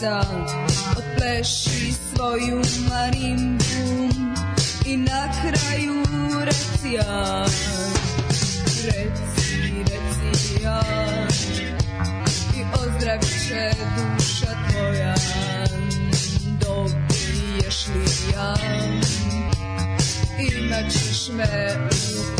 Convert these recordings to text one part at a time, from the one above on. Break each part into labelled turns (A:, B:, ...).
A: deca Otpleši svoju marimbu I na kraju reci ja Reci, reci ja I ozdravit će duša tvoja. Dobiješ li ja Imat ćeš me u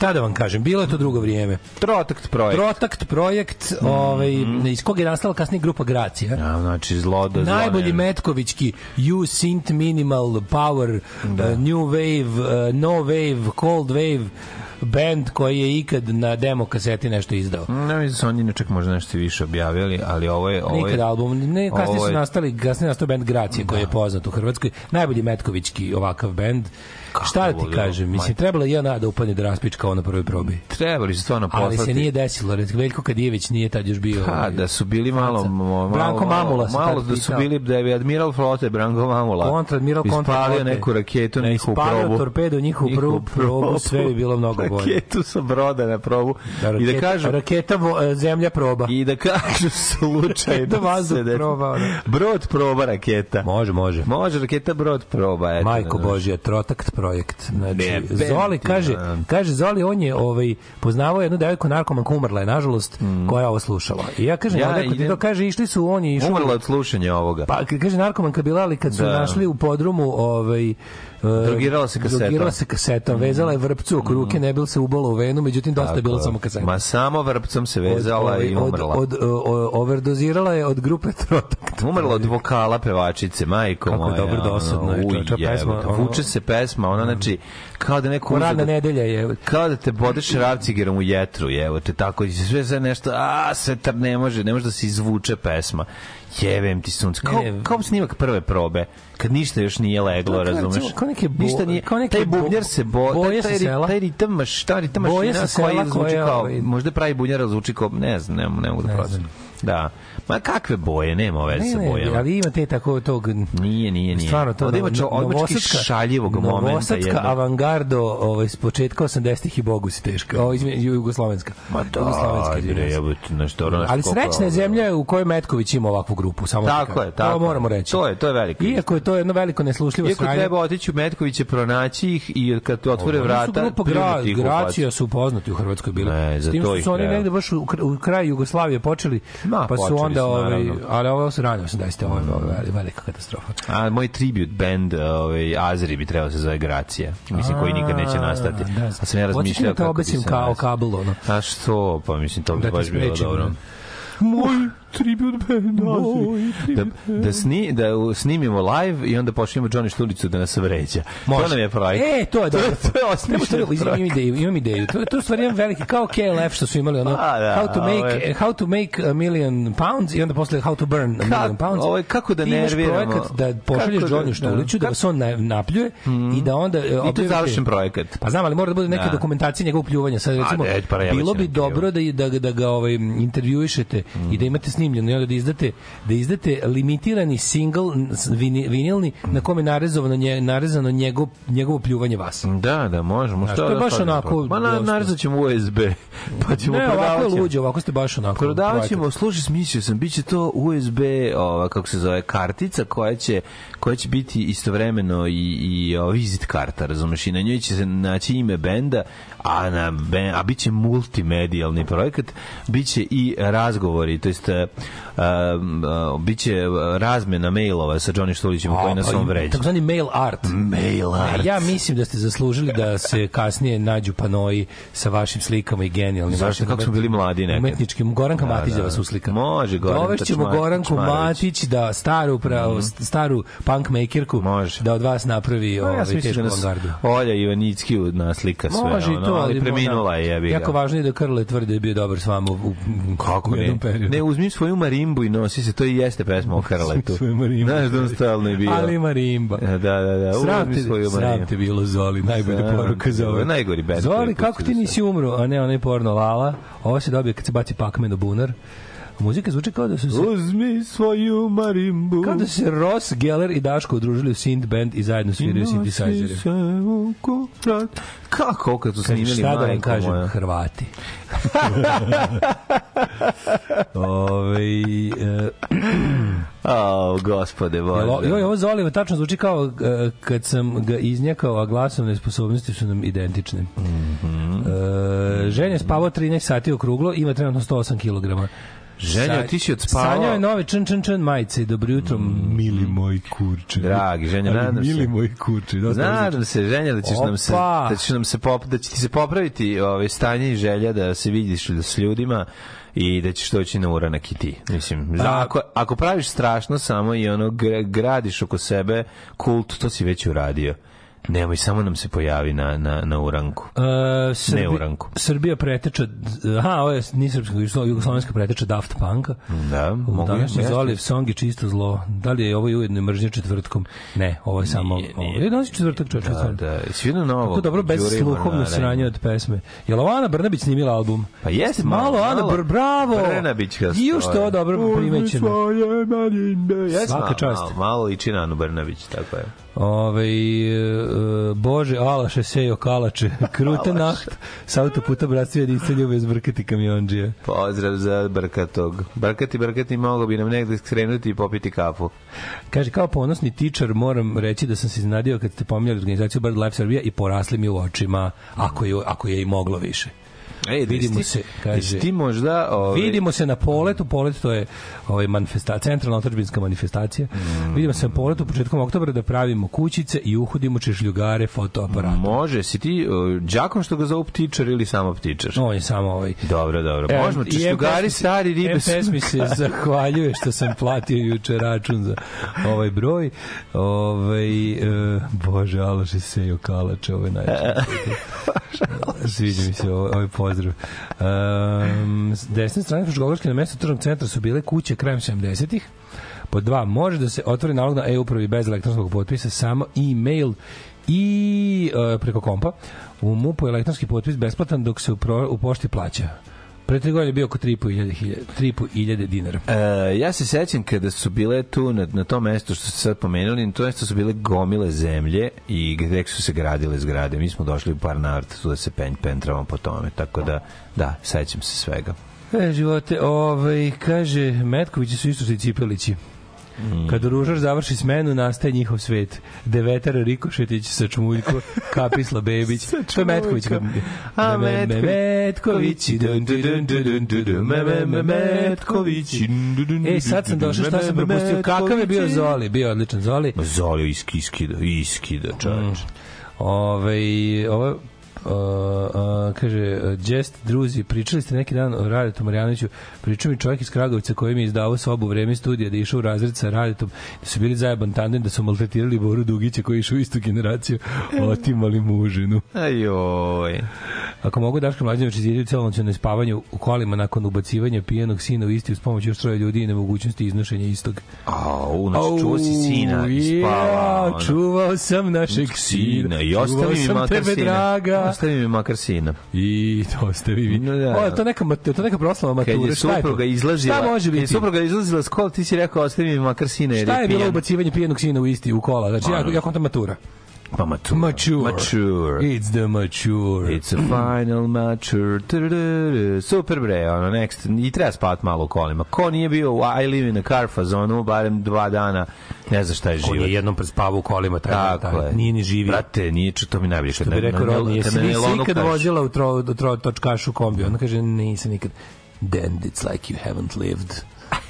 B: Šta da vam kažem, bilo je to drugo vrijeme.
C: Trotakt projekt.
B: Protakt projekt, ovaj, iz kog je nastala kasnije grupa Gracija.
C: Ja, znači zlo da zlo
B: Najbolji Metkovićki You Synth Minimal Power uh, New Wave uh, No Wave Cold Wave band koji je ikad na demo kaseti nešto izdao.
C: Ne mislim da su oni čak možda nešto više objavili, ali ovo je... Ovo
B: Nikad
C: je
B: album, ne, kasnije su nastali, kasnije nastao band Gracije koji je poznat u Hrvatskoj. Najbolji Metkovićki ovakav bend. Šta da ti kažem, mislim,
C: majke.
B: trebalo je jedna da upadne da raspič kao na prvoj probi.
C: Trebali su stvarno poslati...
B: Ali se nije desilo, Veljko Kadijević nije tad još bio...
C: Pa,
B: ovaj,
C: da su bili malo, malo
B: Branko Mamula se
C: malo da su bili da je admiral flote Branko Mamula.
B: Kontradmiral kontra
C: Ispalio neku raketu
B: Da,
C: njihovu
B: ispalio
C: probu.
B: torpedu, njihovu prvu probu, sve bi bilo mnogo bolje.
C: Raketu sa broda na probu.
B: Da,
C: I da
B: raketa-
C: kažu
B: raketa e, zemlja proba.
C: i da kažu slučajno
B: Da vazduh
C: se de-
B: proba, ono.
C: Brod proba raketa.
B: Može, može.
C: Može raketa brod proba, eto.
B: Majko
C: znaš.
B: Božja, Trotakt projekt. Znači,
C: Ne,
B: Zoli kaže,
C: a.
B: kaže Zoli on je ovaj poznavao jednu devojku narkomanku umrla je nažalost koja je ovo slušala. I ja kažem,
C: Mm. Ja
B: ja, ti
C: idem-
B: to kaže išli su on je išao
C: Umrla od slušanja ovoga.
B: Pa kaže narkomanka bila, ali kad su
C: Da.
B: našli u podrumu ovaj
C: Drogirala se kasetom. Mm.
B: Drogirala se kasetom, vezala je vrpcu oko ruke, ne bil se ubala u venu, međutim dosta je bilo samo kaseta.
C: Ma samo vrpcom se
B: Od-
C: vezala
B: ovaj,
C: i
B: od,
C: umrla.
B: od, o- overdozirala je od grupe Trotakt.
C: Umrla od vokala pevačice, majko
B: Kako je
C: moja.
B: dobro dosadno je,
C: uj,
B: pesma, ono-
C: Vuče se pesma, ona znači, kao da neko
B: radna
C: da-
B: nedelja je,
C: kao da te bode šrafcigerom u jetru, evo te tako, sve sve nešto, a, tar ne može, ne može da se izvuče pesma. Jevem ti sunce. Kao,
B: Ne,
C: kao snimak prve probe, kad ništa još nije leglo,
B: Kao-
C: razumeš?
B: kao neke bo-
C: ništa nije,
B: kao neke
C: taj bubnjar se bo,
B: boje
C: taj, taj, taj ritam, maš, ta ritam mašina koji zvuči kao,
B: ovaj-
C: možda pravi bunjar, ali zvuči kao, ne znam, ne, ne, mogu da
B: Ne
C: prosim. Da. Ma kakve boje, nema veze
B: Ne,
C: sa
B: ne,
C: bojama.
B: ali ima te tako tog
C: Nije, nije, nije.
B: Stvarno to
C: ima, čo,
B: novosadska-
C: šaljivog momenta.
B: Novosadska avangardo ovaj, s početka 80-ih i Bogu si teška. O, izmjeni, jugoslovenska.
C: Ma da,
B: Jugoslovenska
C: znaš, dobro, znaš
B: Ali srećna je zemlja u kojoj Metković ima ovakvu grupu. Samo
C: Tako je, tako
B: To
C: je.
B: moramo reći.
C: To je, to je veliko.
B: Iako je to jedno veliko neslušljivo
C: Iako
B: sranje.
C: treba otići u Metkoviće, pronaći ih i kad otvore vrata,
B: grupa gra. Gracija su poznati u Hrvatskoj bili.
C: Ne, za to ih
B: su oni negde baš u kraju Jugoslavije počeli,
C: Ma,
B: pa su onda,
C: su,
B: ovaj,
C: naravno.
B: ali ovo su rane 80. Ovo je veli- velika katastrofa.
C: A moj tribute band ovaj Azri bi trebao se zove Gracija. Mislim koji nikad neće nastati.
B: Da,
C: A sam ja
B: Hoćeš
C: razmišljao
B: da te
C: kako bi
B: obesim
C: se
B: kao
C: nazvao.
B: kabel, ono.
C: A što? Pa mislim to bi
B: Da
C: baš bilo dobro.
B: da. Moj tribut band
C: Moj Da, da, sni, da snimimo live i onda počnemo Johnny Štulicu da nas vređa. To nam je projekt.
B: E, to je dobro.
C: to je osmišljen
B: imam
C: projekt.
B: ideju, imam ideju. To, to stvari jedan veliki, kao KLF što su imali ono,
C: A, da,
B: how, to make,
C: je-
B: how to make a million pounds i onda posle how to burn a million pounds.
C: ovo je kako da
B: Ti imaš
C: nerviramo.
B: projekat da pošalješ
C: da-
B: Johnny Štuliću, da,
C: da.
B: vas on na- napljuje i da onda...
C: I to je završen projekat.
B: Pa znam, ali mora da bude neka
C: Da.
B: dokumentacija njegovog pljuvanja. Sad recimo,
C: ne, pa ja
B: bilo bi dobro da, da, da ga ovaj, intervjuišete i da imate snimljeno i onda da izdate, da izdate limitirani single vinilni na kome je narezano, nje, narezano njegov, njegovo pljuvanje vas.
C: Da, da, možemo.
B: Znaš,
C: Što
B: to je
C: da
B: baš onako
C: Ma na,
B: dosta.
C: narazat ćemo USB. Pa ćemo
B: Ne, ovako je luđe, ovako ste baš onako.
C: Prodavat ćemo, slušaj, smislio sam, bit će to USB, ova, kako se zove, kartica koja će, koja će biti istovremeno i, i o, vizit karta, razumeš, i na njoj će se naći ime benda, a, na, a bit će multimedijalni projekat, bit će i razgovori, to jest, uh, uh, bit će razmena mailova sa Johnny Štulićem koji nas on vređa.
B: Takozvani mail art.
C: Mail art.
B: Ja mislim da ste zaslužili da se kasnije nađu panoji sa vašim slikama i genijalnim.
C: Zašto? Kako smo bili mladi nekad?
B: Umetničkim. Goranka
C: Da,
B: Matić da
C: da.
B: vas uslika.
C: Može, Goranka
B: Dovešćemo Goranku. Matić da staru, pravo, staru punk makerku
C: Može.
B: da od vas napravi
C: Pa
B: ovaj,
C: ja
B: tešku
C: da nas
B: avangardu.
C: Olja Ivanicki naslika sve,
B: Može
C: ono,
B: to,
C: ali preminula
B: da.
C: je, jebi ga.
B: Jako važno je da Krle tvrdi da je bio dobar s vama u,
C: Kako
B: u
C: ne? Ne, uzmi svoju marimbu i nosi se, to i jeste pesma o Karletu.
B: Svoju marimbu.
C: Znaš da on stalno je bio.
B: Ali marimba.
C: Da, da, da.
B: Sram te,
C: svoju
B: sram
C: marimbu.
B: te bilo, Zoli, najbolja poruka za
C: bilo, najgori band
B: Zoli, kako ti nisi umro, a ne onaj porno Lala? Ovo se dobije kad se baci pakmen u bunar. Muzika zvuči kao da su se...
C: Uzmi svoju marimbu.
B: Kao da se Ross, Geller i Daško udružili u synth band i zajedno sviraju synthesizere.
C: Kako kad su snimili
B: šta da vam
C: majko
B: kažem,
C: moja?
B: Hrvati. Ove, e,
C: Ao, gospode, Bože.
B: joj, ovo za Oliva tačno zvuči kao e, kad sam ga iznjakao, a glasovne sposobnosti su nam identične.
C: Mhm.
B: e, ženja spavao 13 sati okruglo, ima trenutno 108 kg.
C: Ženja, ti si odspavao.
B: Sanjao je nove čn čn čn majice. Dobro jutro, mili moj kurče.
C: Dragi, Ženja, nadam se.
B: Mili moj kurče. dosta
C: Nadam se, Ženja, da ćeš nam se
B: Opa!
C: da će nam se pop, da će ti se popraviti ovaj stanje i želja da se vidiš s ljudima i da ćeš doći na uranak i ti. Mislim,
B: Pa-
C: ako, ako praviš strašno samo i ono gra- gradiš oko sebe kult, to si već uradio. Nemoj, samo nam se pojavi na, na, na uranku.
B: Uh, Srbi,
C: Ne u ranku.
B: Srbija preteča, aha, ovo je ni srpska, nego jugoslovenska preteča Daft Punka.
C: Da,
B: U
C: mogu
B: današnji. Zoliv song je čisto zlo. Da li je ovo ujedno i mržnja četvrtkom? Ne, ovo je samo...
C: Nije, nije.
B: Ovo je danas četvrtak čovječ.
C: Da, da, jesi vidio novo?
B: Kako dobro, bez sluhovno sranje od pesme. Je li ovo Ana Brnabić snimila album?
C: Pa jeste
B: Malo,
C: malo,
B: Ana, br, bravo!
C: Brnabićka
B: I još to dobro primećeno. Svaka
C: malo,
B: čast.
C: Malo, malo liči na Anu Brnabić, tako je.
B: Ove, e, Bože, Alaše, Sejo, Kalače, Kruta naht, s autoputa bratstva jedinstva ljube zbrkati kamionđije.
C: Pozdrav za Brkatog. Brkati, Brkati, mogo bi nam negde skrenuti i popiti kafu.
B: Kaže, kao ponosni tičar moram reći da sam se iznenadio kad ste pominjali organizaciju Bird Life Srbija i porasli mi u očima, ako je, ako je i moglo više.
C: Ej,
B: Vidimo se, kaže.
C: ti možda... Ovaj,
B: Vidimo se na poletu, polet to je ovaj manifestacija, centralna otadžbinska manifestacija.
C: Mm.
B: Vidimo se na poletu početkom oktobra da pravimo kućice i uhodimo češljugare fotoaparata.
C: Može, si ti uh, đakom što ga zovu ptičar ili samo ptičar?
B: On je samo ovaj
C: Dobro, dobro.
B: E,
C: Možemo,
B: i
C: češljugari, stari ribe.
B: MPS mi se zahvaljuje što sam platio juče račun za ovaj broj. Ovaj, e, bože, Aloše Sejo Kalače, ovo je najveće. Sviđa mi se ovaj, ovaj pozdrav. Um, s desne strane Fruškogorske na mesto tržnog centra su bile kuće krajem 70-ih. Pod dva, može da se otvori nalog na e-upravi bez elektronskog potpisa, samo e-mail i e, preko kompa. U MUP-u elektronski potpis besplatan dok se u, pro, u pošti plaća. Pre tri godine je bio oko 3.500 dinara.
C: E, ja se sećam kada su bile tu na, na tom mestu što ste sad pomenuli, na to mesto su bile gomile zemlje i gde su se gradile zgrade. Mi smo došli u par navrata tu da se pen, pentravamo po tome, tako da, da, sećam se svega.
B: E, živote, ovaj, kaže, Metkovići su isto što i Cipelići. Kad ružar završi smenu, nastaje njihov svet. Devetar Rikošetić sa Čmuljko, Kapisla Bebić. to je Metković. Kad...
C: A,
B: Me- me- me- Metkovići. dun, dun, dun, dun, dun, dun, dun, me- me- me- Metkovići. E, sad sam došao, šta sam propustio? Kakav je bio Zoli? Bio odličan Zoli.
C: Zoli iski, iskida, iskida, čoveč.
B: Ove, ovo Uh, uh, kaže, Jest druzi, pričali ste neki dan o Radetu Marjanoviću, pričao mi čovjek iz Kragovica koji mi je izdavao sobu u vreme studija da je išao u razred sa Radetom, da su bili zajeban tandem, da su maltretirali Boru Dugića koji je išao u istu generaciju, otimali mužinu.
C: Ajoj.
B: Ako mogu Daško Mlađanović izjediti celonoćno spavanju u kolima nakon ubacivanja pijenog sina u isti uz pomoć još troje ljudi i nemogućnosti iznošenja istog.
C: Au, znači čuo si sina i spava.
B: Ja, čuvao sam našeg sina.
C: Sina, i ostavi mi
B: sam
C: makar
B: tebe,
C: sina.
B: draga.
C: Ostavi mi makar sina.
B: I to ostavi mi.
C: No, da.
B: O, to neka, to neka proslava
C: Kad
B: mature. Šta je
C: supruga izlazila,
B: Šta može
C: kad je
B: biti?
C: supruga izlazila s kola, ti si rekao ostavi mi makar sina
B: Šta
C: je
B: je bilo ubacivanje pijenog sina u isti u kola? Znači, ja, ja kontam matura.
C: Pa mature.
B: Mature.
C: Mature.
B: It's the mature.
C: It's a final mature. Super bre, ono, next. I treba spavati malo u kolima. Ko nije bio u I live in a car fazonu, barem dva dana, ne zna šta je
B: On
C: život.
B: je jednom prespavao u kolima, taj,
C: Tako
B: taj,
C: je.
B: nije ni živio.
C: Brate, nije čo, to mi najbolje.
B: Što bi rekao Rodney, jesi nisi
C: nailonu
B: ikad vozila u tro, tro, točkašu kombi? Ona kaže, nisam nikad. Then it's like you haven't lived.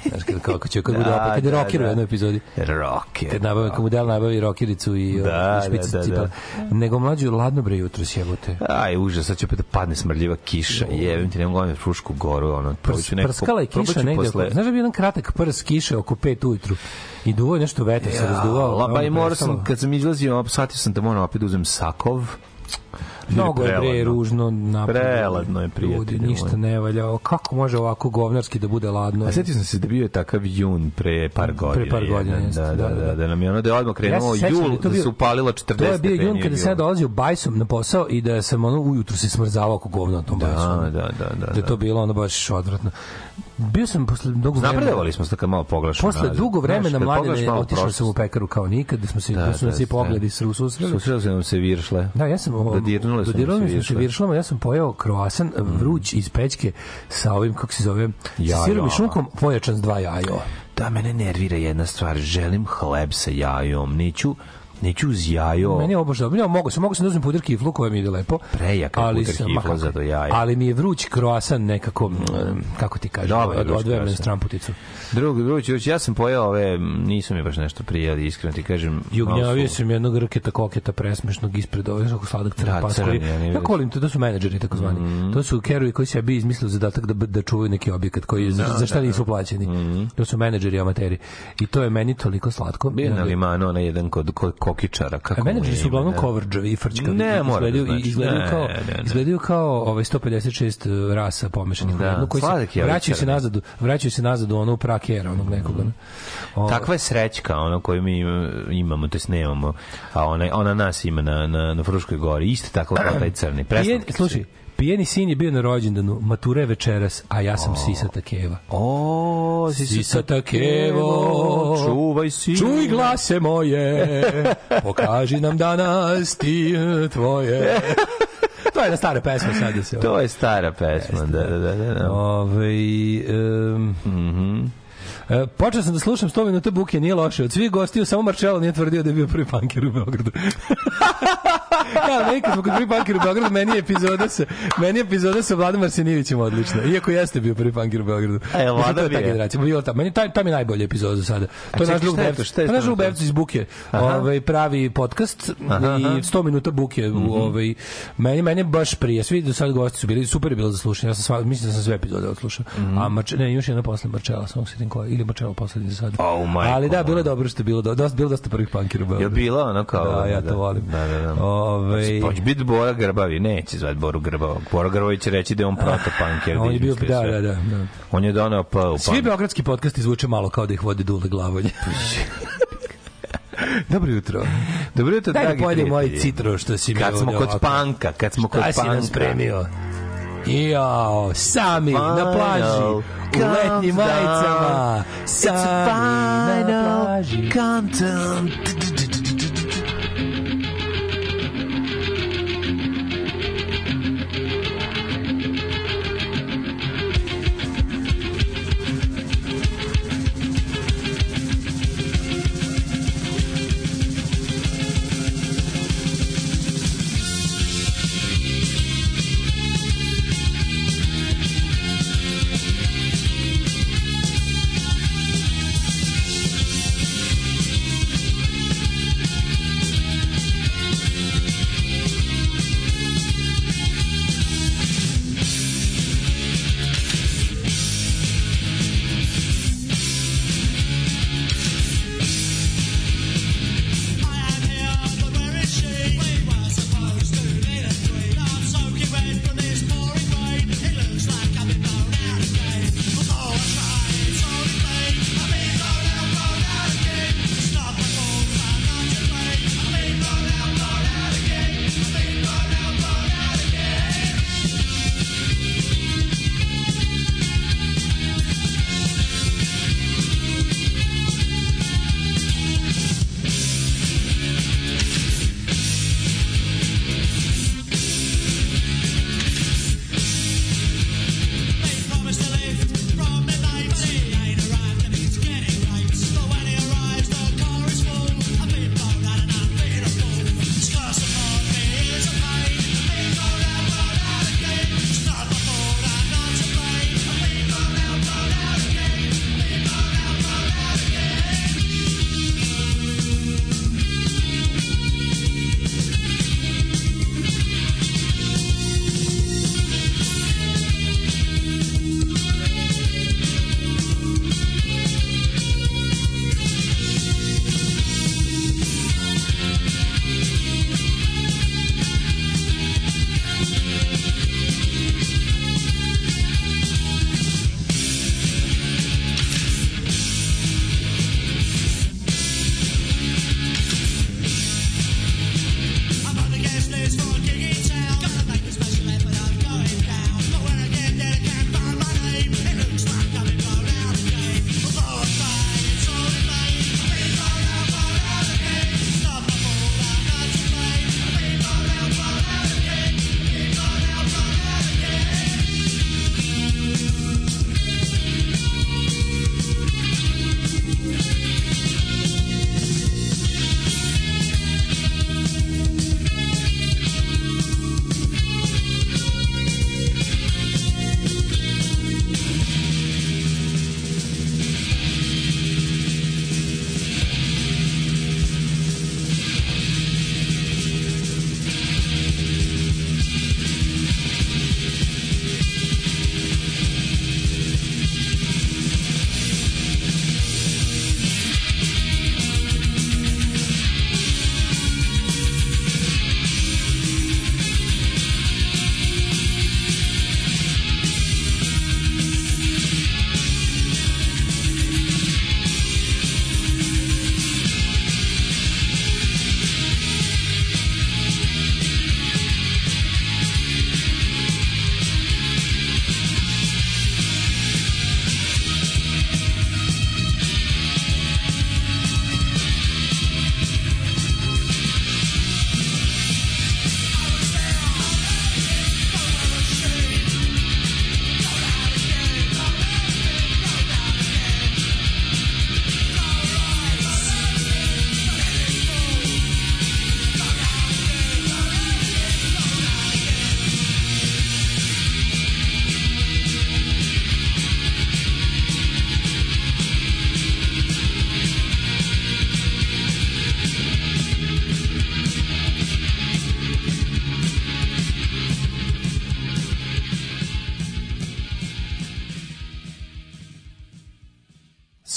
B: Znaš, kad, kako će, kad bude
C: Da,
B: opet, kad je
C: da,
B: rocker u
C: da.
B: jednoj epizodi.
C: Rocker.
B: Kad nabavi, kad mu del nabavi rokericu i,
C: Da,
B: da, i špice
C: da, da,
B: cipela. Nego mlađu, ladno bre jutro sjebote.
C: Aj, užas, sad će opet da padne smrdljiva kiša. Jevim ti, nemam gledam Frušku goru, ono.
B: Prs,
C: ću nekako-
B: prskala je kiša negde.
C: posle-
B: Oko, znaš da bio jedan kratak prs kiše oko 5 ujutru i duvao je nešto vetar se razduvao.
C: Pa i morao sam, kad sam izlazio, shvatio sam da moram opet da uzem sakov.
B: Mnogo je bre
C: Preladno.
B: ružno napolju.
C: Preladno je, prijatelju
B: Ljudi, ništa ne valja. Kako može ovako govnarski da bude ladno?
C: A setio sam se da bio je takav jun pre par godina.
B: par godina, jeste,
C: da, da,
B: da,
C: da,
B: da.
C: da, nam je ono da je odmah krenuo
B: sećam
C: jul, da se upalilo 40
B: To je bio jun kada sam ja dolazio bajsom na posao i da sam ono ujutru se smrzavao oko govna na tom
C: Da,
B: bajsu.
C: da, da, da,
B: Da je to bilo ono baš odvratno. Bio sam posle dugo vremena...
C: Napredovali smo se kad malo poglašamo.
B: Posle dugo vremena mladine otišao sam u pekaru kao nikad, da smo se da,
C: Da,
B: su nas
C: da,
B: i pogledi
C: da.
B: su susreli.
C: Susreli su nam se viršle.
B: Da, ja sam
C: Dodirnule nam
B: dodirnule
C: se
B: smo se
C: viršle.
B: viršlama, ja sam pojeo kroasan vruć iz pećke sa ovim kako se zove,
C: Jajama.
B: sirom i šunkom pojačan s dva jajo.
C: Da, mene nervira jedna stvar. Želim hleb sa jajom. Neću, neću uz jajo.
B: Meni je dobro. Ja, mogu sam, mogu sam da uzmem puder kiflu koja mi ide lepo.
C: Prejaka je
B: sam-
C: kifla za to jaje.
B: Ali mi je vruć kroasan nekako, mm, kako ti kažeš, od,
C: vruć
B: na
C: kroasan.
B: stramputicu.
C: Drugi, drugi, drugi, ja sam pojeo ove, nisu mi baš nešto prijeli, iskreno ti kažem.
B: Jugnjavio sam jednog rketa koketa presmešnog ispred ove kako sladak crni
C: Da, ja
B: volim to to su menadžeri takozvani
C: Mhm.
B: to su kerovi koji sebi izmislili zadatak da da čuvaju neki objekat koji za, za šta nisu plaćeni to su menadžeri amateri i to je meni toliko slatko.
C: Bio na limanu, onaj jedan kod, kod kokičara. Kako
B: A menadžeri su uglavnom coverđavi i frčkavi.
C: Ne, mora da
B: izgledaju,
C: znači.
B: izgledaju
C: Ne,
B: kao,
C: ne, ne.
B: izgledaju kao ovaj 156 rasa pomešanih
C: Da,
B: jednu, koji se
C: ovaj
B: vraćaju se nazad, vraćaju se nazad u ono prakera, onog nekog. ono. O,
C: Takva je srećka, ono koju mi imamo, to jest nemamo, a ona, ona nas ima na, na, na Fruškoj gori. Isto tako kao taj crni. Su.
B: slušaj, pijeni sin je bio na rođendanu, matura je večeras, a ja sam sisata keva.
C: O, si
B: Sisata kevo,
C: čuvaj si.
B: Čuj glase moje, pokaži nam danas ti tvoje. to je jedna stara pesma sad da se...
C: To je stara pesma, da, da, da. da, da.
B: Ove, um,
C: Mhm.
B: E, počeo sam da slušam 100 minuta buke, nije loše. Od svih gostiju samo Marcello nije tvrdio da je bio prvi panker u Beogradu. ja, nekad smo kod prvi panker u Beogradu, meni je epizoda sa, meni je epizoda sa Vladom Arsenijevićem odlična. Iako jeste bio prvi panker u Beogradu.
C: Je Vlada
B: to je. Bilo ta, meni taj, mi je najbolja epizoda za sada. To je naš drug? Bevc. To je naš drug Bevc iz buke. Ovaj, pravi podcast
C: Aha,
B: i
C: aha.
B: 100 minuta buke.
C: Mhm.
B: u ovaj, meni, meni je baš prije. Svi do sad gosti su bili, super je bilo za slušanje. Ja sam sva, mislim da sam sve epizode odslušao.
C: Mhm.
B: A Marče, ne, još jedna posle Marčela, samo se koja, ili Marčela poslednji sad.
C: Majko
B: Ali da, bilo je dobro što je bilo, do- dosta, bilo dosta prvih pankera u
C: Je bilo ono kao...
B: Da, ja to volim.
C: Da, da, da.
B: Ove, Ovaj
D: Hoće biti Bora Grbavi, neće zvati Boru Grbavog. Bora Grbavi će reći da je on protopunker.
B: on je bio da, da, da, da.
D: On je doneo pa u
B: Svi beogradski podcasti zvuče malo kao da ih vodi Dule Glavonje. Dobro jutro.
D: Dobro jutro,
B: Daj da
D: dragi
B: pojedem moj
D: prijatelji.
B: citro što si mi
D: Kad smo kod
B: ovako.
D: panka, kad smo kod
B: Šta si nam
D: panka.
B: spremio? Jao, sami na plaži, u letnjim majicama, sami na plaži.
D: countdown.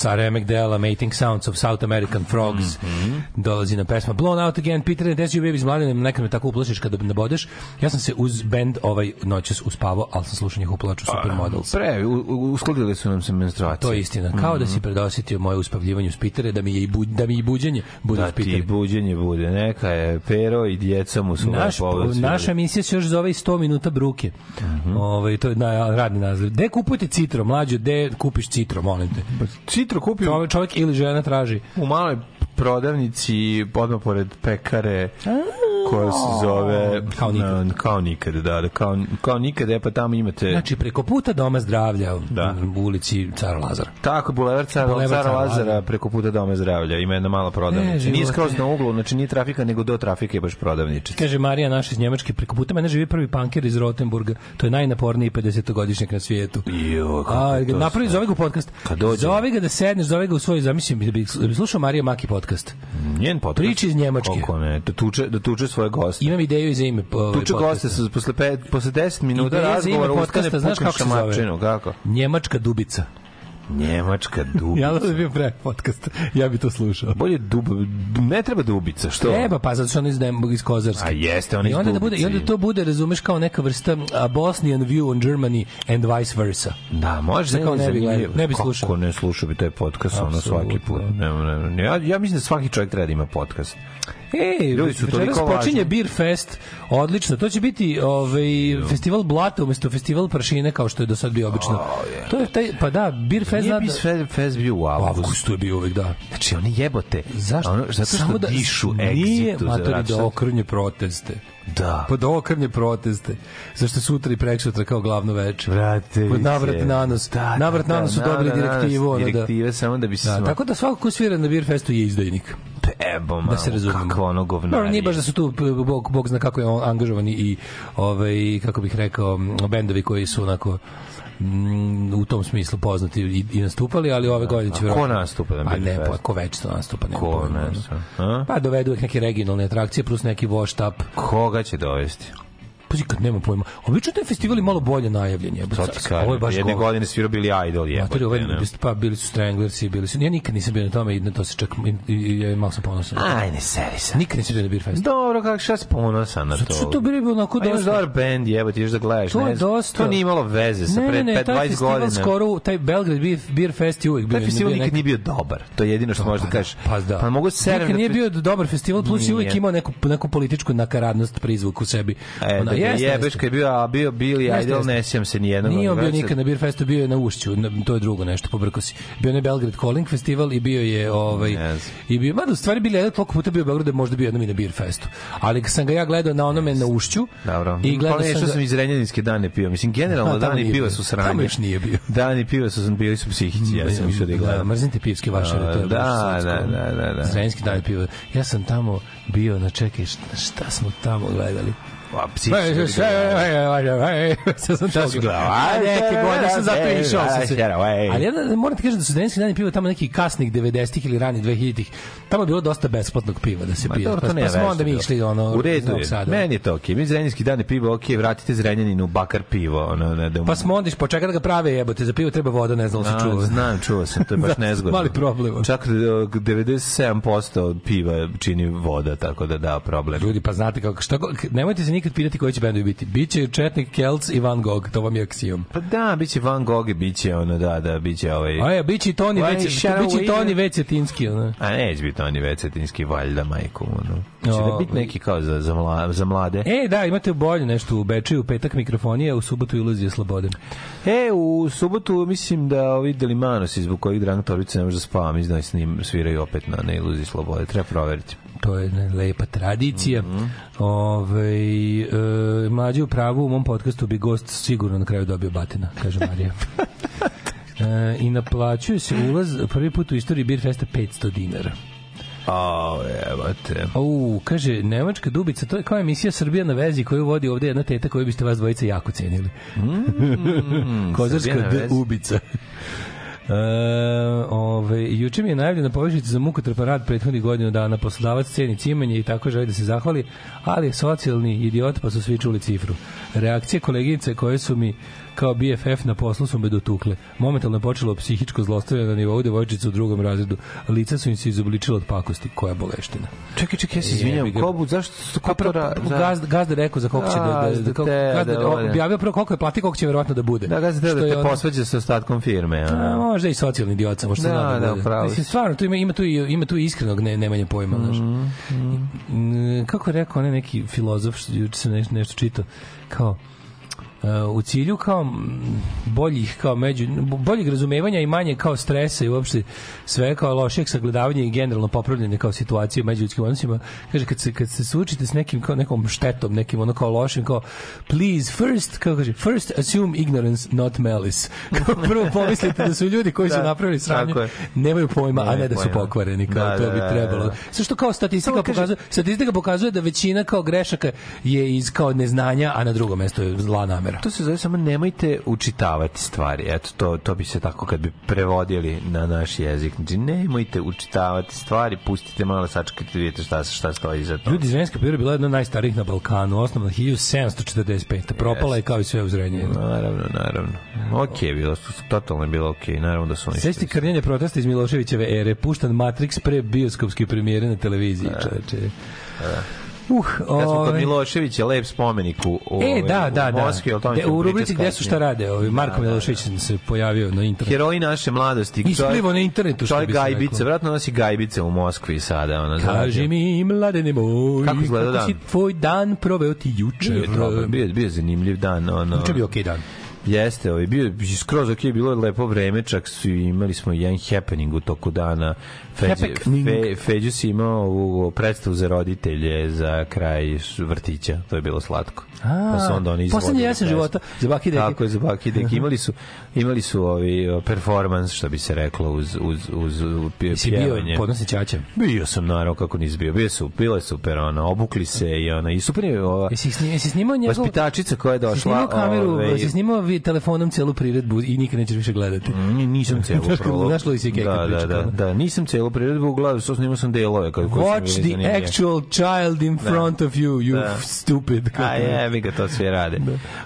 B: Sa remek dela Mating Sounds of South American Frogs.
C: Mhm.
B: Dolazi na pesma Blown Out Again, Peter and Tess You Babies mladenim, nekad me tako uplašiš kada nabodeš. Ja sam se uz band ovaj noćas uspavao, ali sam slušao njihovu plaču Supermodels.
C: Pre, uskladili su nam se menstruacije.
B: To je istina. Kao da si predosetio moje uspavljivanje uz Pitere, da mi je i, bu, da mi i buđenje bude
C: Da
B: uz
C: ti
B: Pitere.
C: buđenje bude. Neka je pero i djeca mu su
B: Naš,
C: ovdje
B: naša emisija se još zove i 100 minuta bruke. ovaj, to je na, radni naziv. Gde kupujete citro, mlađo? Gde kupiš citro, molim te?
C: Citro kupio
B: Čovjek, čovjek ili žena traži.
C: u maloj prodavnici odmah pored pekare koja se zove
B: Kao nikad.
C: Na, kao nikad, da, da kao, kao nikad, e pa tamo imate
B: Znači, preko puta Doma zdravlja
C: Da.
B: u ulici Cara Lazara.
C: Tako, bulevar Cara,
B: Bulevar
C: Cara
B: Cara
C: Lazara preko puta Doma zdravlja. Ima jedna mala prodavnica.
B: E,
C: nije skroz na uglu, znači nije trafika, nego do trafike je baš prodavničica.
B: Kaže Marija naša iz Njemačke, preko puta mene živi prvi panker iz Rotenburga. To je najnaporniji 50-godišnjak na svijetu.
C: Jo, kako
B: A, napravi, zove ga u podcast.
C: Kad dođe.
B: Zove ga da sedneš, zove ga u svoj, zamislim, da bi, bi slušao Marija Maki podcast.
C: Njen podcast.
B: Priče iz Njemačke.
C: Koliko ne, da tuče, da tuče svoje goste.
B: Imam ideju i za ime ovaj,
C: Tuče goste su posle, pet, posle 10 minuta razgovora ustane
B: znaš kako se zove?
C: kako?
B: Njemačka dubica.
C: Njemačka dubica.
B: Ja da bi bio pre podcast. Ja bi to slušao.
C: Bolje dub, ne treba dubica, što?
B: Treba, pa zato što on iz, iz Kozarske.
C: A jeste, on
B: I
C: iz
B: onda, da bude, I onda to bude, razumeš, kao neka vrsta a, Bosnian view on Germany and vice versa.
C: Da, može
B: Sad kao ne bi gledao, ne bi slušao.
C: Kako ne slušao bi taj podcast, ono svaki put. Ne, ne, ne. Ja, ja mislim da svaki čovjek treba da ima podcast.
B: Ej,
C: Ljudi su toliko
B: počinje
C: važni.
B: Beer Fest, odlično. To će biti ovaj, festival blata umesto festival prašine, kao što je do sad bio obično. To je taj, pa da, Beer Fest...
C: Nije bi
B: da-
C: fest bio u
B: U
C: avgustu.
B: avgustu je bio uvek, da.
C: Znači, oni jebote.
B: Zašto?
C: Ono, zato što
B: Samo da
C: dišu
B: Nije,
C: egzitu.
B: matori,
C: zato što-
B: da okrnje proteste.
C: Da.
B: Da okrnje proteste. Zašto sutra i preksutra kao glavno veče.
C: Vrate,
B: Pod navrat na nos. Navrat na nos su dobili direktivu. ono da-
C: Direktive samo da bi se...
B: Da, tako da svako ko svira na Beer Festu je izdajnik.
C: Ebo,
B: Da se razumemo.
C: Kako ono govnari.
B: Dobro, nije baš da su tu, bog, bog zna kako je on angažovani i, ovaj, kako bih rekao, bendovi koji su onako mm, u tom smislu poznati i, i nastupali, ali ove godine će
C: A ko nastupa na
B: Pa ne, pa ko već to nastupa, nema
C: Ko
B: ono.
C: nastupa?
B: Pa dovedu uvek neke regionalne atrakcije plus neki washed up.
C: Koga će dovesti?
B: Pazi kad nema pojma. Obično taj festival je malo bolje najavljen. jebote.
C: To ti kažem.
B: Ovo je baš
C: Jedne
B: govno.
C: godine svirao bili Idol, jebote.
B: Matori, ovaj,
C: ne?
B: pa bili su Stranglersi, bili su... Ja nikad nisam bio na tome i na to se čak... I malo sam ponosan.
C: Aj, ne seri se.
B: Nikad nisam bio na Beer Festu.
C: Dobro, kako šta si ponosan na to?
B: Zato što to bili onako
C: A imaš
B: dosta...
C: dobar band, jebote, još da gledaš.
B: To je
C: ne
B: dosta.
C: To nije imalo veze sa
B: ne,
C: pre
B: ne, ne,
C: pet-
B: taj
C: 20
B: festival
C: godina.
B: skoro, taj Belgrade Beer, Fest je uvijek bio.
C: Taj festival nikad nije bio dobar. To je jedino što možeš da kažeš.
B: Pa da.
C: Pa mogu serem
B: Nikad
C: da
B: nije bio dobar festival, plus je uvijek imao neku, neku političku nakaradnost prizvuk u sebi.
C: E,
B: Ona,
C: da
B: jeste,
C: jebeš kad je bio, a bio Billy
B: Jeste,
C: Idol, ne sjećam se nijednog.
B: Nije on bio nikad na Beer Festu, bio je na Ušću, na, to je drugo nešto, pobrko si. Bio je na Belgrade Calling Festival i bio je ovaj
C: znam.
B: i bio, mada u stvari bili jedan toliko puta bio u Beogradu da možda bio jednom i na Beer Festu. Ali sam ga ja gledao na onome na Ušću.
C: Dobro.
B: I gledao
C: pa
B: sam, ga-
C: sam iz Renjaninske dane pio. Mislim, generalno
B: A, tamo
C: dani piva su sranje.
B: Tamo još nije bio.
C: Dani piva su, bili su psihici, ja sam išao da
B: Da,
C: gledam.
B: mrzim te pivske vašare, to je
C: Da, da, da, da, da.
B: Zrenjski dan piva. Ja sam tamo bio na čekaj, šta, šta smo tamo gledali?
C: Su
B: neke godine sam zato
C: Ajde,
B: išao. Ali ja moram ti kažem da su Zrenjski dani piva tamo nekih kasnih 90-ih ili ranih 2000-ih. Tamo je bilo dosta besplatnog piva da se pije. Pa, pa smo onda mi išli ono
C: u redu je. Meni je to okej. Mi zrenjanski dane pivo, okej, vratite Zrenjaninu bakar pivo, ono ne da.
B: Pa smo onda po čega da ga prave jebote, za pivo treba voda, ne znam da se čuva.
C: znam, čuo sam, to je baš
B: Da,
C: nezgodno.
B: mali problem.
C: Čak e, 97% piva čini voda, tako da da problem.
B: Ljudi, pa znate kako, šta, nemojte se nikad pitati koji će bendovi biti. Biće Četnik, Kelc i Van Gogh, to vam je aksijom.
C: Pa da, biće Van Gogh, i biće ono, da, da, biće ovaj...
B: A je, biće i Toni
C: Why
B: biće Toni već Cetinski, ono.
C: A neće biti oni vecetinski valjda, majku, ono. Će da biti neki kao za, za, mla, za mlade.
B: E, da, imate bolje nešto u Bečeju, u petak mikrofonija, u subotu iluzije slobode.
C: E, u subotu mislim da ovi Delimanosi zbog kojih Dragan Torbica ne može da spava, mislim da s njim sviraju opet na, na iluziji slobode. Treba proveriti.
B: To je ne, lepa tradicija. Mm
C: Mhm.
B: Ove, e, mlađe u pravu u mom podcastu bi gost sigurno na kraju dobio batina, kaže Marija. E, I naplaćuje se ulaz prvi put u istoriji Beer Festa 500 dinara.
C: A, evo te.
B: U, kaže, Nemačka dubica, to je kao emisija Srbija na vezi koju vodi ovde jedna teta koju biste vas dvojica jako cenili. Kozarska
C: Mm, Srbija na
B: d
C: vezi.
B: ubica. E, ove, juče mi je najavljena povišica za mukotrpan rad prethodnih godinu dana. Poslodavac ceni cimanje i tako želi da se zahvali, ali je socijalni idiot pa su svi čuli cifru. Reakcije koleginice koje su mi kao BFF na poslu su me dotukle. Momentalno je počelo psihičko zlostavljanje na nivou devojčice u drugom razredu. Lica su im se izobličila od pakosti. Koja boleština.
C: Čekaj, čekaj, ja se izvinjam. Kobu, zašto su
B: Pa prvo,
C: kopora...
B: gazda, gazda rekao za koliko će da, da, da,
C: Gazda
B: kako-
C: te,
B: gazda
C: da
B: objavio prvo koliko je plati, koliko će verovatno da bude.
C: Da, gazda
B: Što
C: da
B: je
C: te
B: ono-
C: posvađa sa ostatkom firme.
B: A,
C: A,
B: možda i socijalni idiot sam, možda
C: Da,
B: zna
C: da,
B: bude.
C: upravo
B: Mislim, stvarno, tu ima, ima, tu, ima tu iskrenog ne, nemanja pojma, znaš. Mm, Kako je rekao onaj neki filozof, što juče sam nešto, nešto čitao, kao, u cilju kao boljih kao među boljeg razumevanja i manje kao stresa i uopšte sve kao lošeg sagledavanja i generalno popravljanja kao situacije u međuljudskim odnosima. Kaže kad se kad se suočite s nekim kao nekom štetom nekim ono kao lošim kao please first kako kaže first assume ignorance not malice. Kao prvo pomislite da su ljudi koji su
C: Da,
B: napravili sranje nemaju pojma a
C: Nemaju
B: ne da su pokvareni kao
C: Da,
B: to
C: da,
B: bi
C: da,
B: trebalo.
C: da.
B: Sve što kao statistika
C: kaže-
B: pokazuje statistika pokazuje da većina kao grešaka je iz kao neznanja a na drugom mestu je zla namera
C: To se zove samo nemojte učitavati stvari. Eto, to, to bi se tako kad bi prevodili na naš jezik. Znači, nemojte učitavati stvari, pustite malo, sačekajte, da vidite šta, šta stoji iza toga.
B: Ljudi iz Venska pira bila jedna od najstarijih na Balkanu, osnovna 1745. Propala je kao i sve u Zrenjaninu.
C: Naravno, naravno. Ok, bilo, totalno je bilo ok. Naravno da su oni...
B: Sećate krnjenje protesta iz Miloševićeve ere, puštan Matrix pre bioskopske premijere na televiziji, čoveče. Uh,
C: Kad smo kod
B: ovaj,
C: Miloševića, lep spomenik u, u,
B: E, da, da,
C: u
B: da.
C: Moskvi, o tome
B: De, u rubrici gde su šta rade, ovaj Marko
C: Da, da,
B: Milošević se pojavio na internetu.
C: Heroji naše mladosti.
B: Isplivo na internetu, što bi se
C: gajbice, vratno nosi gajbice u Moskvi sada. Ona,
B: Kaži mi, mladene moj,
C: Kako izgleda dan?
B: si tvoj dan proveo ti juče?
C: Bio bio, bio zanimljiv dan. Ono,
B: Juče bio okej dan.
C: Jeste, ovaj, bio je skroz ok, bilo je lepo vreme, čak su imali smo jedan happening u toku dana. Feđe,
B: Happening.
C: fe, Feđu si imao u predstavu za roditelje za kraj vrtića, to je bilo slatko. pa su onda oni izvodili.
B: poslednji jesen života, za Baki Deki.
C: Tako je, za Baki Deki. Imali su, imali su ovi performans, što bi se reklo, uz, uz, uz, uz pje-
B: Si bio
C: pjevanje.
B: podnosni ćaće.
C: Bio sam naravno kako nisi bio. Bio su, bilo je super, ono, obukli se i ona i super je ova
B: Jesi, jesi snimao njegov...
C: vaspitačica koja je
B: Jesi
C: došla.
B: snimao kameru,
C: ovaj,
B: jesi snimao vi telefonom celu priredbu i nikad nećeš više gledati.
C: Ni- nisam celu
B: Znaš Louis C.K. kad
C: Da,
B: priča
C: da, da, da, nisam celu priredbu gledao, što snimao sam delove. Kad, koji
B: Watch the
C: zanimljivi.
B: actual child in front of you, you
C: Da.
B: stupid.
C: A je, mi ga to sve rade.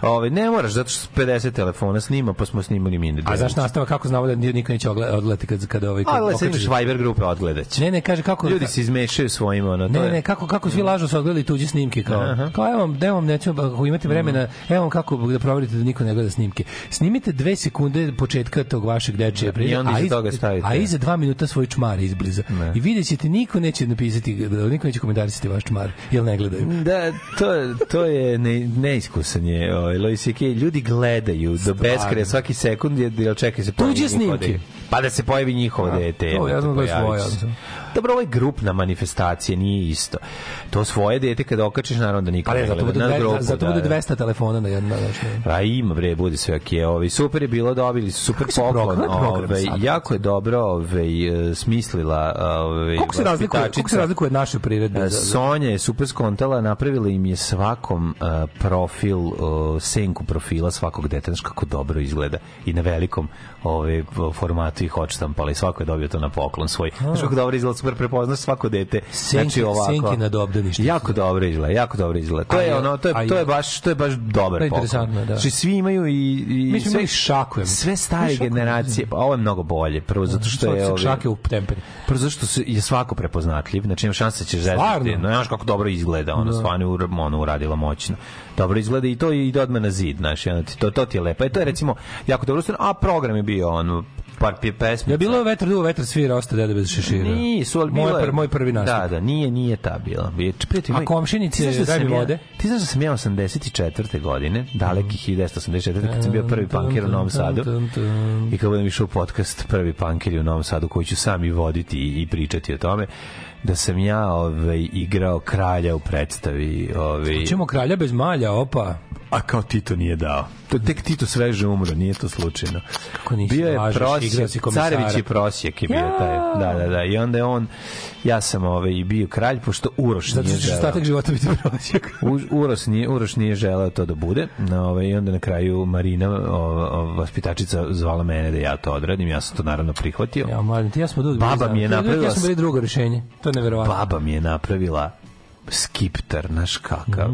C: Ove, ne moraš, zato što 50 telefona snima, pa smo snimali mi.
B: A zašto nastava, kako znamo da niko neće odgledati kad, kad ovaj... Kad
C: Ali se imaš Viber grupe odgledać.
B: Ne, ne, kaže kako...
C: Ljudi se izmešaju svojim, ono, to
B: Ne, ne, kako kako svi lažu su odgledali tuđe snimke kao. Kao evo evo vam nećemo ako imate vremena, evo vam kako da proverite da niko ne gleda snimke. Snimite dve sekunde početka tog vašeg dečije
C: I onda iza
B: a iz-
C: toga stavite.
B: A iza dva minuta svoj čmar izbliza. I vidjet ćete, niko neće napisati, niko neće komentarisati vaš čmar, jer ne gledaju.
C: Da, to, to je ne, neiskusan je ovaj, Louis C.K. Ljudi gledaju do beskraja svaki sekund, jer čekaj se
B: Tuđe snimke.
C: Pa da se pojavi njihovo dete.
B: to ja znam da je svoje,
C: Dobro, ovo je grupna manifestacija, nije isto. To svoje dete kada okačiš, naravno da niko
B: Pa ne, zato bude,
C: Na
B: dve-
C: grupu,
B: zato
C: da,
B: bude
C: da.
B: 200 telefona na jedno. Znači,
C: A ima bre, bude sve okej. Ovi super je bilo dobili su super
B: Kako
C: poklon.
B: kako sad?
C: jako je dobro, ovaj e, smisla ovaj
B: koliko se razlikuje, koliko se razlikuje od naše priredbe?
C: E, Sonja je super skontala, napravila im je svakom uh, profil, uh, senku profila svakog deteta, znaš kako dobro izgleda i na velikom ovaj, formatu ih odštampala i svako je dobio to na poklon svoj. Znaš kako dobro izgleda, super prepoznaš svako dete.
B: Senki- senki nad obdaništem.
C: Jako dobro izgleda, jako dobro izgleda. To je ono, to je, to je baš, to je baš dobar poklon.
B: interesantno, da.
C: Znači svi imaju i, i
B: Mi smo imali šaku, ja mislim.
C: sve stare generacije, pa ovo je mnogo bolje. Prvo zato što je ovaj,
B: šake u temperi.
C: Prvo zašto se je svako prepoznatljiv, znači ima šanse da
B: Stvarno?
C: zezati. No, znaš kako dobro izgleda, ono stvarno je ur- ono uradila moćno. Dobro izgleda i to ide odmah na zid, i ti to, to ti je lepo. E, to je recimo jako dobro, a program je bio on par pesmica.
B: Ja bilo vetar duo, vetar svira, osta dede bez šešira.
C: Nisu, ali bilo
B: moj,
C: je-
B: moj prvi nastup.
C: Da, da, nije, nije ta bila. Prijatelj
B: A
C: moj,
B: komšinice,
C: ti znaš da
B: daj mi
C: sam ja-
B: vode?
C: Ti znaš da sam ja 84. godine, daleki 1984. kad sam bio prvi panker u Novom Sadu. I kad budem išao u podcast prvi pankeri u Novom Sadu koji ću sam i voditi i, i pričati o tome da sam ja ovaj, igrao kralja u predstavi ovaj,
B: Ćemo kralja bez malja, opa.
C: A kao Tito nije dao. To tek Tito sveže umro, nije to slučajno.
B: Kako nisi
C: bio je prosjek,
B: si komisara.
C: Carević je prosjek je bio
B: Ja.
C: taj. Da, da, da. I onda je on, ja sam ovaj, bio kralj, pošto Uroš
B: Zato
C: nije
B: što
C: želeo.
B: ostatak života biti prosjek.
C: Uroš nije, Uroš nije želeo to da bude. No, ovaj, I onda na kraju Marina, o, o, vaspitačica, zvala mene da ja to odradim. Ja sam to naravno prihvatio.
B: Ja, mladen, ti ja smo dugo
C: Baba mi je napravila
B: Ja smo bili drugo rešenje. To je neverovatno.
C: Baba mi je napravila skiptar, znaš kakav.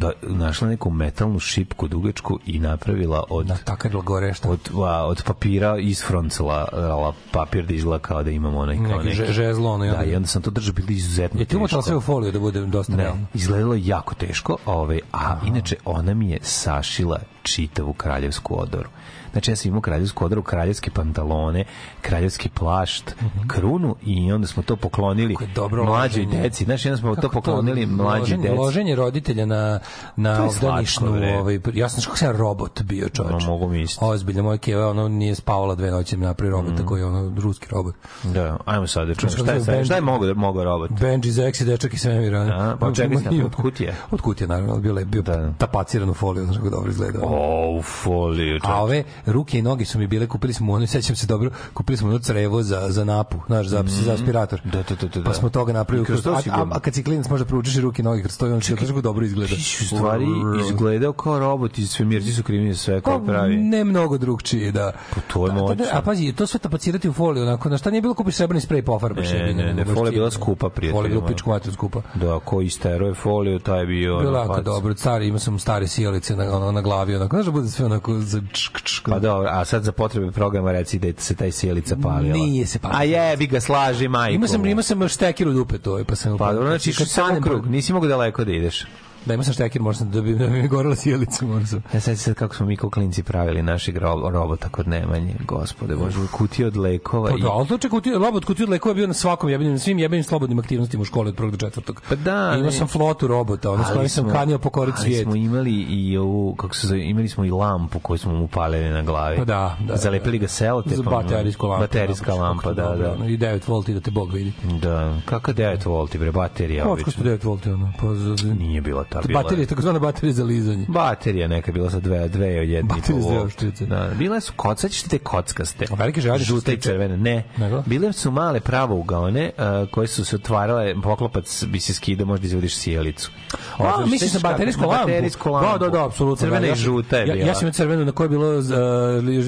C: Da, našla neku metalnu šipku dugačku i napravila od
B: Da, takarila gore šta.
C: od, a, od papira isfroncala la, papir da izgleda kao da imamo onaj kao
B: Neki
C: neki.
B: že- žezlo, ono,
C: Da, i onda sam to držao, bilo izuzetno
B: Je ti umotala sve u foliju da bude dosta
C: Ne,
B: realno?
C: izgledalo je jako teško, ovaj, a inače ona mi je sašila čitavu kraljevsku odoru. Znači ja sam imao kraljevsku odoru, kraljevske pantalone, kraljevski plašt, krunu i onda smo to poklonili
B: dobro
C: mlađoj
B: loženje.
C: deci. Znači onda smo to
B: Kako
C: poklonili mlađoj
B: loženje,
C: deci.
B: Loženje roditelja na, na
C: To
B: obdanišnu, ovaj, ja sam kako sam robot bio čovječ.
C: No, mogu misliti.
B: Ozbiljno, moja keva, ono nije spavala dve noći, mi napravi robota koji je ono ruski robot.
C: Da, ajmo sad da čujemo.
B: Znaš
C: Šta je, sad,
B: Benji-
C: šta je mogo, mogo robot?
B: Benji Zex i dečak i svemira.
C: A, pa čekaj, od kutije?
B: Od kutije, naravno, bio je bio
C: Da.
B: da. tapaciran u foliju, znaš kako dobro izgleda.
C: O, u foliju. čovječe.
B: A ove ruke i noge su mi bile, kupili smo ono, sećam se dobro, kupili smo ono crevo za, za napu, znaš, za, za aspirator.
C: Da, da, da, da, da.
B: Pa smo toga napravili.
C: Kroz to
B: a, a, a, kad si klinac možda proučiš ruke i noge kroz to i on će kako dobro izgleda.
C: Ti u stvari izgledao kao robot i svemirci su krivini za sve koje
B: Pa,
C: pravi.
B: Ne mnogo drugčije, da.
C: Pa to je
B: Da, da,
C: moćno.
B: A pazi, to sve tapacirati u foliju, onako, na šta nije bilo kupiš srebrni sprej pofarbaš.
C: Ne, ne, ne, folija je bila skupa, prijatelju
B: Folija je bila pičku materiju skupa.
C: Da, ko istero je foliju, taj je bio...
B: Bilo
C: ono,
B: jako dobro, stari, imao sam stare sjelice na, ono, na glavi, onako, znaš da bude sve onako za čk, čk,
C: Pa dobro, a sad za potrebe programa reci da je se taj sjelica palila.
B: Nije se palila.
C: A jebi ga, slaži majku.
B: Imao sam, imao sam štekir u dupe to, pa sam...
C: Pa dobro, znači
B: kad
C: samo krug, nisi mogu daleko da ideš.
B: Da, imao sam štekir, možda sam da bi, da bi mi gorela sjelica, možda sam.
C: Ja sad sad kako smo mi kao klinci pravili našeg ro- robota kod Nemanje, gospode, bože, kutije od lekova.
B: Pa
C: i-
B: da, ali to kutiju, robot kutiju od lekova je bio na svakom jebenim, na svim jebenim slobodnim aktivnostima u školi od prvog do četvrtog.
C: Pa da,
B: I Imao
C: ne.
B: sam flotu robota, ono s
C: Ali
B: sam kanio pokoriti
C: ali
B: svijet.
C: smo imali i ovu, kako se zove, imali smo i lampu koju smo mu palili na glavi.
B: Pa da, da.
C: Zalepili ga selotepom.
B: Za baterijsku lampu.
C: Baterijska lampa, da, da.
B: I 9 volti da te Bog vidi.
C: Da, kakva 9 volti, bre, baterija
B: što 9 volti, ono? Pa,
C: Nije bila ta, bila
B: baterija, takozvana baterija za lizanje.
C: Baterija neka bila sa dve, dve od jedne
B: Baterija za oštrice.
C: Da, bile su ćete te kockaste.
B: A velike žarnice
C: Žute i crvene, ne.
B: Nego?
C: Bile su male pravo ugaone uh, koje su se otvarale, poklopac bi se skidao, možda izvodiš sjelicu.
B: A,
C: Ovo,
B: misliš na baterijsku lampu?
C: Baterijsku lampu.
B: Da, da, da, apsolutno.
C: Crvena
B: da,
C: i
B: ja
C: žuta je
B: ja,
C: bila.
B: Ja sam imao crvenu na kojoj je bilo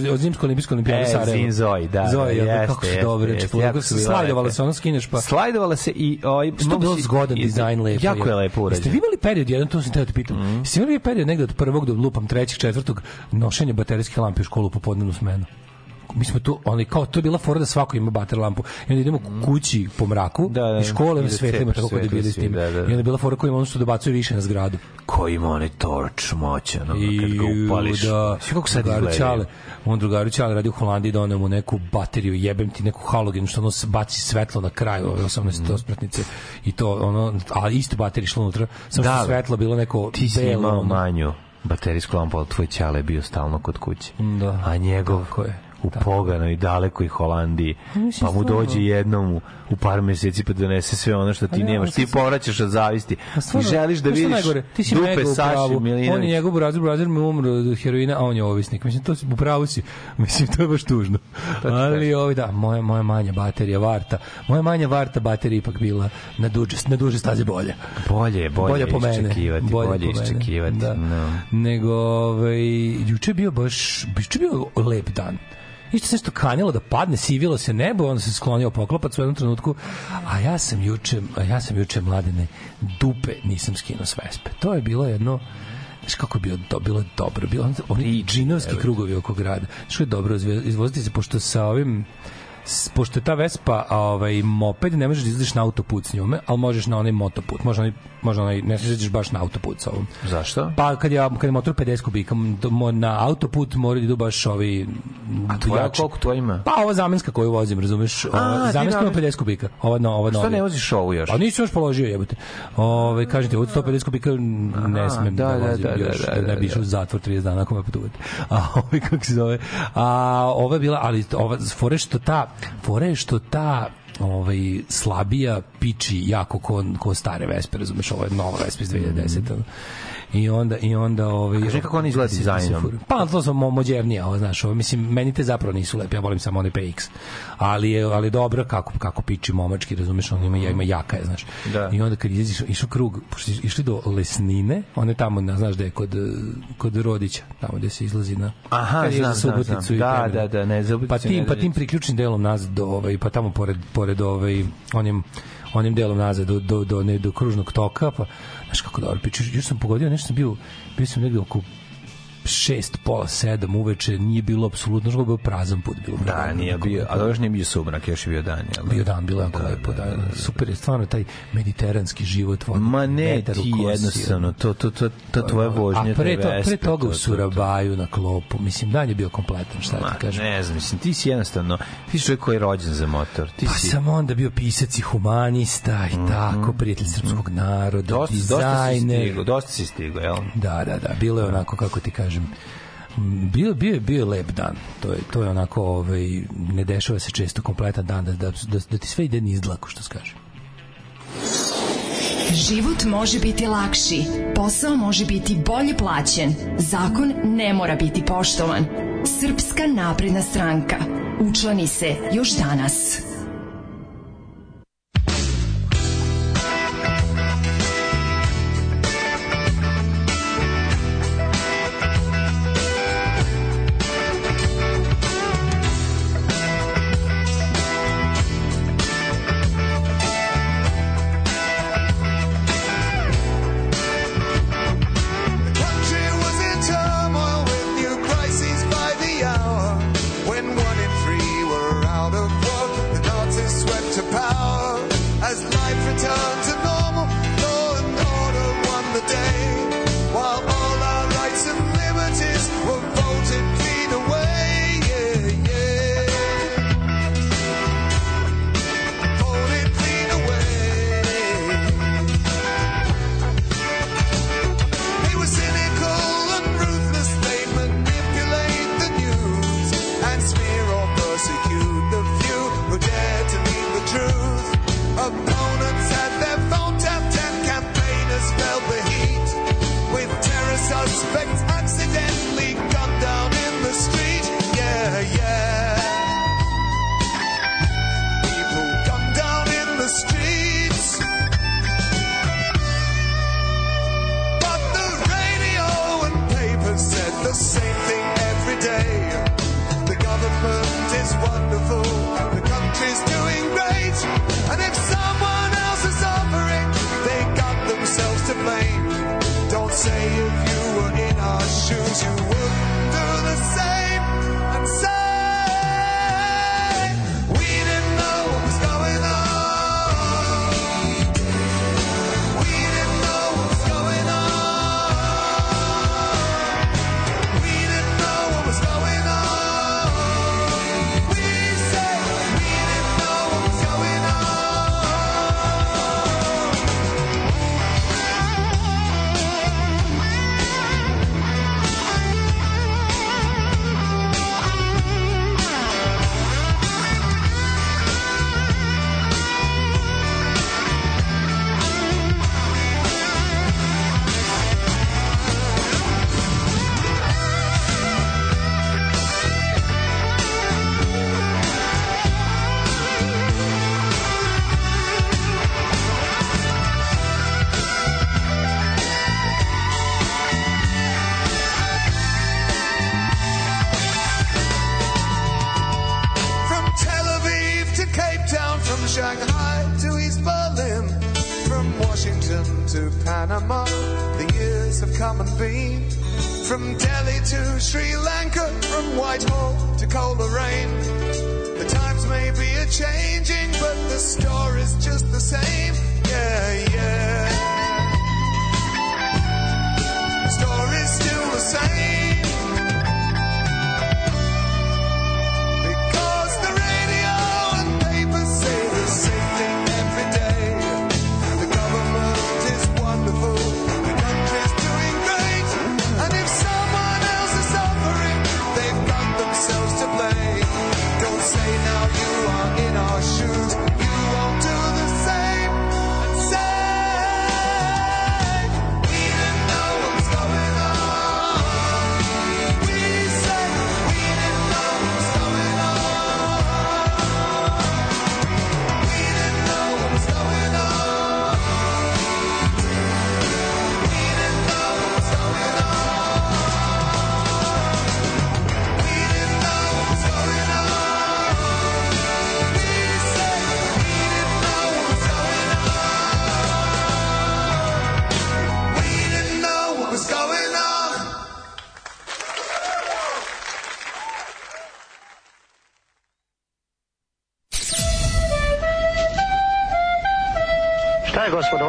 B: uh, od zimsko olimpijsko olimpijade
C: E,
B: Sarajevo.
C: Zin Zoji, da,
B: Zoji, ja,
C: jeste,
B: kako su
C: jeste,
B: dobre,
C: jeste,
B: čepo,
C: jako
B: kako
C: su
B: se
C: bile
B: slajdovala se, ono skineš pa...
C: Slajdovala se i
B: Što je bilo
C: mogu si-
B: zgodan dizajn lepo.
C: Jako je lepo urađeno.
B: Jeste vi imali period jedan, to sam teo da te pitam. Mm. Jeste imali period negde od prvog do lupam trećeg, četvrtog nošenja baterijske lampe u školu u popodnevnu smenu? Mi smo tu, oni kao to je bila fora da svako ima bater lampu. I onda idemo kući po mraku
C: Da, da,
B: i škole
C: i
B: na
C: da
B: svetlima tako kod
C: svetlo
B: bili s tim.
C: da, da.
B: I onda je bila fora koja ima ono što dobacuje više na zgradu.
C: Ko ima onaj torč moćan, ono, kad ga upališ.
B: da,
C: Svi kako sad.
B: Ćale, on drugaru Ćale radi u Holandiji doneo mu neku bateriju, jebem ti neku halogen što ono baci svetlo na kraju ove 18
C: Mhm.
B: ospratnice i to ono, a isto baterija išla unutra, samo
C: Da,
B: što svetlo bilo neko
C: Ti si
B: belo,
C: imao manju baterijsku lampu, ali tvoj ćale je bio stalno kod kuće.
B: Da.
C: A njegov
B: Tako je.
C: U poganoj dalekoj Holandiji,
B: mislim,
C: pa mu dođe jednom u, u par meseci pa donese sve ono što ti
B: ne,
C: nemaš. Ti povraćaš od zavisti.
B: A
C: I
B: stvarno,
C: želiš da vidiš
B: najgore? ti si
C: dupe Saši. Milinović.
B: On je njegov brazir, brazir mu umro od heroina, a on je ovisnik. Mislim, to si, u pravu si. Mislim, to je baš tužno. Ali, ovaj, da, moja, moja manja baterija, varta. Moja manja varta baterija ipak bila na duže, na duže staze bolje.
C: Bolje je, bolje,
B: bolje po mene.
C: iščekivati, bolje,
B: mene.
C: iščekivati.
B: Da.
C: No.
B: Nego, ovaj, juče je bio baš, juče je bio lep dan. Isto se nešto kanjalo da padne, sivilo se nebo, onda se sklonio poklopac u jednom trenutku, a ja sam juče, a ja sam juče mladene dupe nisam skinuo s vespe. To je bilo jedno Znaš kako je bilo, do, bilo je dobro, bilo on- oni džinovski krugovi oko grada. Što je dobro izvoziti se, pošto sa ovim pošto je ta Vespa a, ovaj moped ne možeš da izlaziš na autoput s njome, ali možeš na onaj motoput. Može onaj može onaj ne smiješ da baš na autoput sa ovom.
C: Zašto?
B: Pa kad je kad je motor 50 kubika, na autoput moraju da idu baš ovi
C: A tvoja
B: jači.
C: koliko tvoja ima?
B: Pa ova zamenska koju vozim, razumeš?
C: Ti
B: zamenska ima
C: radiš-
B: 50 kubika. Ova no, ova
C: Što ne voziš ovu još?
B: Pa nisi još položio, jebote. Ove, kažem ti, od 150 kubika ne smem da,
C: da, da,
B: vozim
C: da, da,
B: još,
C: da,
B: da, ne
C: da,
B: bi išao u zatvor 30 dana ako me potuvate. A ovaj, kako se zove? A ova je bila, ali ova, fore što ta, fore što ta ovaj slabija piči jako ko, ko stare Vespe, razumeš, ovo je nova Vespa iz 2010. Mm. I onda i onda ovaj
C: Kaži kako oni izgleda dizajnom.
B: Pa to su mo modernije, ovo znaš, ovo mislim meni te zapravo nisu lepe, ja volim samo one PX. Ali je ali dobro kako kako piči momački, razumeš, on ima ima jaka je, znaš.
C: Da.
B: I onda kad izađeš išao krug, pošto išli do Lesnine, one tamo, na, znaš da je kod kod Rodića, tamo gde se izlazi na
C: Aha, znam, znam, znam. Da, da, da, ne, Suboticu
B: Pa tim, pa tim priključnim delom nazad do ovaj pa tamo pored pored ovaj onim onim delom nazad do do do ne do kružnog toka pa znaš kako dobro piče još sam pogodio nešto sam bio bio sam negde oko šest, pola, sedam uveče, nije bilo apsolutno, je bio prazan put. Bilo
C: Da,
B: prazan,
C: nije bio, a dobro još nije bio sumrak, još je bio dan. Jel? da?
B: bio dan, bilo jako lepo, da, da, super je stvarno taj mediteranski život. voda,
C: Ma ne, ti
B: kosi,
C: jednostavno, to, to, to, to tvoje vožnje,
B: A pre, to, pre toga
C: to,
B: u. Surabaju na klopu, mislim, dan je bio kompletan, šta
C: Ma,
B: ti kažem.
C: ne znam, mislim, ti si jednostavno, ti si čovjek koji je rođen za motor. Ti
B: Pa
C: si,
B: sam onda bio pisac i humanista i tako, prijatelj srpskog naroda,
C: Mhm. dosta, dosta si
B: dizajner.
C: stigo, dosta si stigo, jel?
B: Da, da, da, bilo je onako kako ti kažem m, bio bio bio lep dan. To je to je onako ovaj ne dešava se često kompletan dan da da, da, da ti sve ide niz dlaku što se kaže.
E: Život može biti lakši, posao može biti bolje plaćen, zakon ne mora biti poštovan. Srpska napredna stranka. Učlani se još danas.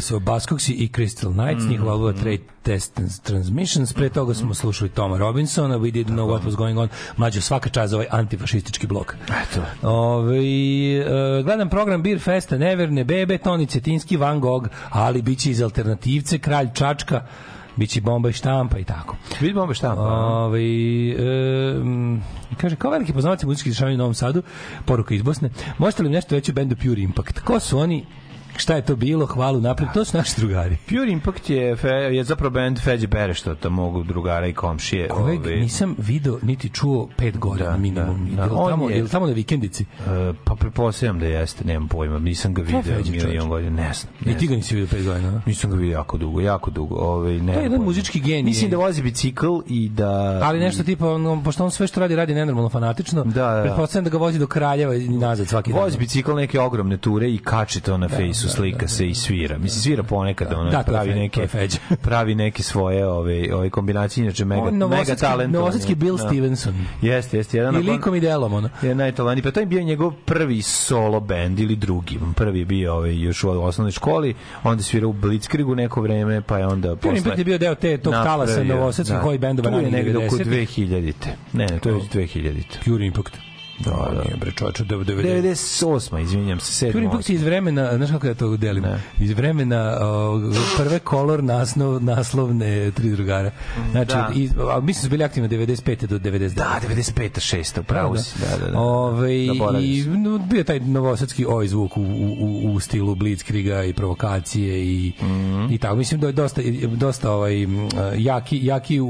B: Bili su Buzzcocks i Crystal Knights,
C: Mhm.
B: njihova albuma Trade Test Transmissions. Pre toga smo slušali Toma Robinsona, We Didn't Know What Was Going On. Mlađo, svaka čast za ovaj antifašistički blok.
C: Eto.
B: Ove, e, gledam program Beer Festa, Neverne, Bebe, Toni Cetinski, Van Gogh, ali bit će iz alternativce, Kralj Čačka, bit će bomba i štampa i tako.
C: Vidi bombe štampa.
B: Ove, e, kaže, kao veliki poznavac muzičkih dešavanja u Novom Sadu, poruka iz Bosne, možete li nešto reći o bendu Pure Impact? Ko su oni? Šta je to bilo? Hvalu napred. To su naši drugari.
C: Pure Impact je, fe, je zapravo band Feđe Berešta, to mogu drugara i komšije.
B: Kojeg
C: ovi.
B: nisam video niti čuo pet godina
C: Da,
B: minimum.
C: da, da.
B: Jel tamo,
C: je-
B: jel tamo na vikendici?
C: E, pa prepostavljam da jeste, nemam pojma, nisam ga video milion godina, ne znam. ne
B: Ni ti ga nisi video pet godina.
C: Nisam ga vidio jako dugo, jako dugo. Ovaj, ne
B: To je jedan muzički genij.
C: Mislim da vozi bicikl i da...
B: Ali nešto tipa, on, pošto on sve što radi, radi nenormalno fanatično,
C: Da, da, da.
B: pretpostavljam da ga vozi do Kraljeva i nazad svaki dan.
C: Vozi bicikl neke ogromne ture i kači to na fejsu, slika se i svira. Mislim, svira ponekad, ono,
B: Da,
C: pravi neke, pravi neke svoje ove, ove kombinacije, inače mega,
B: On
C: mega talent.
B: novosadski Bill Stevenson.
C: Jeste, jeste. Jedan
B: I likom i delom, ono.
C: je najtalentniji. Pa to je bio njegov prvi solo band ili drugi. Prvi je bio ovaj, još u osnovnoj školi, onda je svirao u Blitzkrigu neko vreme, pa je onda
B: Pure Impact je bio deo te, tog talasa novosadskih
C: da.
B: hoj bendova ranih
C: negde oko
B: 90-ih.
C: 2000-te. Ne, ne, to je već 2000-te.
B: Pure Impact. Da, da. Nije bre 90.
C: 98. izvinjam se, 7.
B: Pure Impact je iz vremena, znaš kako ja to delim? Iz vremena o, prve kolor naslov, naslovne tri drugara. Znači,
C: Da.
B: iz, a, mislim da su bili aktivni od 95. do 99.
C: Da, 95. 6. Pravo si. Da, da, da.
B: Ove,
C: Zaboravio
B: i no, bio taj novosadski oj zvuk u, u, u stilu Blitzkriga i provokacije i,
C: Mhm.
B: i tako. Mislim da je dosta, dosta ovaj, jaki, jaki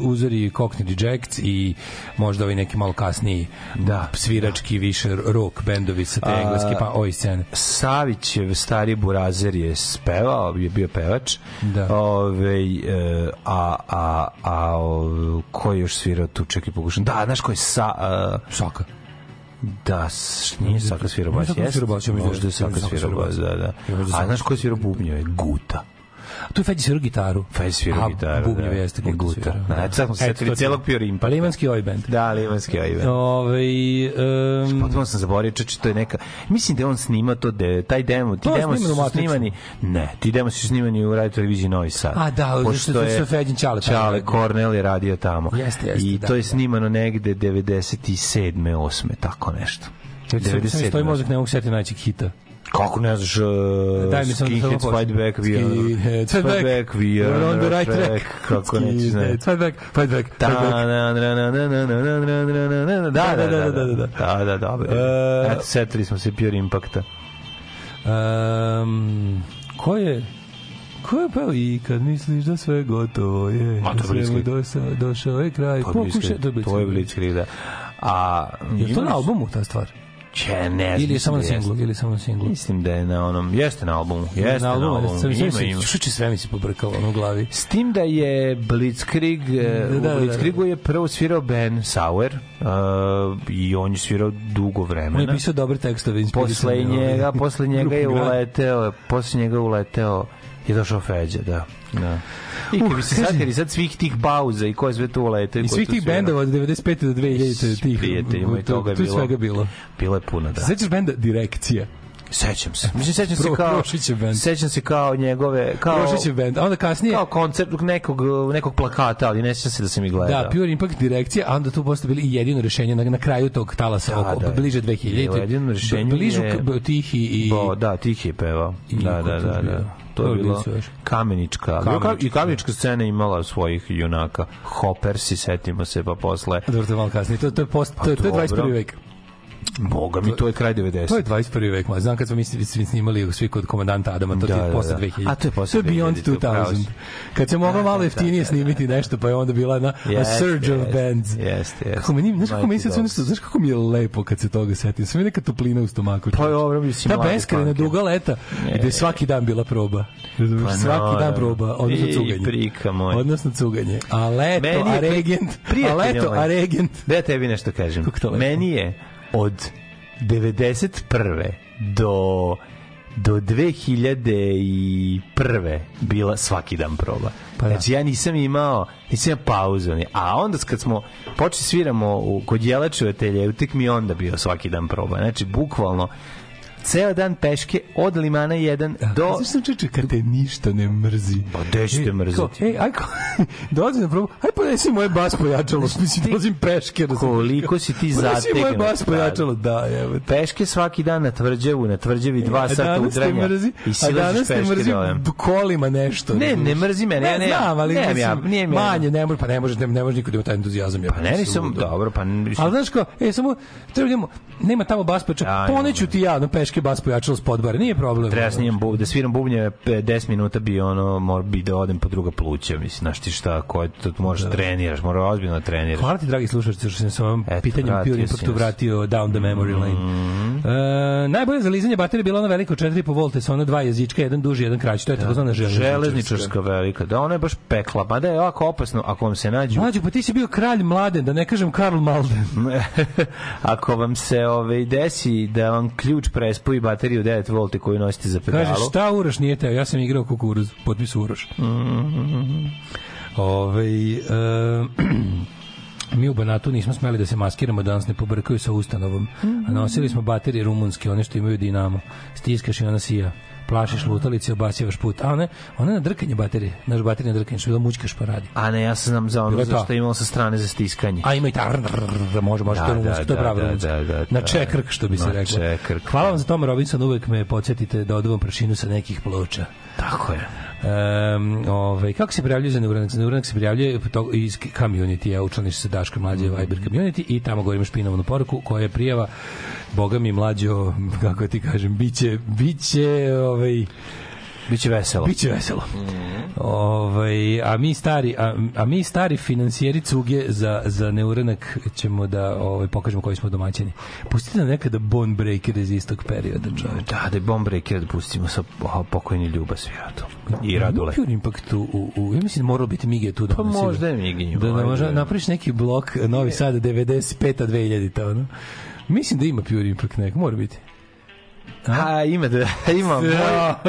B: uzori Cockney Rejects i možda ovaj neki malo kasniji
C: Da.
B: Svirački više rock bendovi sa te
C: A,
B: engleske pa oj scene.
C: Savićev stari burazer je spevao, je bio pevač.
B: Da.
C: Ove, e, a, a, a ko je još svirao tu, čekaj pokušam. Da, znaš ko je sa... Uh,
B: Saka.
C: da, nije Saka svirao bas, jeste?
B: da
C: Možda je Saka
B: Saka
C: svirao bas,
B: bas.
C: da, da. A znaš ko je svirao bubnjeve? Guta.
B: Tu Feđi svirao gitaru.
C: Feđi svirao
B: A,
C: gitaru,
B: Bubnjev
C: da.
B: jeste
C: I
B: Guta svirao.
C: Da, eto, sad smo se setili
B: to ti-
C: celog Impacta.
B: Pa limanski oj band.
C: Da, limanski ajve.
B: Ove, um,
C: Potpuno sam zaboravio, čeče, to je neka... Mislim da on snima to, de, taj demo, ti
B: To
C: demo su snimani... Ne, ti demo su snimani u radio televiziji Novi Sad.
B: A, da, zato što- zato što je Feđin Ćale radio.
C: Kornel je radio tamo.
B: Jeste, jeste,
C: I
B: da,
C: to je
B: da.
C: snimano negde 97. 8. tako nešto.
B: Sad mi stoji mozak, ne mogu setiti najćeg hita.
C: Kako ne znaš, uh,
B: Daj mi samo da
C: Skinheads Fight Back, are,
B: Skinheads Fight Back.
C: we are
B: We're on the right track.
C: Kako nećeš znati.
B: Skinheads Fight back, fight back,
C: Da,
B: fight back.
C: da, da, da, da, da, da, da, da, da, da, da,
B: Da,
C: da,
B: da, da, da, da.
C: da, da, dobro.
B: E,
C: Eto, setili smo se Pure Impacta.
B: Um, ko je Ko je peo i kad misliš da sve gotovo je,
C: A, to je
B: da svemu
C: Blitzkrieg.
B: došao, došao je kraj.
C: To je
B: Pokušaj,
C: Blitzkrieg,
B: to je Blitzkrieg.
C: Da. A,
B: Je to na albumu ta stvar?
C: Če, ne znam.
B: Ili je samo na singlu? Ili je samo na singlu?
C: Mislim da je na onom, jeste na albumu, jeste na albumu,
B: Sam
C: ima, ima.
B: Što će sve mi se pobrkalo ono u glavi?
C: S tim da je Blitzkrieg, e,
B: Da, da, da,
C: u
B: da.
C: Blitzkriegu je prvo svirao Ben Sauer uh, i on je svirao dugo
B: On
C: vremena.
B: je pisao dobre tekstove.
C: Posle njega, posle njega je uleteo, posle njega je uleteo je došao Feđa, da. da. I kad bi se
B: kaže-
C: sad, svih tih pauza i ko je sve tu uleteo.
B: I svih
C: tu
B: tih bendova od 95. do 2000 tih.
C: Prijatelji moji,
B: tu-
C: toga je
B: tu
C: bilo.
B: svega bilo.
C: Bilo je puno, da.
B: Sećaš benda Direkcija?
C: Sećam se. Mislim, sećam se kao... Sećam se kao njegove... Kao,
B: Prošićev bend. A onda kasnije...
C: kao koncert nekog, nekog plakata, ali ne sećam se da sam ih gledao.
B: Da, Pure Impact direkcija, a onda tu posle bili i jedino rešenje na, na kraju tog talasa,
C: Da,
B: oko,
C: da.
B: bliže 2000.
C: Bilo jedino rešenje
B: Bližu
C: je-
B: k- Tihi i...
C: Bo, da, tih je pevao.
B: I
C: Da, da, da,
B: bio?
C: da. To je bilo? Kamenička.
B: Kamenička,
C: I Kamenička scena imala svojih junaka. Hoppers, setimo se, pa posle...
B: Dobro, to je malo kasnije. To, to je, post, to, je- to je
C: dobro.
B: 21. vek.
C: Boga mi, to je kraj 90.
B: To je 21. vek, ma znam kad smo mi snimali svi kod komandanta Adama, to
C: Da,
B: je
C: da,
B: posle
C: da.
B: 2000.
C: A to je posle
B: To je Beyond
C: 2000, upravo
B: 2000.
C: si.
B: Kad se moglo
C: Da,
B: malo
C: da,
B: jeftinije
C: da, da.
B: snimiti nešto, pa je onda bila na a surge of bands.
C: jeste, jeste.
B: Kako meni, znaš kako meni
C: Dogs.
B: nešto, znaš kako mi je lepo kad se toga setim. Sve neka toplina u stomaku.
C: Pa je dobro, mislim,
B: Ta beskrajna duga leta, gde je svaki dan bila proba.
C: Pa
B: svaki dan proba, odnosno cuganje.
C: prika moj.
B: Odnosno cuganje. A leto, a regent, a leto,
C: moj.
B: a regent.
C: Da tebi nešto kažem. Meni je od 91. do do 2001. bila svaki dan proba.
B: Pa da.
C: Znači ja nisam imao, nisam imao pauzu. A onda kad smo počeli sviramo u, kod Jelačevatelja, tek mi onda bio svaki dan proba. Znači bukvalno ceo dan peške od limana 1 do...
B: Znaš sam čeče, kad te ništa ne mrzi.
C: Pa gde ćete
B: Ej,
C: mrziti?
B: kao, Ej, aj, ko- dolazim na probu, aj ponesi moje bas pojačalo, mislim, dolazim peške. razumeš?
C: Koliko si ti
B: Ponesi moje
C: zategnut,
B: bas
C: da.
B: pojačalo, da, evo.
C: Peške svaki dan na tvrđavu, na tvrđavi dva
B: A
C: sata
B: danas te
C: udranja
B: mrzi,
C: i
B: a
C: silaziš
B: danas te
C: peške
B: mrzi kolima nešto.
C: Ne, ne mrzi mene, ja
B: Ne, znam, ali mislim,
C: ja- nije mi-
B: manje, ne može, pa ne može, ne, ne može niko da ima taj entuzijazam. Ja,
C: Pa ne, nisam, dobro, pa...
B: Ali znaš kao, e, samo, treba da idemo, nema tamo bas
C: Ja,
B: pojačalo, poneću ti ja na peške bas pojačalo s podbara, nije problem.
C: Treba snimam bu, da sviram bubnje 10 minuta bi ono mora bi da odem po druga pluća mislim znaš ti šta ko je to možeš da. treniraš mora ozbiljno da treniraš
B: Hvala ti, dragi slušalci, što sam sa ovom
C: Eto,
B: pitanjem Pure Impactu
C: nas.
B: vratio down the memory lane. E, najbolje za lizanje baterije bila ona veliko 4,5 V sa ona dva jezička, jedan duži, jedan kraći. To je takozvana železničarska.
C: železničarska velika da ona je baš pekla mada je ovako opasno ako vam se nađu
B: Mlađo, pa ti si bio kralj mladen, da ne kažem Karl Malden.
C: ako vam se ove desi da vam ključ prespoji bateriju 9 V koju nosite za pedalu
B: Kaže, šta Uroš nije teo? Ja sam igrao kukuruz, potpis Uroš. Ove, e, mi u Banatu nismo smeli da se maskiramo da nas ne pobrkaju sa ustanovom. A nosili smo baterije rumunske, one što imaju dinamo. Stiskaš i ona sija. Plašiš lutalice, obasivaš put. A one, one na drkanje baterije, naš baterije na drkanje, što je bilo mućkaš pa radi.
C: A ne, ja se znam za ono
B: je to.
C: zašto imalo sa strane za stiskanje.
B: A ima i ta može, može,
C: Da,
B: to je
C: da,
B: rumunsko, to je
C: da,
B: pravo
C: da,
B: rumunsko.
C: da, da,
B: Na
C: da.
B: čekrk, što bi se
C: Na
B: reklo.
C: čekrk,
B: Hvala vam za Toma Robinson, uvek me podsjetite da oduvam prašinu sa nekih ploča.
C: Tako je.
B: Um, ovaj, kako se prijavljuje za neuranak? Za neuranak se prijavljuje iz community, ja učlaniš se Daška mlađe Viber community i tamo govorimo špinovanu poruku koja je prijava Boga mi mlađo, kako ti kažem, biće, biće, ovaj,
C: Biće veselo.
B: Biće veselo. Ovaj, a mi stari, a, a mi stari finansijeri cuge za, za neuranak ćemo da ovaj, pokažemo koji smo domaćini. Pustite nam nekada Bone Breaker iz istog perioda, čovječ.
C: Da, da Bomb Breaker da pustimo sa o, pokojni Ljuba Sviratom. I Radule.
B: Pure Impact u, u, u, ja mislim da moralo biti Mige tu da
C: Pa možda je Miginju.
B: Da, da možda napraviš neki blok Novi Sad 95-a 2000-ta, ono. Mislim da ima Pure Impact nek, mora biti.
C: A, ima da, ima moj,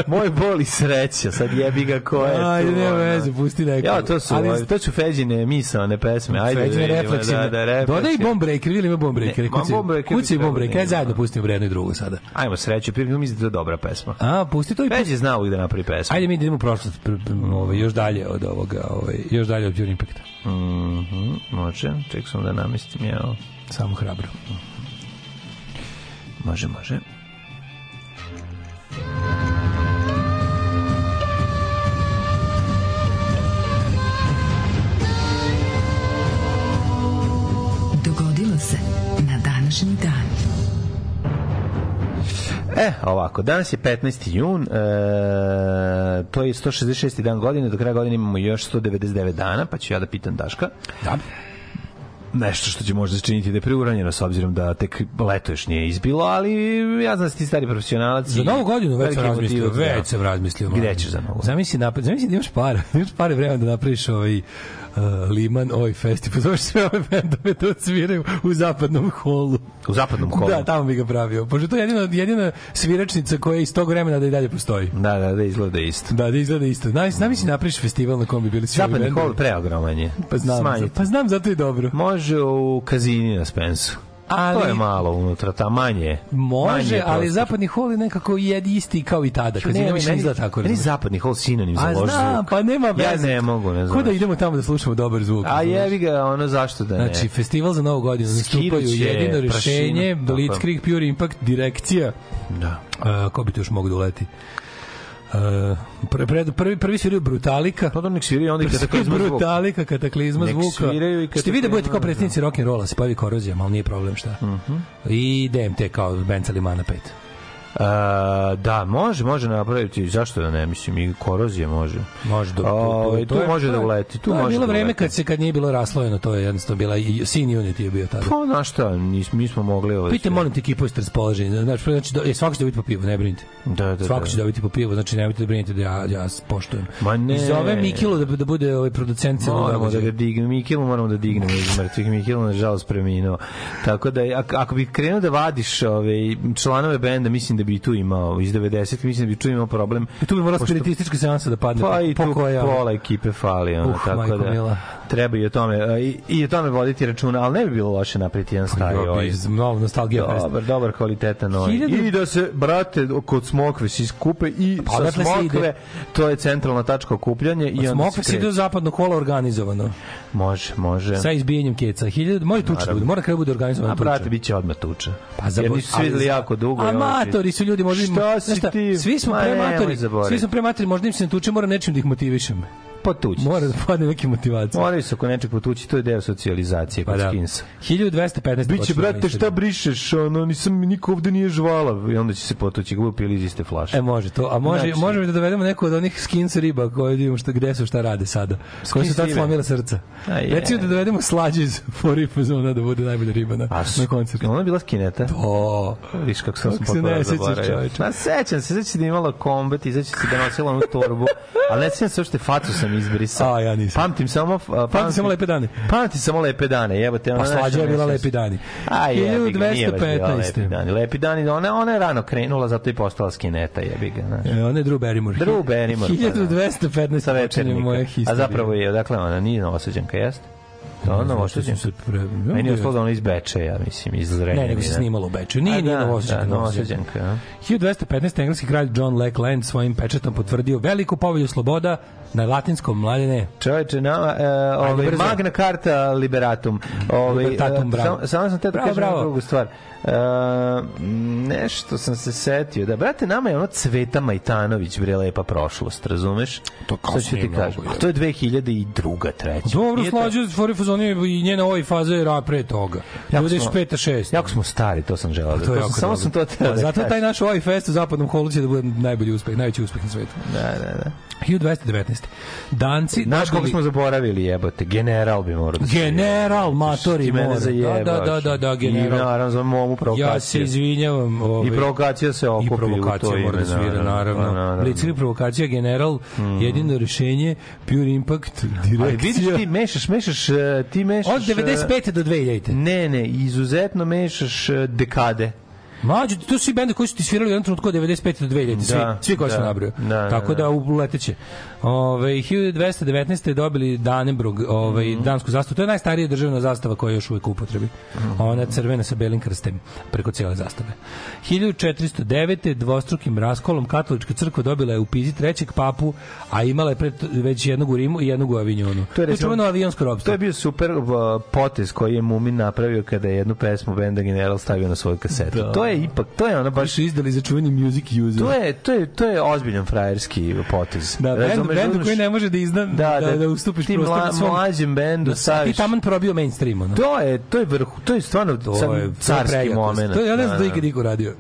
C: moj bol i sreća, sad jebi ga ko je
B: Ajde,
C: tu,
B: nema veze, pusti neko.
C: Ja, to su,
B: Ali-
C: to su Feđine misaone pesme, ajde
B: Sveđene
C: da vidimo, da, da, refleksivne.
B: Dodaj Bomb Breaker, ili ima Bomb Breaker.
C: Ne,
B: Kuci,
C: Bomb Breaker bi
B: kuci i Bomb
C: da
B: Breaker. Ajde zajedno pustimo jedno i drugo sada.
C: Ajmo sreću, prije mislim da je dobra pesma.
B: A, pusti to i pusti.
C: Feđe zna uvijek da napravi pesmu.
B: Ajde mi idemo prošlost, pr- pr- ovaj, još dalje od ovoga, ovaj, još dalje od Pure Impacta.
C: Mhm, može, ček sam da namestim, evo.
B: Samo hrabro.
C: Može, može.
F: Dogodilo se na današnji dan.
C: E, ovako, danas je 15. jun, e, to je 166. dan godine, do kraja godine imamo još 199 dana, pa ću ja da pitam Daška.
B: Da.
C: Nešto što će možda činiti da je preuranjeno s obzirom da tek leto još nije izbilo, ali ja znam da si ti stari profesionalac.
B: Za novu godinu već sam razmislio,
C: da.
B: već sam razmislio.
C: Gde ćeš za novu?
B: Zamisli, napad, zamisli da imaš pare, da imaš pare vremena da napraviš ovaj uh, Liman, ovaj festival, zoveš sve ove bendove da odsviraju u zapadnom holu.
C: U zapadnom holu?
B: Da, tamo bi ga pravio. Pošto to je jedina, jedina sviračnica koja iz tog vremena da i dalje postoji.
C: Da, da, da izgleda isto.
B: Da, da izgleda isto. Znaš, zamisli napraviš festival na kom bi bili svi
C: Zapadni hol preogroman je.
B: Pa znam,
C: Smanjite.
B: pa znam, zato je dobro.
C: Može u kazini na Spensu.
B: Ali-
C: To je malo unutra, ta manje je. Manje
B: Može,
C: je
B: ali zapadni hol je nekako jed isti kao i tada. Kad
C: Ne,
B: ne, ne izgleda tako.
C: meni
B: razumeš?
C: zapadni hol sinonim za
B: A
C: loš
B: znam,
C: zvuk.
B: pa nema
C: Ja
B: veze.
C: ne mogu, ne znam.
B: Ko da idemo tamo da slušamo dobar zvuk.
C: A jevi ga, ono zašto da ne?
B: Znači, festival za novu godinu nastupaju jedino rešenje. Blitzkrieg, Pure Impact, direkcija.
C: Da.
B: Uh, ko bi tu još mogu da uleti? Uh, pre, pre, prvi, prvi sviraju Brutalika.
C: Pa da nek sviraju onda i kataklizma zvuk.
B: Brutalika, kataklizma
C: Nek
B: zvuka.
C: sviraju i
B: Ste vi da budete kao
C: kataklizma,
B: predstavnici rock'n'rolla, se pojavi korozija, ali nije problem šta.
C: Mhm.
B: I DMT kao band sa Limana 5.
C: Da, može, može napraviti, zašto da ne, mislim, i korozije može.
B: Može da,
C: Ovaj, tu
B: je-
C: može
B: to
C: da
B: je-
C: uleti, tu
B: to je
C: može
B: bilo
C: da
B: vreme
C: uleti.
B: kad se kad nije bilo raslojeno, to je jednostavno bila i Sin Unity je bio tada.
C: Pa, znaš šta, nis, mi smo mogli... Ovaj,
B: Pite, molim te, ekipu jeste raspoloženi. Znači, znači do, e, svako će dobiti po pivu, ne brinite.
C: Da, da,
B: svako
C: da.
B: će dobiti po pivu, znači nemojte da brinete da ja, ja poštujem.
C: Ma ne.
B: I zove Mikilu da, da bude ovaj producent celog
C: Moramo da ga dignemo, Mikilu moramo da dignemo iz mrtvih. Mikilu nažalost preminuo. Tako da ako, ako bi krenuo da vadiš ove članove benda, mislim da bi tu imao iz 90 mislim da bi tu imao problem.
B: I tu bi morala
C: Pošto-
B: spiritistička seansa da padne.
C: Pa i tu
B: Pokoja.
C: pola ekipe fali, ono,
B: Uh,
C: tako da
B: mila.
C: treba i o tome i, i o tome voditi računa, ali ne bi bilo loše napraviti jedan stari
B: Jo,
C: ovaj.
B: bi- Malo nostalgija fest.
C: Dobar, dobar kvalitetan ovaj.
B: Hiljadu-
C: I da se, brate, kod Smokve se iskupe i
B: Pa
C: sa. Smokve, to je centralna tačka okupljanja i onda
B: Smokve
C: se
B: ide zapadno kola organizovano.
C: Može, može.
B: Sa izbijanjem keca. Hiljadu, mora tuča da mora kraj bude organizovano
C: A brate, bit će odmah tuča.
B: Pa za
C: Jer nisu videli jako dugo. i
B: Amatori su ljudi, možda im,
C: Šta si ti?
B: Svi smo
C: Ma,
B: prematori. Svi smo prematori, možda im se ne tuče, mora nečim da ih motivišem.
C: Potući.
B: Mora da padne neki motivacija.
C: Moraju se oko nečeg potući, to je deo socijalizacije
B: Pa
C: kod
B: da.
C: skinsa.
B: 1215.
C: Biće, brate, šta brišeš, ono, nisam, niko ovde nije žvalav. I onda će se potući, kako pili iz iste flaše.
B: E može to, a može
C: Znači-
B: možemo da dovedemo neku od onih skins riba koje vidimo šta gde su šta rade sada. Koji su
C: Skins
B: tad
C: ribe?
B: slomile srca.
C: A je.
B: Recimo da dovedemo slađe iz Foripa zona da bude najbolja riba na,
C: A
B: na koncertu.
C: Ona je bila skineta.
B: O,
C: Viš kako sam
B: se ne sećaš, čoveče?
C: Ma sećam se, sećam se da imala kombat i sećam se da nosila onu torbu, ali ne sećam se uopšte facu sam izbrisao.
B: A, ja nisam.
C: Pamtim samo... a, Pamtim,
B: samo lepe dane.
C: Pamtim samo lepe dane, jebote.
B: Pa
C: ona
B: slađa
C: nešto
B: je bila lepi dani.
C: A bila
B: 1215.
C: lepi dani. Lepi dani, ona, ona je rano krenula, zato je postala skineta, jebi ga. Znaš.
B: E, ona je Drew Barrymore.
C: Drew Barrymore, pa da.
B: 1215.
C: Sa
B: moja historija.
C: A zapravo je, odakle ona nije novosađanka, jeste?
B: Ne
C: ono
B: su se pre-
C: Meni je ostalo da ono iz Bečeja, mislim, iz Zrenjanina.
B: Ne, nego se snimalo u Beču. Nije,
C: A
B: nije
C: da,
B: Novosađenka.
C: da,
B: Novosađenka.
C: Ja.
B: 1215. engleski kralj John Lackland svojim pečatom potvrdio veliku povelju sloboda na latinskom mladene.
C: Čoveče, nama, e, ovaj. Magna Carta Liberatum. Ovaj,
B: Libertatum,
C: e,
B: bravo.
C: Samo, sam te da kažem drugu stvar. E, nešto sam se setio. Da, brate, nama je ono Cveta Majtanović, bre, lepa prošlost, razumeš?
B: To
C: ću
B: kasnije
C: ti kažem?
B: je.
C: A to je 2002. treća.
B: Dobro,
C: Nije to-
B: Fori Fazoni i njena ovoj faza je ra pre toga.
C: Jako smo-
B: 95. 6.
C: Jako smo stari, to sam želao. da-
B: To je
C: to sam, samo sam to teo
B: Pa,
C: da
B: Zato taj naš ovaj fest u zapadnom holu će da bude najbolji uspeh, najveći uspeh na svetu.
C: Da, da, da.
B: 1219. Danci
C: Znaš koga smo zaboravili, jebote? General bi morao da se-
B: General, matori, mora. Da, da, da, da,
C: I
B: general.
C: naravno za momu provokaciju.
B: Ja se izvinjavam. Ovaj,
C: I provokacija se okupi
B: I provokacija mora da svira,
C: naravno. Pa.
B: Blitzkrieg provokacija, general, jedino rešenje, Pure Impact, direkcija.
C: Ali vidiš ti mešaš, mešaš, e, ti mešaš...
B: Od 95. do 2000.
C: Ne, ne, izuzetno mešaš e, dekade.
B: Mađo, to su svi bende koji su ti svirali u jednom trenutku od 95. do 2000. Svi,
C: Da,
B: svi koji
C: da,
B: su nabrao.
C: da, da,
B: Tako da,
C: da.
B: uleteće. Ove, 1219. dobili Danenbrog, ovaj,
C: Mhm.
B: dansku zastavu. To je najstarija državna zastava koja je još uvijek u upotrebi.
C: Mhm.
B: Ona je crvena sa belim krstem preko cijele zastave. 1409. dvostrukim raskolom katolička crkva dobila je u Pizi trećeg papu, a imala je pred, već jednog u Rimu i jednog u Avignonu. To je,
C: recimo-
B: čuveno avionsko robstvo.
C: To je bio super uh, potez koji je Mumin napravio kada je jednu pesmu benda General stavio na svoju kasetu.
B: Da.
C: To je ipak, to je ono
B: baš izdali za čuveni music user.
C: To je, to je, to je ozbiljan frajerski potez.
B: Da, bendu koji ne može da izda, da, da, da ustupiš
C: ti
B: prostor
C: mla,
B: svom-
C: mlađem bendu
B: da ti
C: staviš...
B: taman probio mainstream, ono.
C: To je, to je vrhu, to je stvarno
B: To je- je
C: carski moment.
B: To, ja ne znam da
C: Da,
B: je ikad niko radio.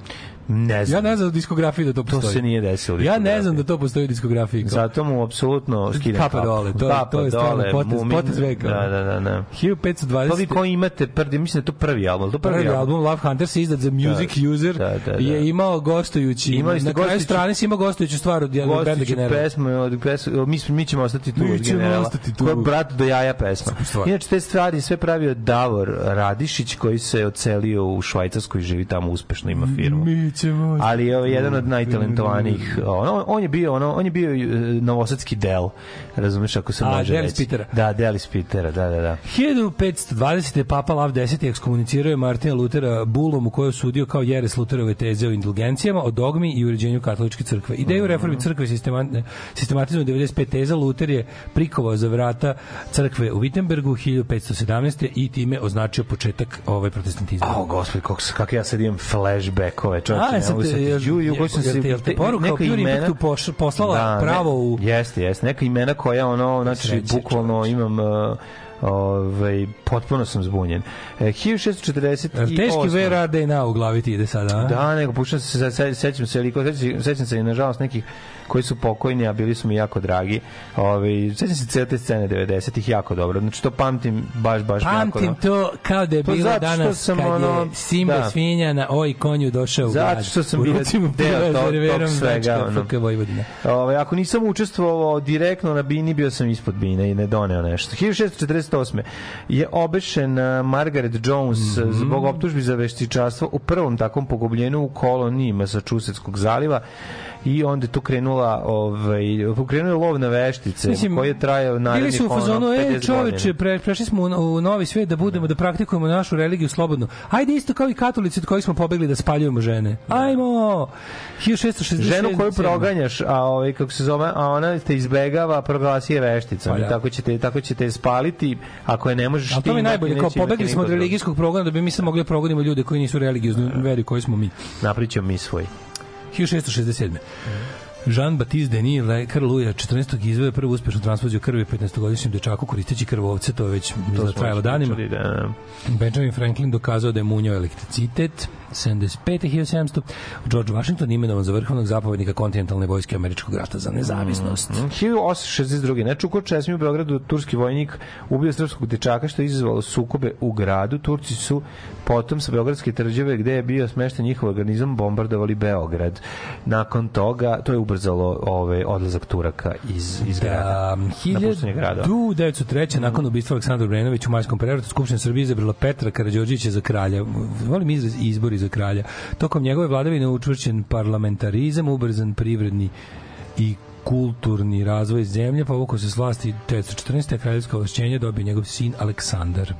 C: Ne znam.
B: Ja ne znam da diskografiji da to
C: To
B: postoji.
C: se nije desilo.
B: Ja ne znam da to postoji u diskografiji.
C: Zato mu apsolutno skidam
B: Kapa dole, to
C: Kapa
B: to je stvarno potez-
C: Mumin.
B: potez veka.
C: Da, da, da, da.
B: 1520.
C: To vi koji imate prvi, mislim da je to prvi album, to prvi,
B: Prvi album Love Hunters je izdat za Music
C: Da,
B: User
C: da, da, da.
B: je imao gostujući
C: Imali ste
B: na kraju strane si imao gostujuću stvar od jednog benda
C: Gostiću
B: General.
C: pesmu, od pesmu, mi, mi ćemo ostati tu
B: Mi
C: od
B: ćemo
C: generala.
B: ostati tu.
C: Koja brat do jaja pesma. Inače, te stvari sve pravio Davor Radišić, koji se ocelio u Švajcarsku i živi tamo uspešno, ima firmu.
B: Mi.
C: Ali je jedan od najtalentovanijih. On, on je bio ono, on je bio e, novosadski del. Razumeš ako se može reći.
B: Pitera.
C: Da, del iz Pitera, da, da, da.
B: 1520. je Papa Lav X ekskomunicirao je Martina Lutera bulom u kojoj je osudio kao jeres Luterove teze o indulgencijama, o dogmi i uređenju katoličke crkve. Ideju reformi crkve sistema- sistematizmu 95 teza Luter je prikovao za vrata crkve u Wittenbergu 1517. i time označio početak ovaj protestantizma.
C: Ao, gospod, kako, kako ja sad imam flashbackove, čovječe, ne
B: sad
C: mogu
B: te-
C: se...
B: jel-
C: Ju, ju,
B: jel-
C: koji sam se...
B: jel te poruka
C: neka imena-
B: poš- poslala
C: ne-
B: pravo u-
C: Jeste, jeste. Neka imena koja, ono, znači,
B: Sreće,
C: bukvalno imam... Uh, ovaj, potpuno sam zbunjen. E, 1648.
B: Jel Teški are they now u glavi ti ide sada, a?
C: Da, nego puštam se, se, se, sećam se, liko, sećam, sećam se i nažalost nekih koji su pokojni, a bili su mi jako dragi. Ove, sećam se cijele te scene 90-ih jako dobro. Znači to pamtim baš, baš jako.
B: Pamtim to kao da je
C: Pa
B: bilo danas
C: sam
B: kad
C: ono-
B: je Simba
C: da.
B: svinja na oj konju došao u grad.
C: Zato što sam bio deo tog- svega, ono. Ove, ako nisam učestvovao direktno na bini, bio sam ispod bine i ne doneo nešto. 1648. je obešen Margaret Jones mm. -hmm. zbog optužbi za veštičarstvo u prvom takvom pogubljenju u koloniji Massachusettskog zaliva i onda tu krenula ovaj pokrenuo lov na veštice
B: Mislim,
C: koji je trajao
B: Bili
C: narednih
B: su u fazonu,
C: ono, 50
B: e, čoveče, pre, prešli smo u, u novi svet da budemo, da praktikujemo našu religiju slobodno. Ajde isto kao i katolici od kojih smo pobegli da spaljujemo žene. Ajmo! 1667.
C: Ženu koju proganjaš, a ovaj kako se zove, a ona te izbegava, proglasi je vešticom.
B: Pa
C: I
B: da.
C: tako ćete tako ćete spaliti ako je ne možeš ti.
B: to mi je najbolje, kao pobegli smo od religijskog progona da bi mi sad mogli da progonimo ljude koji nisu religiozni veri koji smo mi.
C: Napričamo mi svoj.
B: 1667. Jean-Baptiste Denis, lekar Luja 14. izveo prvu uspešnu transfuziju krvi 15-godišnjem dečaku koristeći krvovce, to je već to trajalo danima.
C: pričali, Da.
B: Benjamin Franklin dokazao da je munjao elektricitet 75. 1700. George Washington imenovan za vrhovnog zapovednika kontinentalne vojske američkog rata za nezavisnost.
C: Mm, 1862. Nečuko Česmi u Beogradu turski vojnik ubio srpskog dečaka što je izazvalo sukobe u gradu. Turci su potom sa Beogradske tvrđave gde je bio smešten njihov organizam bombardovali Beograd. Nakon toga to je ubrzalo ove odlazak Turaka iz iz grada.
B: Da,
C: Napuštanje grada.
B: 1903. nakon ubistva Aleksandra Brenović u Majskom prevratu Skupština Srbije izabrala Petra Karađorđevića za kralja. Volim izraz izbori za kralja. Tokom njegove vladavine učvršćen parlamentarizam, ubrzan privredni i kulturni razvoj zemlje, povukao se s vlasti 1914. kraljevsko ovlašćenje dobio njegov sin Aleksandar.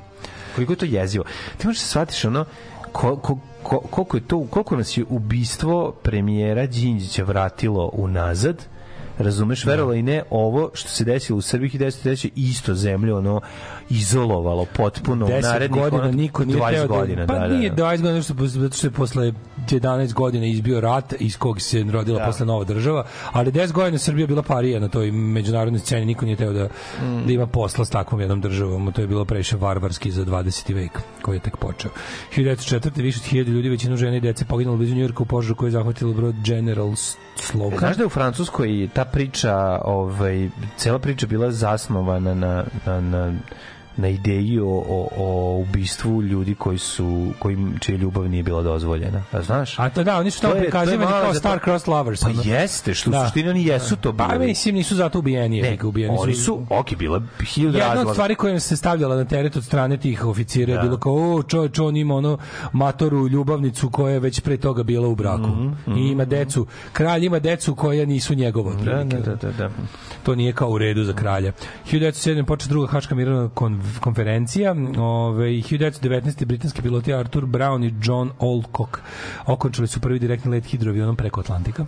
C: koliko je to jezivo. Ti možeš da shvatiš ono ko, ko, ko, koliko je to koliko nas je ubistvo premijera Đinđića vratilo unazad razumeš, verovalo i ne, ovo što se desilo u Srbiji 1903. isto zemlju, ono, izolovalo potpuno u
B: 10
C: narednih
B: godina
C: ono,
B: niko nije
C: 20
B: teo da,
C: godina,
B: pa
C: da, da,
B: nije
C: da.
B: 20 godina što, zato što je posle 11 godina izbio rat iz kog se rodila
C: Da.
B: posle nova država, ali 10 godina Srbija bila parija na toj međunarodnoj sceni, niko nije teo da,
C: Mm.
B: da ima posla s takvom jednom državom, to je bilo previše varvarski za 20. vek koji je tek počeo. 1904. više od 1000 ljudi, većinu žene i dece poginulo blizu Njujorka u požaru koji je zahvatilo brod General Slocum.
C: Znaš da je u Francuskoj ta priča, ovaj, cela priča bila zasnovana na, na, na na ideji o, o, o ubistvu ljudi koji su koji čija ljubav nije bila dozvoljena. A znaš?
B: A to da, oni su tamo
C: je- to je
B: prikazivani kao star crossed lovers.
C: Pa
B: ono.
C: jeste, što u
B: Da.
C: suštini oni jesu to
B: Pa
C: bili.
B: mislim nisu zato ubijeni,
C: Ne,
B: ubijeni
C: oni su, ok, bila hiljada
B: Jedna od
C: razloga.
B: stvari koja se stavljala na teret od strane tih oficira je
C: Da.
B: bilo kao, o, čovječ, on ima ono matoru ljubavnicu koja je već pre toga bila u braku. I ima decu. Kralj ima decu koja nisu njegova.
C: Da, da, da, da, da.
B: To nije kao u redu za kralja. 1907. počne druga Haška mirovna kon konferencija. Ove, 1919. britanski piloti Arthur Brown i John Olcock okončali su prvi direktni let hidroavionom preko Atlantika.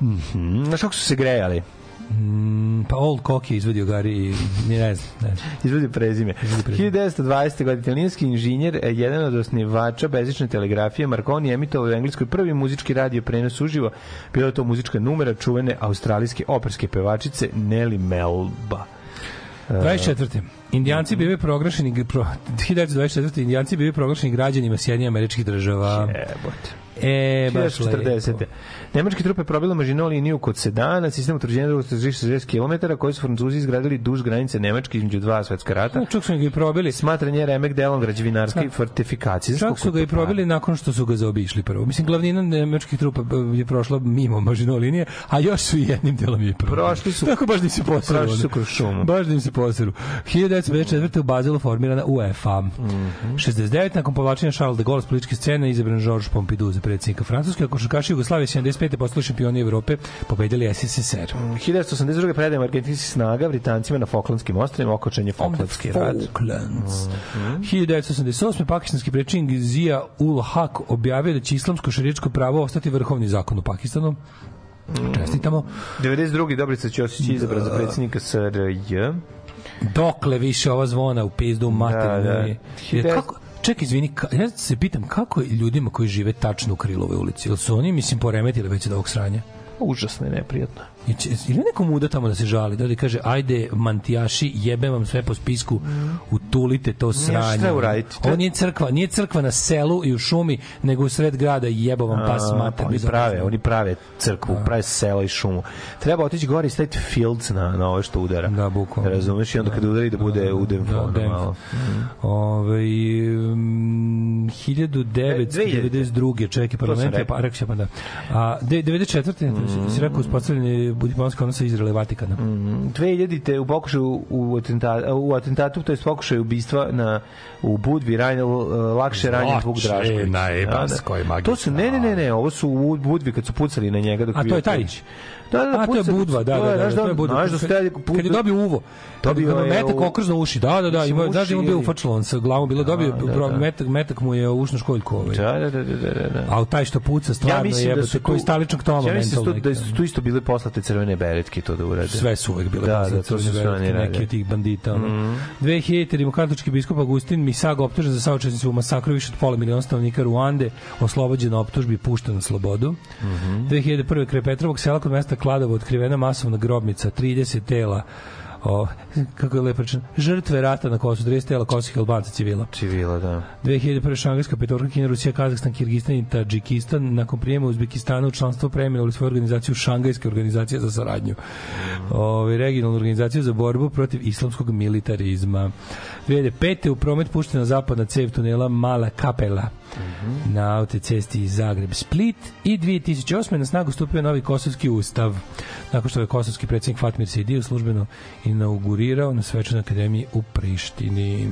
C: Mm, Znaš kako su se grejali?
B: Mm, pa Olcock je izvedio Gari i ni ne znam. Ne znam.
C: Izvodi prezime. 1920. godine italijanski inženjer, e, jedan od osnivača bezične telegrafije, Marconi emitovao u Engleskoj prvi muzički radio prenos uživo. Bila je to muzička numera čuvene australijske operske pevačice Nelly Melba.
B: 24. Indijanci bili proglašeni pro, 1924. Indijanci bili proglašeni građanima Sjedinjenih američkih država.
C: Jebote.
B: E, baš
C: 1940. Nemačke trupe probile mažino liniju kod Sedana, sistem utvrđenja drugog 60 km, koji su Francuzi izgradili duž granice Nemačke između dva svetska rata.
B: Čak su ga i probili.
C: Smatran je remek delom građevinarske i fortifikacijskog.
B: Čak su ga i probili nakon što su ga zaobišli prvo. Mislim, glavnina nemačkih trupa e, je prošla mimo Mažino linije, a još su jednim delom je probili.
C: Prošli su-
B: Tako baš da im se poseru.
C: prošli su kroz šumu.
B: Baš da im se poseru. 1954. u Bazelu formirana UEFA.
C: Mhm.
B: 69. nakon povlačenja Charles de Gaulle s političke scene izabran Georges Pompidou za predsjednika Francuske, a košarkaši Jugoslavije 75. postali šampioni Evrope, pobedili SSSR.
C: 1982. predajem argentinskih snaga Britancima na Falklandskim ostrovima okočen je Falklandski rat.
B: Falklands.
C: Mhm.
B: 1988. pakistanski prečin Zia ul Haq objavio da će islamsko šarijetsko pravo ostati vrhovni zakon u Pakistanu.
C: Mhm.
B: Čestitamo.
C: 92. Dobrica Ćosić je izabran za predsjednika SRJ.
B: Dokle više ova zvona u pizdu materinu.
C: Da, da.
B: Kako, ček, izvini, ka, ja se pitam kako je ljudima koji žive tačno u Krilovoj ulici? Jel su oni, mislim, poremetili već od ovog sranja?
C: Užasno je neprijatno.
B: I će- Ili neko muda tamo da se žali, da li kaže, ajde, mantijaši, jebem vam sve po spisku, utulite to sranje.
C: treba uraditi?
B: Ovo nije crkva, nije crkva na selu i u šumi, nego u sred grada i jebo vam pas
C: A,
B: mater.
C: oni prave, oni prave crkvu, prave selo i šumu. Treba otići gore i staviti fields na, na ove što udara.
B: Da, bukvalno.
C: Razumeš? I onda kad udari da bude u demfonu
B: da,
C: malo.
B: Ove, um, 1992. čekaj, parlament je, pa rekao pa da. A, de- 94. Mm. si rekao uspostavljeni diplomatski odnosa Izraela i Vatikana.
C: Mm, 2000-te u pokušaju u, atenta, u atentatu, to je pokušaju ubistva na, u Budvi ranjen, lakše ranjen Vuk Drašković.
B: je
C: Da, da.
B: Baskoj
C: To su, ne, ne, ne, ne, ovo su u Budvi kad su pucali na njega dok
B: A
C: je
B: to je
C: bio kući. Da, da,
B: A to je Budva, da, da, da,
C: znaš
B: da, to je Budva.
C: Znaš da su tada
B: Kad je dobio uvo,
C: Dobio
B: dobio je
C: je
B: metak okrzno uši, da, da, da, ima, znaš da ima bio ufačlovan sa glavom, bilo dobio,
C: da, da.
B: metak, metak mu je u ušnu školjku ovaj.
C: Da, da, da, da, da, da.
B: A taj što puca stvarno
C: mislim da
B: koji staličnog toma
C: ja mislim da su, da tu isto bile poslate crvene beretke to da urade.
B: sve su uvek bile
C: Da, da, to su
B: beretke, neki od tih bandita. Ono. 2000. rimokatolički biskup Agustin Misago optužen za saučesnicu u masakru više od pola miliona stanovnika Ruande, oslobođen na optužbi i pušten na slobodu. 2001. kraj Petrovog sela kod mesta Kladovo otkrivena masovna grobnica, 30 tela o, kako je lepo rečeno, žrtve rata na Kosovu, 30 tela kosovih albanca civila.
C: Civila, da.
B: 2001. šangajska petorka Kina, Rusija, Kazahstan, Kirgistan i Tadžikistan nakon prijema Uzbekistana u članstvo preimenovali svoju organizaciju Šangajska organizacija za saradnju. Ove, regionalnu organizaciju za borbu protiv islamskog militarizma. 2005. u promet puštena zapadna cev tunela Mala Kapela na autocesti Zagreb-Split i 2008. na snagu stupio novi kosovski ustav. Nakon što je kosovski predsjednik Fatmir Sidio službeno inaugurirao na Svečanoj akademiji u Prištini.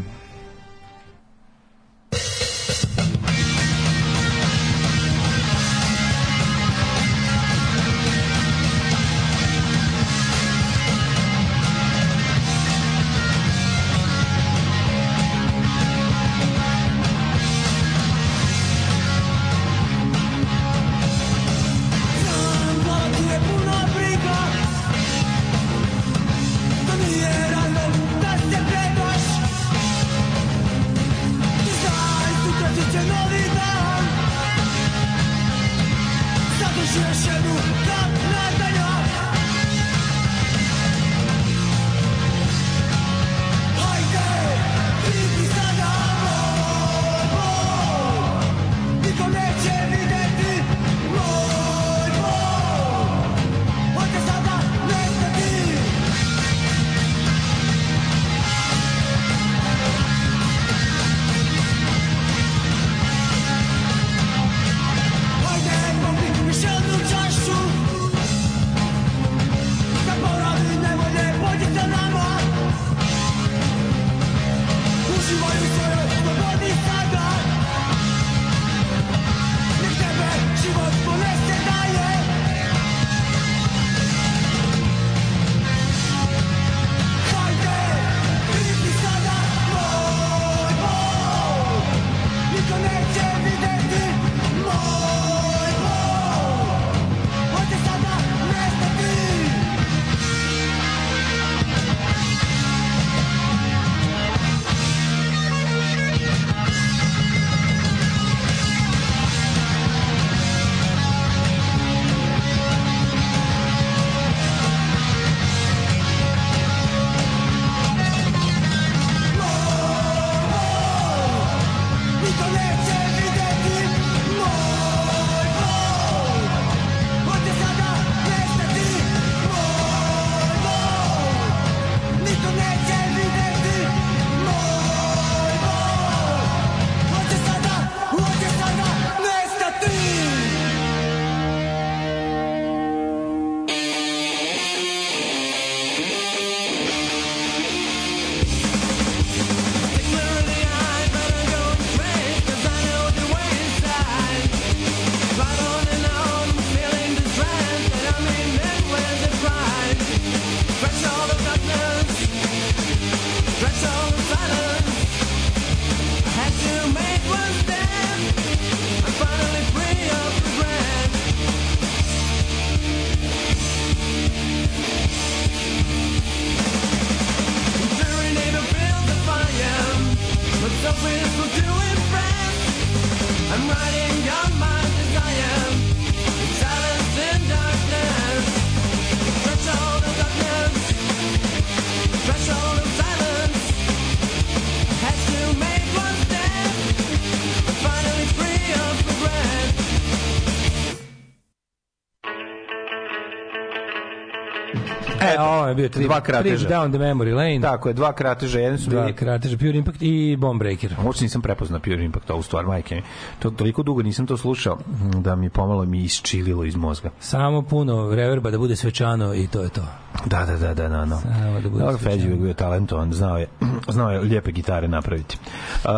B: Tri,
C: dva krateža.
B: Down the memory lane.
C: Tako je, dva krateža, jedan su
B: Dva
C: bili
B: krateža, Pure Impact i Bomb Breaker.
C: Uopšte nisam prepoznao Pure Impact, ovu stvar, majke mi. To, toliko dugo nisam to slušao mm, da mi pomalo mi isčililo iz mozga.
B: Samo puno reverba da bude svečano i to je to.
C: Da, da, da, da, da, no.
B: Samo da bude
C: Dobro. Feđi je bio talentovan, znao je, znao je lijepe gitare napraviti. Uh,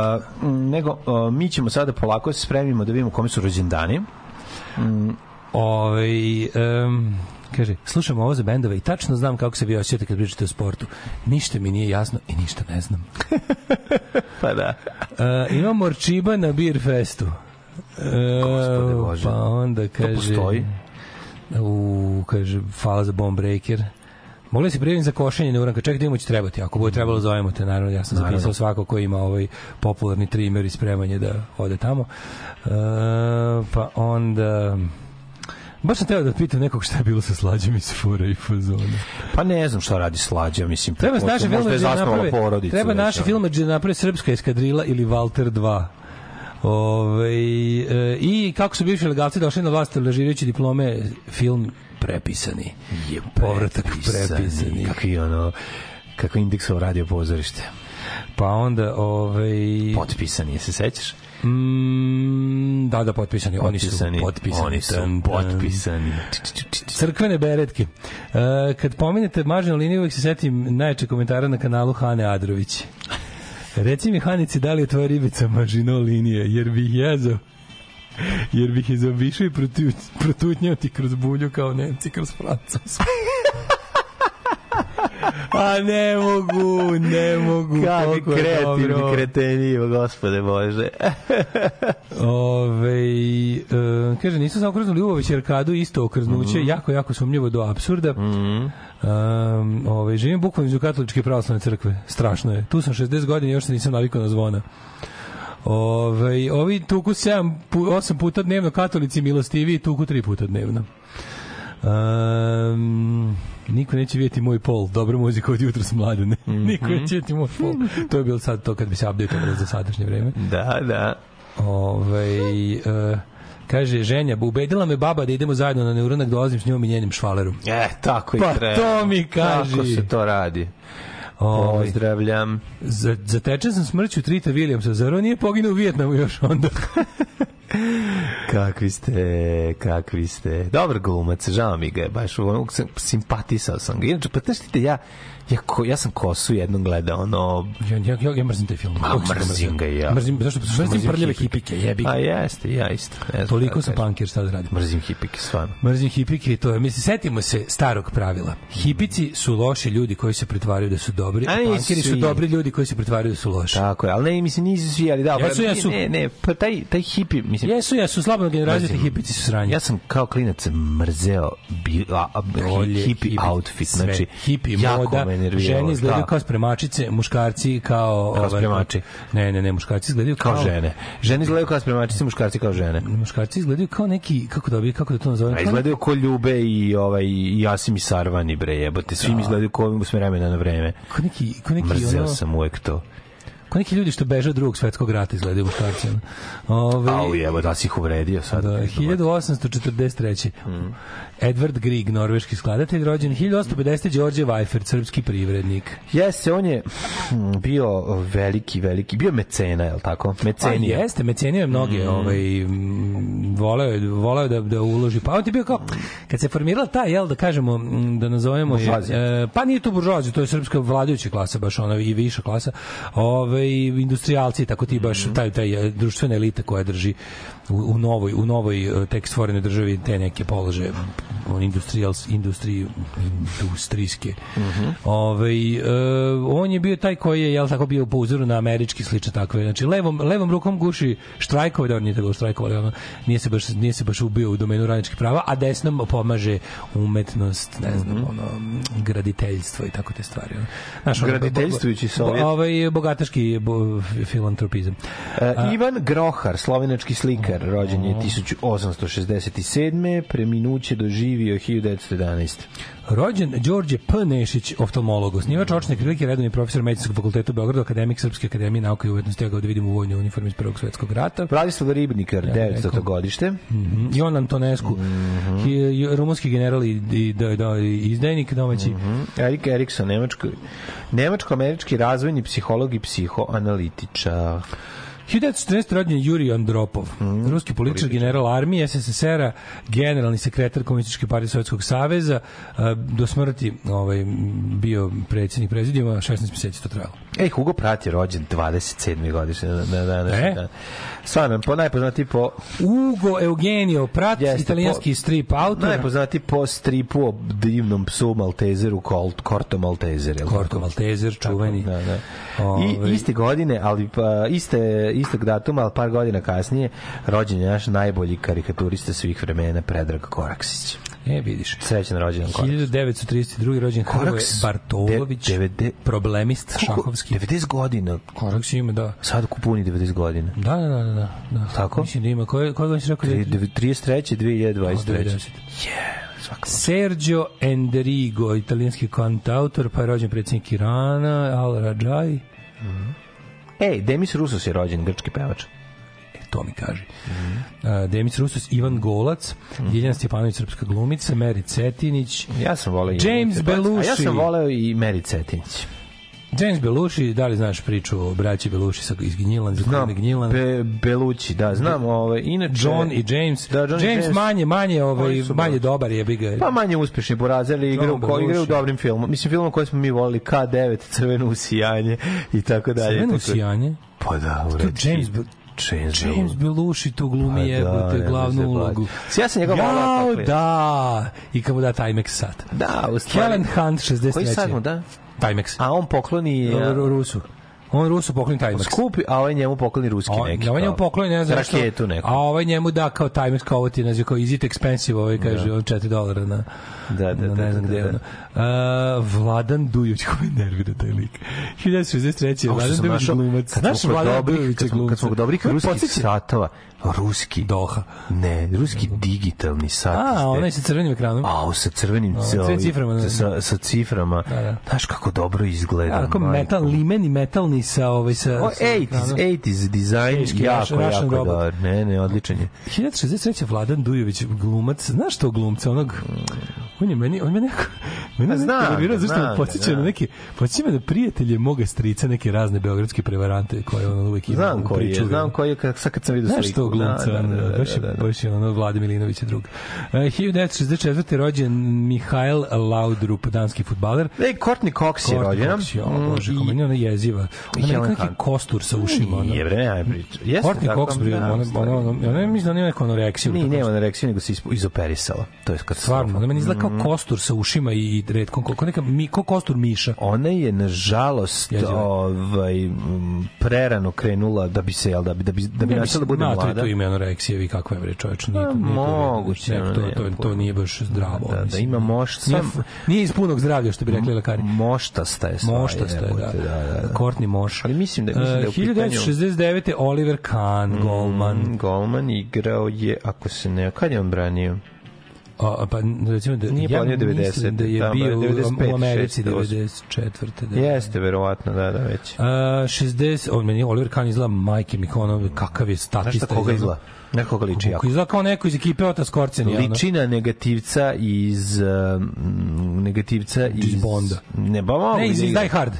C: nego, uh, mi ćemo sada polako se spremimo da vidimo kome su rođendani.
B: Ovaj um, kaže, slušam ovo za bendove i tačno znam kako se vi osjećate kad pričate o sportu. Ništa mi nije jasno i ništa ne znam.
C: Pa da.
B: Uh, ima Morčiba na Beer Festu. Uh,
C: Gospode Bože.
B: Pa onda kaže...
C: postoji?
B: U, kaže, hvala za Bomb Breaker. Mogli se prijaviti za košenje neuranka, ček da imamo će trebati. Ako bude trebalo, zovemo te, naravno, ja sam
C: Naravno.
B: zapisao svako ko ima ovaj popularni trimer i spremanje da ode tamo. E, pa onda... Baš sam teo da pitam nekog šta je bilo sa slađom iz fura i fazona.
C: Pa ne znam šta radi slađa, mislim.
B: Treba naše filme da naprave.
C: porodicu.
B: Treba naše filme da naprave Srpska eskadrila ili Walter 2. Ove, e, I kako su bivši legalci došli na vlast lažirajući diplome film prepisani.
C: Je
B: Povratak prepisani.
C: Kakvi ono, kako indeksov radio pozorište.
B: Pa onda ovaj
C: Potpisani, je se sećaš?
B: Mm, da da potpisani, oni su
C: Potpisani.
B: potpisani.
C: Oni su potpisani.
B: Crkvene beretke. E, kad pomenete maženu liniju, uvijek se setim najjače komentara na kanalu Hane Adrović. Reci mi, Hanici, da li je tvoja ribica mažino linije, jer bih jezao jer bih je zaobišao i protu, protutnjao ti kroz bulju kao Nemci kroz Francusku. A ne mogu, ne mogu.
C: Kakvi kreativni o gospode Bože.
B: Ove, e, kaže, nisu samo krznuli uvović arkadu, isto okrznuće,
C: Mhm.
B: jako, jako sumnjivo do absurda. Mm um, ove, živim bukvalno između katoličke pravoslavne crkve. Strašno je. Tu sam 60 godina i još se nisam navikao na zvona. Ove, ovi tuku 7, 8 puta dnevno, katolici milostivi tuku 3 puta dnevno. Um, niko neće vidjeti moj pol. Dobra muzika od jutra s mladene.
C: Mhm.
B: niko neće vidjeti moj pol. To je bilo sad to kad bi se updateovalo za sadašnje vreme.
C: Da, da.
B: Ovaj e, kaže ženja, ubedila me baba da idemo zajedno na neuranak, dolazim s njom i njenim švalerom.
C: E, tako i
B: Pa
C: treba.
B: to mi kaži.
C: Tako se to radi.
B: Ovaj,
C: Pozdravljam.
B: za, zatečen sam smrću Trita Williamsa, zar on nije poginuo u Vijetnamu još onda?
C: Kakvi ste, kakvi ste. Dobar glumac, žao mi ga je, baš simpatisao sam ga. Inače, pa znaš ja, ja, ko, ja sam kosu jednom gledao, ono,
B: ja, ja, ja, ja mrzim taj film. Uvijek sam
C: mrzim ga ja.
B: Mrzim, zašto? Mrzim,
C: Mrzim
B: prljave
C: hipike.
B: jebi ga.
C: a jeste, ja isto. Ne
B: Toliko sam punkir, šta da radim.
C: Mrzim hipike, stvarno.
B: Mrzim hipike i to je. Mislim, setimo se starog pravila. Hipici su loši ljudi koji se pretvaraju da su dobri,
C: A
B: a
C: nisu
B: punkiri su dobri ljudi koji se pretvaraju da su loši.
C: Tako je, ali ne, mislim, nisu svi, ali da,
B: Jesu,
C: ne,
B: jesu.
C: Ne, ne, pa taj, taj hipi, mislim,
B: Jesu, jesu, slabo generacije
C: Mrzim.
B: hipici su sranje.
C: Ja sam kao klinac mrzeo bi, a, a,
B: Rolje,
C: hipi outfit,
B: sve.
C: znači
B: hipi moda, žene izgledaju
C: da.
B: kao spremačice, muškarci kao...
C: Kao
B: ovaj,
C: spremači.
B: Ne, ne, ne, muškarci izgledaju kao...
C: kao žene. Žene izgledaju kao spremačice, muškarci kao žene.
B: Muškarci izgledaju kao neki, kako da bi, kako da to nazovem?
C: A
B: Kao
C: izgledaju ko Ljube i ovaj Jasim i Sarvani bre jebote. Svi mi izgledaju ko s vremena na vreme.
B: Ko neki, ko neki,
C: Mrzeo
B: ono,
C: sam uvek to.
B: Ko neki ljudi što beže od drugog svetskog rata izgledaju muškarci. Ove,
C: Au jebo, da si ih uvredio sad.
B: Da, 1843.
C: Mm.
B: Edward Grieg, norveški skladatelj, rođen 1850. Đorđe Weifert, srpski privrednik.
C: Jeste, on je hm, bio veliki, veliki, bio mecena, je li tako?
B: Pa
C: Mecenija.
B: jeste, mecenio je mnoge, ovaj, m, voleo je, voleo da, da uloži. Pa on ti bio kao, kad se formirala ta, jel, da kažemo, m, da nazovemo je, e, pa nije to buržoazija, to je srpska vladajuća klasa, baš ona i viša klasa, ovaj, industrijalci, tako ti baš, taj, taj e, društvena elita koja drži u, u novoj, u novoj e, tek stvorenoj državi te neke položaje on industrial industri industrijske. Ovaj e, on je bio taj koji je jel tako bio po uzoru na američki slične takve. Znači levom levom rukom guši štrajkove, da on nije tako štrajkovali, ono nije se baš nije se baš ubio u domenu radničkih prava, a desnom pomaže umetnost, ne znam, ono graditeljstvo i tako te stvari. ono. Znaš, ono,
C: Graditeljstvujući
B: bo- bo-
C: Sovjet.
B: Ovaj bogataški bo, filantropizam.
C: E, Ivan Grohar, slovenački slikar, rođen je 1867. Preminuće doživio 1911.
B: Rođen Đorđe P. Nešić, oftalmolog, osnivač očne krilike, redovni profesor medicinskog fakulteta u Beogradu, akademik Srpske akademije nauke i umetnosti, ja ga ovde vidim u vojnoj uniformi iz Prvog svetskog rata.
C: Vladislav Ribnikar, 900. godište.
B: Mhm. Ion Antonescu, hi- rumunski general i, i, da, da, i izdajnik domaći.
C: Mhm. Erik Erikson, nemačko, nemačko-američki razvojni psiholog i psihoanalitičar.
B: 1914. rođen je Juri Andropov,
C: Mhm.
B: ruski političar, general armije SSSR-a, generalni sekretar Komunističke partije Sovjetskog saveza, a, do smrti ovaj, bio predsjednik prezidijuma, 16 meseci to trajalo.
C: Ej, Hugo Pratt je rođen 27. godišnje na, na današnji
B: E?
C: dan. Stvarno, po najpoznatiji po
B: Ugo Eugenio Prat,
C: Jeste,
B: italijanski
C: po-
B: strip autor.
C: najpoznatiji po stripu o divnom psu Maltezeru Colt, Corto Maltezer.
B: Korto
C: tako?
B: Maltezer, čuveni.
C: Da, da.
B: Ovaj.
C: I iste godine, ali pa iste istog datuma, ali par godina kasnije, rođen je naš najbolji karikaturista svih vremena Predrag Koraksić.
B: E, vidiš.
C: Srećan rođendan Koraks.
B: 1932. rođen
C: Koraks,
B: Bartolović,
C: de- devede-
B: problemist
C: Koliko?
B: šahovski.
C: 90 godina.
B: Koraks ima, da.
C: Sad kupuni 90 godina.
B: Da, da, da, da, da.
C: Tako?
B: Mislim da ima. Koje, koje godine si rekao?
C: Tri- dev- 33. 2023.
B: 90. Sergio Enderigo, italijanski kantautor, pa je rođen predsjednik Irana, Al Rajai.
C: Ej, Demis Rusos je rođen, grčki pevač.
B: E, to mi kaže. Uh, Demis Rusos, Ivan Golac, Ljiljana Stjepanović, srpska glumica, Meri Cetinić,
C: Ja sam voleo
B: James
C: Rusos. A ja
B: Belushi.
C: sam voleo i Meri Cetinić.
B: James Belushi, da li znaš priču o braći Belushi sa iz Gnjilan,
C: Znam,
B: Gnjilan?
C: Be, Belući, da, znam, ovaj, inače...
B: John i James.
C: Da, John
B: James,
C: James.
B: manje, manje, ovaj,
C: Oni su
B: manje
C: baš-
B: dobar je, bi ga.
C: Pa manje uspešni borazer, ali igra,
B: John
C: u, ko, igra u
B: Belushi.
C: dobrim filmom. Mislim, filmom koji smo mi volili, K9, Crveno usijanje i tako dalje.
B: Crveno usijanje?
C: Pa da, u
B: James,
C: James,
B: James Belushi tu glumi
C: Pa da,
B: glavnu ulogu.
C: Ja sam njega volao kako je.
B: da. I mu da Timex sat.
C: Da, u stvari.
B: Helen Hunt, 63.
C: Koji sad mu da?
B: Timex.
C: A on pokloni...
B: Rusu. On Rusu pokloni Timex.
C: skupi, a ovaj njemu pokloni ruski
B: A,
C: neki.
B: ovaj njemu pokloni, ne znam.
C: Raketu neku.
B: A ovaj njemu da kao Timex, kao ovo ti je naziv kao is it expensive, ovaj kaže on 4 dolara na,
C: Da, da,
B: na
C: da,
B: ne znam
C: da,
B: gde.
C: da.
B: ono. A, Vladan Dujović, koji nervira taj lik. 1963.
C: Ovo što
B: Vladan Dujović glumac. Znaš Vladan
C: dobrih,
B: Dujovića
C: kad smo, dobrih
B: On
C: ruskih satova, ruski.
B: Doha.
C: Ne, ruski digitalni sat.
B: A, onaj sa crvenim ekranom.
C: A, sa crvenim sa,
B: sve ciframa, da.
C: sa, sa ciframa.
B: Da, da.
C: Znaš kako dobro izgleda.
B: Tako metal, limeni metalni sa ovaj sa...
C: O,
B: sa
C: 80s,
B: ekranom.
C: 80s design,
B: Teški,
C: jako,
B: Russian
C: jako
B: robot.
C: dobar. Ne, ne, odličan je.
B: 1063. Vladan Dujović, glumac, znaš to glumca, onog, on je meni, on me neko, mene nervirao,
C: ga,
B: zašto
C: znam
B: me podsjeća
C: da.
B: na neke, podsjeća me na prijatelje moga strica, neke razne beogradske prevarante koje on uvek ima
C: Znam koji je, znam koji je, kad, sad kad sam vidio
B: Znaš
C: sliku.
B: to glumca,
C: Da, da, da, da,
B: baš je,
C: da, da.
B: baš je ono Vlade Milinović je drug. Uh, 1964. rođen Mihail Laudrup, danski futbaler.
C: Ej, Courtney Cox je
B: Courtney
C: rođena.
B: Cox, jo,
C: Mm,
B: bože, kako meni ona jeziva. Ona
C: Helen
B: neki kostur sa ušima. ono.
C: Nije, bre, nema priča. Jeste
B: Courtney Cox, bre,
C: da,
B: ona, ona, ona, ona, mislim da ona ima neku anoreksiju.
C: Nije,
B: tako
C: nema anoreksiju, nego se izoperisala. To je katastrofa.
B: Stvarno, ona meni izgleda
C: Mhm.
B: kao kostur sa ušima i redkom, kao neka, mi, kao kostur miša.
C: Ona je nažalost
B: je.
C: ovaj prerano krenula da bi se jel da bi da bi da bi
B: Ja
C: nastavila da bude
B: matri,
C: mlada.
B: tu ima anoreksije, vi kakva je bre čoveč, nije,
C: Pa,
B: nije to
C: moguće,
B: neko,
C: ono,
B: to, to, to, nije baš zdravo.
C: Da, da ima moš
B: Nije, nije iz punog zdravlja, što bi rekli lekari.
C: moštasta je stvar.
B: Moštasta je, da.
C: da, da.
B: Courtney Moš.
C: Ali mislim da mislim da u
B: Uh,
C: pitanju
B: 1969. Oliver Kahn, golman.
C: Mm, Golman igrao je, ako se ne... Kad je on branio?
B: A, pa recimo da
C: Nije
B: ja
C: planio 90,
B: mislim da je
C: tamo,
B: bio u-
C: 95,
B: u Americi
C: 6,
B: 94. Da.
C: Jeste, verovatno, da, da, već.
B: Uh, 60, on meni Oliver Kahn izgleda majke mi kao ono, kakav je
C: Znaš
B: statista.
C: šta koga izgleda? Nekoga liči jako.
B: Izgleda kao neko iz ekipe Ota Skorceni. ono.
C: Liči na negativca iz... Um, negativca iz...
B: Iz Bonda.
C: Ne, ba
B: Ne, iz,
C: da
B: iz
C: igra.
B: Die Hard.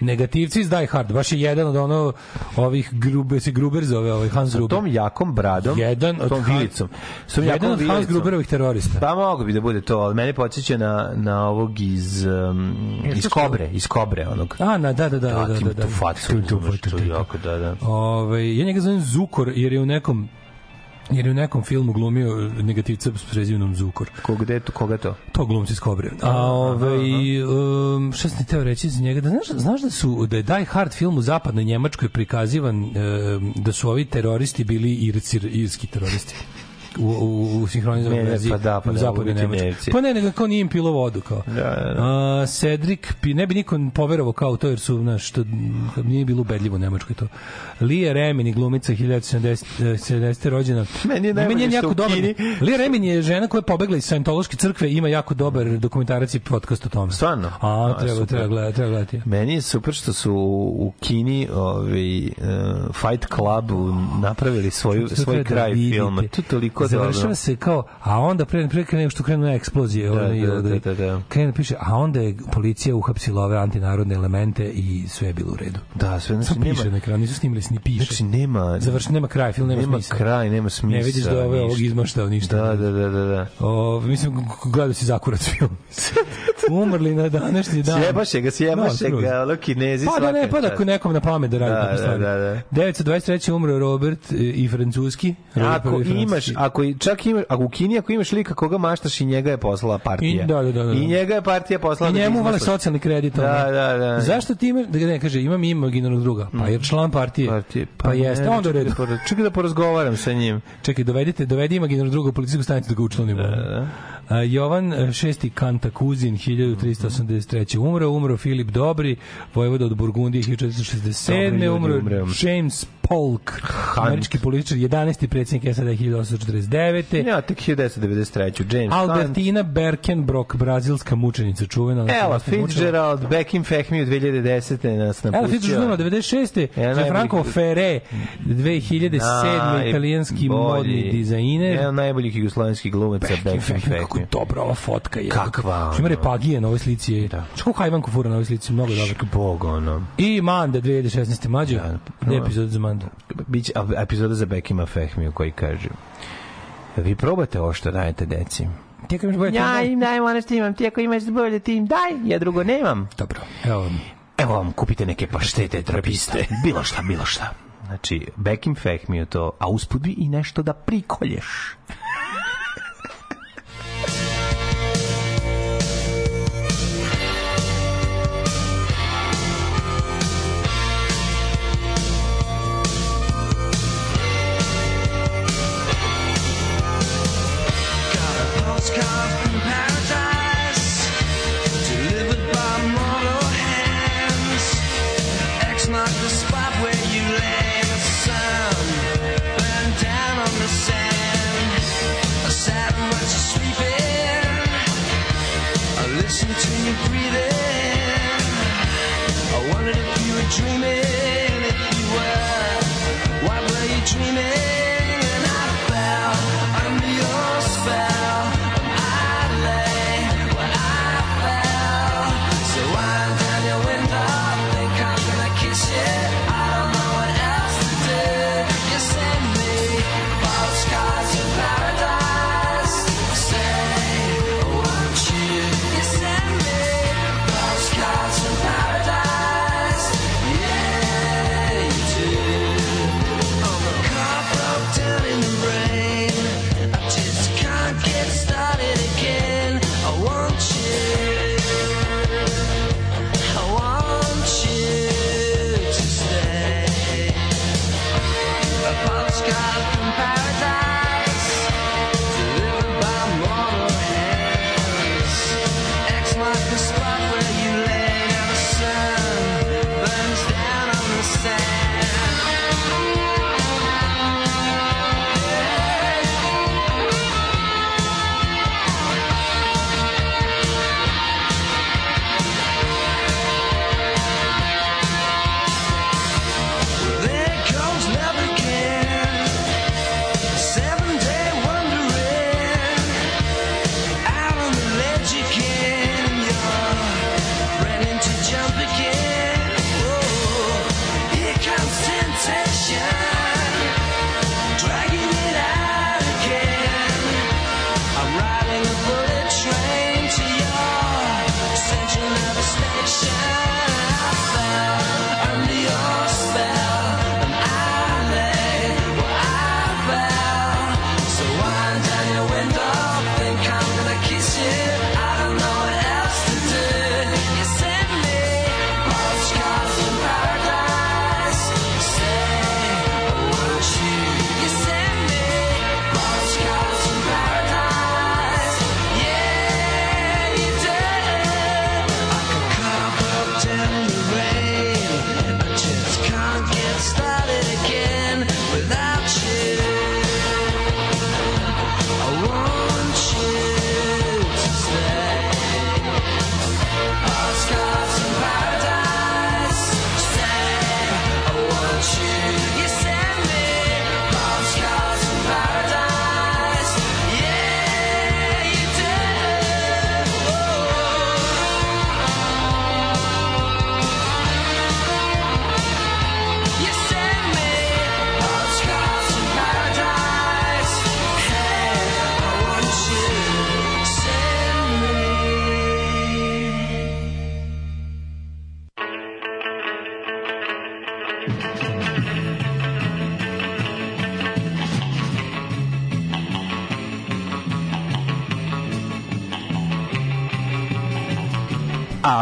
B: Negativci iz Die Hard. Baš je jedan od ono ovih grube, se Gruber zove, ovaj Hans Gruber.
C: tom jakom bradom,
B: Jedan od
C: tom
B: Han-
C: vilicom. Tom
B: jedan
C: jakom
B: od Hans
C: vilicom.
B: Gruberovih terorista.
C: Pa mogu bi da bude to, ali mene podsjeća na, na ovog iz, um, iz Kobre, iz Kobre, onog.
B: A, na, da, da, da, da,
C: Da,
B: da,
C: tu facu,
B: Tu, tu,
C: jako, da, da.
B: Ove, ja njega zovem Zukor, jer je u nekom jer je u nekom filmu glumio negativca s prezimenom Zukor.
C: Ko, gde to, koga to?
B: To glumci iz Kobre. A ovaj um, šta sam teo reći za njega? Da znaš, znaš da su da je Die Hard film u zapadnoj Njemačkoj prikazivan um, da su ovi teroristi bili irci, irski teroristi. U, u, u sinhronizovanoj verziji
C: pa da, pa
B: u
C: ne,
B: zapadnoj
C: mogu biti
B: Nemačkoj.
C: Nemci.
B: Pa ne, nego kao nije im pilo vodu. Kao.
C: Da, da, da.
B: A, Cedric, ne bi niko poverovao kao to, jer su, znaš, što nije bilo ubedljivo u Nemačkoj to. Lija Remini, glumica 1970. rođena.
C: Meni je najbolje što u
B: dobar.
C: Kini-
B: Lija Remin je žena koja je pobegla iz Scientološke crkve i ima jako dobar dokumentarac i podcast o tome.
C: Stvarno?
B: A,
C: A,
B: treba,
C: super.
B: treba gledati, treba gledati.
C: Meni je super što su u Kini ovaj, uh, Fight Club napravili svoju, svoj
B: da
C: kraj
B: vidite.
C: filma. To toliko
B: Završava
C: dobro.
B: se kao, a onda pre, pre nego što krenu eksplozije,
C: Da,
B: ovaj,
C: da, da, da, da.
B: krene piše, a onda je policija uhapsila ove antinarodne elemente i sve je bilo u redu.
C: Da, sve znači
B: Samo piše
C: nema,
B: na ekranu, nisu snimili, ni piše.
C: znači nema,
B: Završi, nema kraj, film nema,
C: nema
B: smisla.
C: kraj, nema smisla.
B: Ne vidiš da je ovaj ovog izmaštao ništa.
C: Da, da, da, da, da.
B: O, mislim, gledao si zakurac film. Umrli na današnji dan.
C: Sjebaše ga, sjebaše
B: No,
C: ga, ono kinezi
B: Pa da ne, pa da nekom na pamet da radi
C: Da, da,
B: stvari.
C: da, da.
B: 923. umro Robert e, i francuski. Robert
C: Ako imaš,
B: francuski.
C: Ako čak imaš, ako u Kini ako imaš lika koga maštaš i njega je poslala partija.
B: I- da, da, da, da.
C: I njega je partija poslala.
B: I
C: da
B: njemu
C: izmaštaš.
B: socijalni kredit. ono.
C: Da, da, da.
B: Zašto ti imaš, da ne kaže, imam imaginarnog druga, pa je član partije.
C: Partije.
B: Pa, jeste,
C: ne,
B: onda
C: čekaj
B: redu.
C: da Čekaj da porazgovaram sa njim.
B: Čekaj, dovedite, dovedi imaginarnog druga u policijsku stanicu da ga učlanimo.
C: da.
B: A, Jovan e, šesti Kantakuzin 1383. umro, umro Filip Dobri, vojvoda od Burgundije 1467.
C: Dobri ljudi
B: umro
C: umre.
B: James Polk, američki političar, 11. predsjednik SAD 1849.
C: Ja, tek 1993. James Hunt.
B: Albertina Berkenbrock, brazilska mučenica, čuvena.
C: Ela. Fitzgerald, Beckham Fehmi u 2010. nas napustio.
B: Ela Fitzgerald umrla 96.
C: Jedan
B: Gianfranco
C: najboljih-
B: Ferre, 2007. italijanski modni dizajner.
C: Jedan najboljih jugoslovenskih glumaca, Beckham
B: Fehmi, kako dobra ova fotka je.
C: Kakva,
B: Što ima repagije na ovoj slici. Je. Da. Što kako hajvanku fura na ovoj slici, mnogo dobro.
C: Bog, ono.
B: I Manda 2016. mađo.
C: Da,
B: da. epizod za Mandu.
C: Biće epizoda za Bekima Fehmiju koji kaže vi probate ovo što dajete deci.
B: Ti ako imaš bolje
C: Ja im dajem ono što imam, ti ako imaš bolje tim, daj, ja drugo nemam.
B: Dobro. Evo.
C: Evo vam, kupite neke paštete, trapiste, bilo šta, bilo šta. Znači, Bekim Fehmiju to, a usput bi i nešto da prikolješ.
A: dreaming.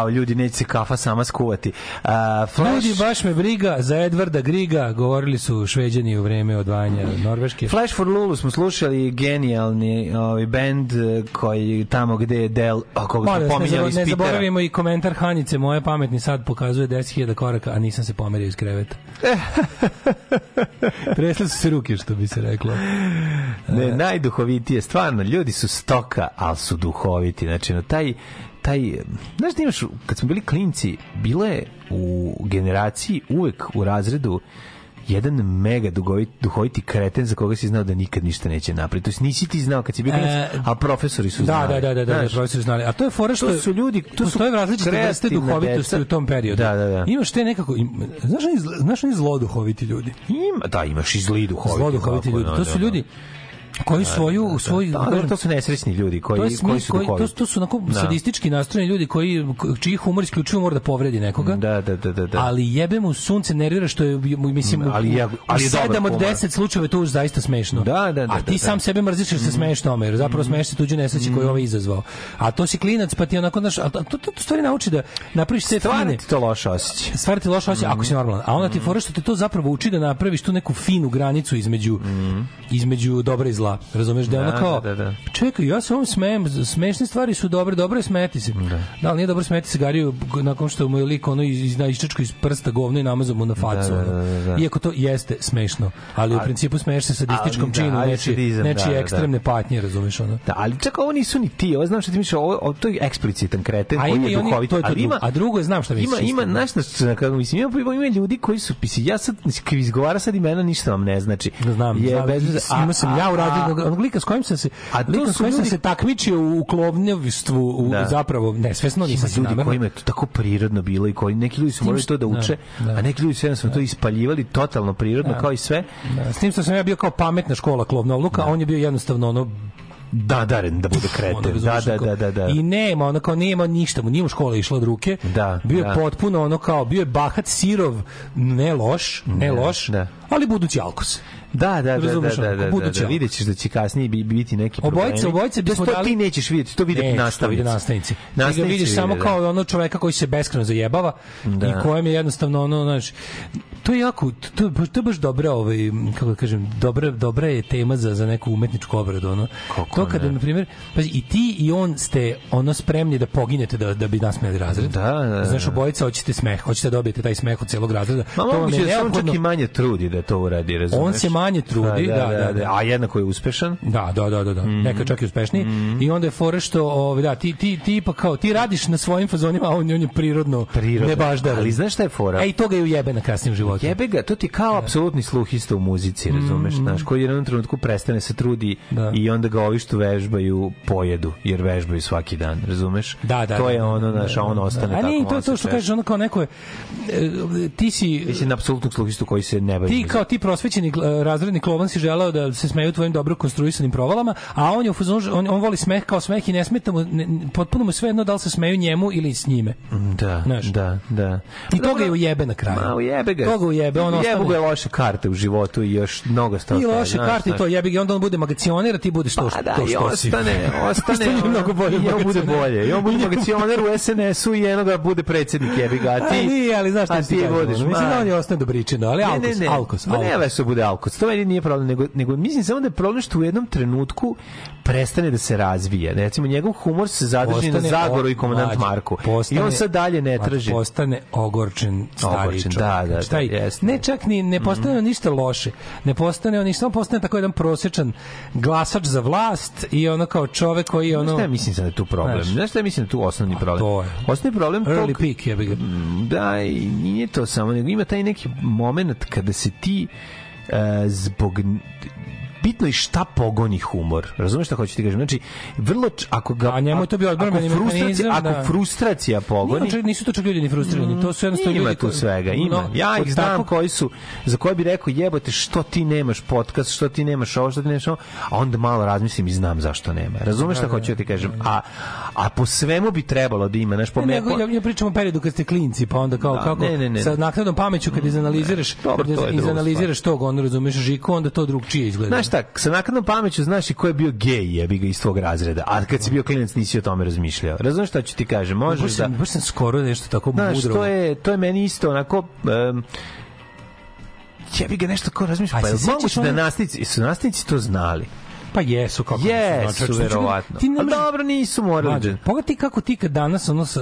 C: A, ljudi, neće se kafa sama skuvati. A, Flash,
B: Ljudi, baš me briga za Edvarda Griga, govorili su šveđani u vreme odvajanja Norveške.
C: Flash for Lulu smo slušali genijalni ovaj bend eh, koji tamo gde je Del, a koga smo
B: ne,
C: pominjali iz
B: ne
C: Pitera.
B: zaboravimo i komentar Hanice, moje pametni sad pokazuje 10.000 koraka, a nisam se pomerio iz kreveta. Tresle su se ruke, što bi se reklo.
C: Ne, najduhovitije, stvarno, ljudi su stoka, ali su duhoviti. Znači, no, taj, taj, znaš da imaš, kad smo bili klinci, bilo je u generaciji uvek u razredu jedan mega dugovit, duhoviti kreten za koga si znao da nikad ništa neće napraviti. To nisi ti znao kad si bio
B: E,
C: a profesori su
B: Da,
C: znali.
B: da, da, da, da,
C: Znaš,
B: profesori znali. A to je fora što
C: To su ljudi- to su
B: različite vrste duhovitosti
C: deca.
B: u tom periodu.
C: Da, da, da.
B: Imaš te nekako, im, znaš oni, zl- znaš oni zloduhoviti ljudi?
C: Ima, da, imaš i zli duhoviti.
B: Zloduhoviti ljudi.
C: no,
B: To
C: da,
B: su
C: da.
B: ljudi koji svoju, svoju,
C: Da, da, to su nesrećni ljudi koji,
B: to je
C: koji
B: smis,
C: su
B: koji, to, to su onako
C: Da.
B: sadistički nastrojeni ljudi koji čiji humor isključivo mora da povredi nekoga.
C: Da, da, da, da, da.
B: Ali jebe mu sunce nervira što je mislim
C: Mm, ali je-
B: u-
C: ali je
B: u
C: dobar
B: sedam od
C: humor.
B: 10 slučajeva je to už zaista smešno.
C: Da, da, da,
B: A ti
C: da,
B: sam
C: da.
B: sebe mrziš jer se smeješ tome, jer zapravo smeješ se tuđe nesreći koju je ovaj izazvao. A to si klinac pa ti onako znaš, a to, to, to stvari nauči da napraviš sve fine
C: ti to loše osjećaj.
B: stvari ti loše osjećaj ako si normalan. A onda ti fora što te to zapravo uči da napraviš tu neku finu granicu između između dobra i zla. Razumeš da ono
C: Da,
B: kao
C: da, da, da.
B: čekaj, ja se ovom smejem, smešne stvari su dobre, dobro je smeti se. Da, ali nije dobro smeti se Gariju nakon što mu je lik ono iz, iz, iščačka iz prsta govno i namazao mu na facu.
C: Da, da,
B: ono.
C: da, da.
B: Iako to jeste smešno, ali u principu smeješ se sadističkom
C: da,
B: činu nečije, nečije
C: da, da, da.
B: ekstremne patnje, razumeš ono.
C: Da, ali čak ovo nisu ni ti, ovo znam što ti misliš, ovo, ovo to je eksplicitan kreten
B: A ima
C: je duhovit,
B: to je to
C: ali ima.
B: A drugo je, znam šta misliš.
C: ima, ima, znaš, mislim, ima, ima, ima ljudi koji su, ja sad, izgovara sad imena, ništa vam ne znači.
B: Da znam,
C: je
B: znam,
C: bez a-
B: sam ja uradio onog, onog lika s kojim sam se
C: A to
B: lika s kojim sam
C: ljudi-
B: se takmičio u klovnjavstvu u,
C: Da.
B: zapravo nesvesno nisam se
C: ljudi
B: namerno.
C: kojima je to tako prirodno bilo i koji neki ljudi su morali to da
B: što-
C: uče,
B: da, da.
C: a neki ljudi su jednostavno to ispaljivali totalno prirodno
B: Da.
C: kao i sve.
B: Da, s tim što sam ja bio kao pametna škola klovnovluka, a on je bio jednostavno ono
C: Dadaren da bude kreten. Da, da, da, da, da.
B: I nema, ono kao nema ništa mu, nije mu škola išla od ruke.
C: Da,
B: bio je
C: da.
B: potpuno ono kao, bio je bahat sirov, ne loš, ne
C: Da,
B: loš,
C: da.
B: ali budući alkos.
C: Da, da, da, da, da, da, da, da,
B: alkos.
C: vidjet ćeš da će kasnije bi- biti neki problemi.
B: Obojice, obojice bismo
C: to ti nećeš vidjeti, to vide nastavnici.
B: vide nastavnici. Ti ga
C: Nastavnici
B: vidiš samo
C: vide,
B: kao
C: da.
B: ono čoveka koji se beskreno zajebava
C: Da.
B: i kojem je jednostavno ono, znaš, to je jako, to, to je baš dobra, ovaj, kako da kažem, dobra, dobra je tema za, za neku umetničku obradu, ono.
C: Kako
B: to kada, na primjer, pazi, i ti i on ste ono spremni da poginete da, da bi nasmejali razred.
C: Da, da, da.
B: Znaš, obojica hoćete smeh, hoćete da dobijete taj smeh od celog razreda.
C: Ma
B: to vam je
C: da se on čak i manje trudi da to uradi, razumeš?
B: On se manje trudi, da, da, da.
C: A jednako je uspešan.
B: Da, da, da, da, da.
C: Mhm.
B: Neka čak i uspešniji. I onda je fora što, ovaj da, ti ti ti pa kao ti radiš na svojim fazonima, a on, on je prirodno,
C: Prirodno.
B: ne baš da.
C: Ali znaš šta je fora?
B: Ej, to ga je ujebe na kasnijem životu.
C: Jebe ga, to ti kao apsolutni sluhista u muzici, razumeš, znaš, koji u jednom trenutku prestane se trudi
B: Mm, Da.
C: i onda ga ovi što vežbaju pojedu, jer vežbaju svaki dan, razumeš?
B: Da, da.
C: To
B: da,
C: je
B: da,
C: ono,
B: da,
C: znaš, a on
B: da,
C: ostane
B: da.
C: tako.
B: A nije to, to što kažeš, ono kao neko je, e, ti si,
C: na apsolutnog sluhistu koji se ne bavi
B: ti kao ti prosvećeni e, razredni klovan si želeo da se smeju tvojim dobro konstruisanim provalama, a on je u fazonu, on, on voli smeh kao smeh i ne smeta mu, ne, potpuno mu sve jedno da li se smeju njemu ili s njime.
C: Da,
B: Znaš.
C: da, da.
B: I to ga je ujebe na kraju.
C: Ma, ujebe ga.
B: To ga ujebe, on
C: Jebu
B: ostane.
C: ga je loše karte u životu i još mnogo sta
B: I loše karte i to jebi ga, onda on bude magacioner, a ti budeš to,
C: Pa da,
B: to
C: i
B: što si.
C: ostane, ostane,
B: Što mnogo bolje
C: I on bude bolje. I on bude magacioner u SNS-u i jednoga bude predsjednik jebi ga. A
B: A
C: ti,
B: nije, ali znaš šta ti
C: ti budeš,
B: Mislim da on je ostane dobričina, ali alkos,
C: ne, ne, ne.
B: alkos,
C: Ma ne,
B: alkos.
C: već se bude alkos. To meni nije problem, nego, nego mislim samo da je problem što u jednom trenutku prestane da se razvija. Recimo, njegov humor se zadrži na
B: Postane
C: Zagoru
B: o-
C: i komandant
B: mlađe,
C: Marku. I
B: postane-
C: on sad dalje ne traži.
B: Postane ogorčen stari
C: Ogorčen,
B: čovjek.
C: da, da,
B: Znači, taj-
C: da.
B: Ne čak ni, ne postane on ništa loše. Ne postane on ništa, on postane tako jedan prosječan glasač za vlast i ono kao čovek koji je
C: Znaš
B: ono...
C: šta ja mislim da je tu problem?
B: Znaš.
C: Znaš šta mislim da je tu osnovni problem?
B: to je.
C: Osnovni problem
B: Early
C: tog-
B: peak, jebi ga.
C: Da, i nije to samo, nego ima taj neki moment kada se ti zbog bitno je šta pogoni humor. Razumeš šta hoću ti kažem? Znači, vrlo, č- ako ga...
B: A njemu je to bio odbrambeni
C: ako
B: mehanizam
C: Ako
B: da-
C: frustracija pogoni...
B: Nije, nisu to čak ljudi ni frustrirani, to su jednostavno
C: Ima
B: ljudi
C: tu svega, ima.
B: No,
C: ja ih znam
B: takvog-
C: koji su, za koje bi rekao jebote što ti nemaš podcast, što ti nemaš ovo, što ti nemaš ovo, a onda malo razmislim i znam zašto nema. Razumeš šta hoću da ti kažem? A, a po svemu bi trebalo da ima, znaš, po
B: Ne, nego,
C: me-
B: ja, ja pričam o periodu kad ste klinci, pa onda kao
C: Da,
B: kako
C: ne, ne, ne.
B: sa naknadnom pameću kad izanaliziraš,
C: Dobro,
B: kad izanaliziraš tog, onda razumeš Žiku, onda to drugčije izgleda.
C: Znaš šta, sa naknadnom pameću znaš i ko je bio gej, jebi ga iz tvog razreda, a kad si bio klinac nisi o tome razmišljao. Razumeš šta ću ti kažem?
B: baš
C: Možeš da...
B: baš sam skoro nešto tako
C: Znaš,
B: mudro.
C: to je, to je meni isto onako... Um, jebi ga nešto ko razmišlja,
B: A
C: pa je moguće da nastavnici, su nastavnici to znali?
B: Pa jesu, kako
C: Jesu,
B: znači, znači,
C: verovatno.
B: Ti ne
C: A
B: možeš-
C: dobro, nisu morali
B: Mlađe,
C: da-
B: Pogledaj ti kako ti kad danas ono sa,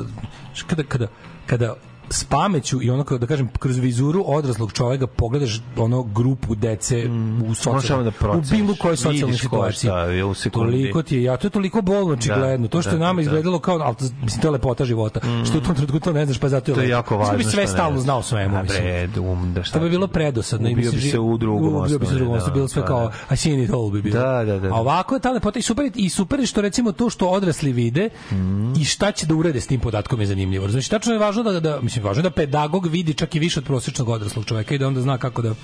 B: kada, kada, kada s pameću i ono kako da kažem kroz vizuru odraslog čoveka pogledaš ono grupu dece u
C: Možeš samo
B: socijalnoj
C: da
B: u bilo kojoj socijalnoj
C: je
B: situaciji.
C: šta je u sekundi.
B: Toliko ti je, ja to je toliko bolno očigledno. to što je
C: da,
B: nama
C: da.
B: izgledalo kao, to- mislim to je lepota života. Što u tom trenutku to ne znaš, pa zato je
C: To je jako
B: da
C: važno.
B: bi sve
C: što
B: stalno znao svemu,
C: A
B: mislim.
C: bre, um, da šta
B: To bi bilo predosadno. i
C: bi se u drugom
B: Ubio bi se u drugom
C: osnovu,
B: osnovu. Bilo sve
C: da,
B: kao,
C: da.
B: I seen it all bi bilo.
C: Da, da, da.
B: A ovako je ta lepota i super, je- i super je što recimo to što odrasli vide i šta će da urade s tim podatkom je zanimljivo. Znači, tačno je važno da, da, mislim, važno je da pedagog vidi čak i više od prosječnog odraslog čoveka i da onda zna kako da,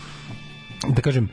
B: da kažem,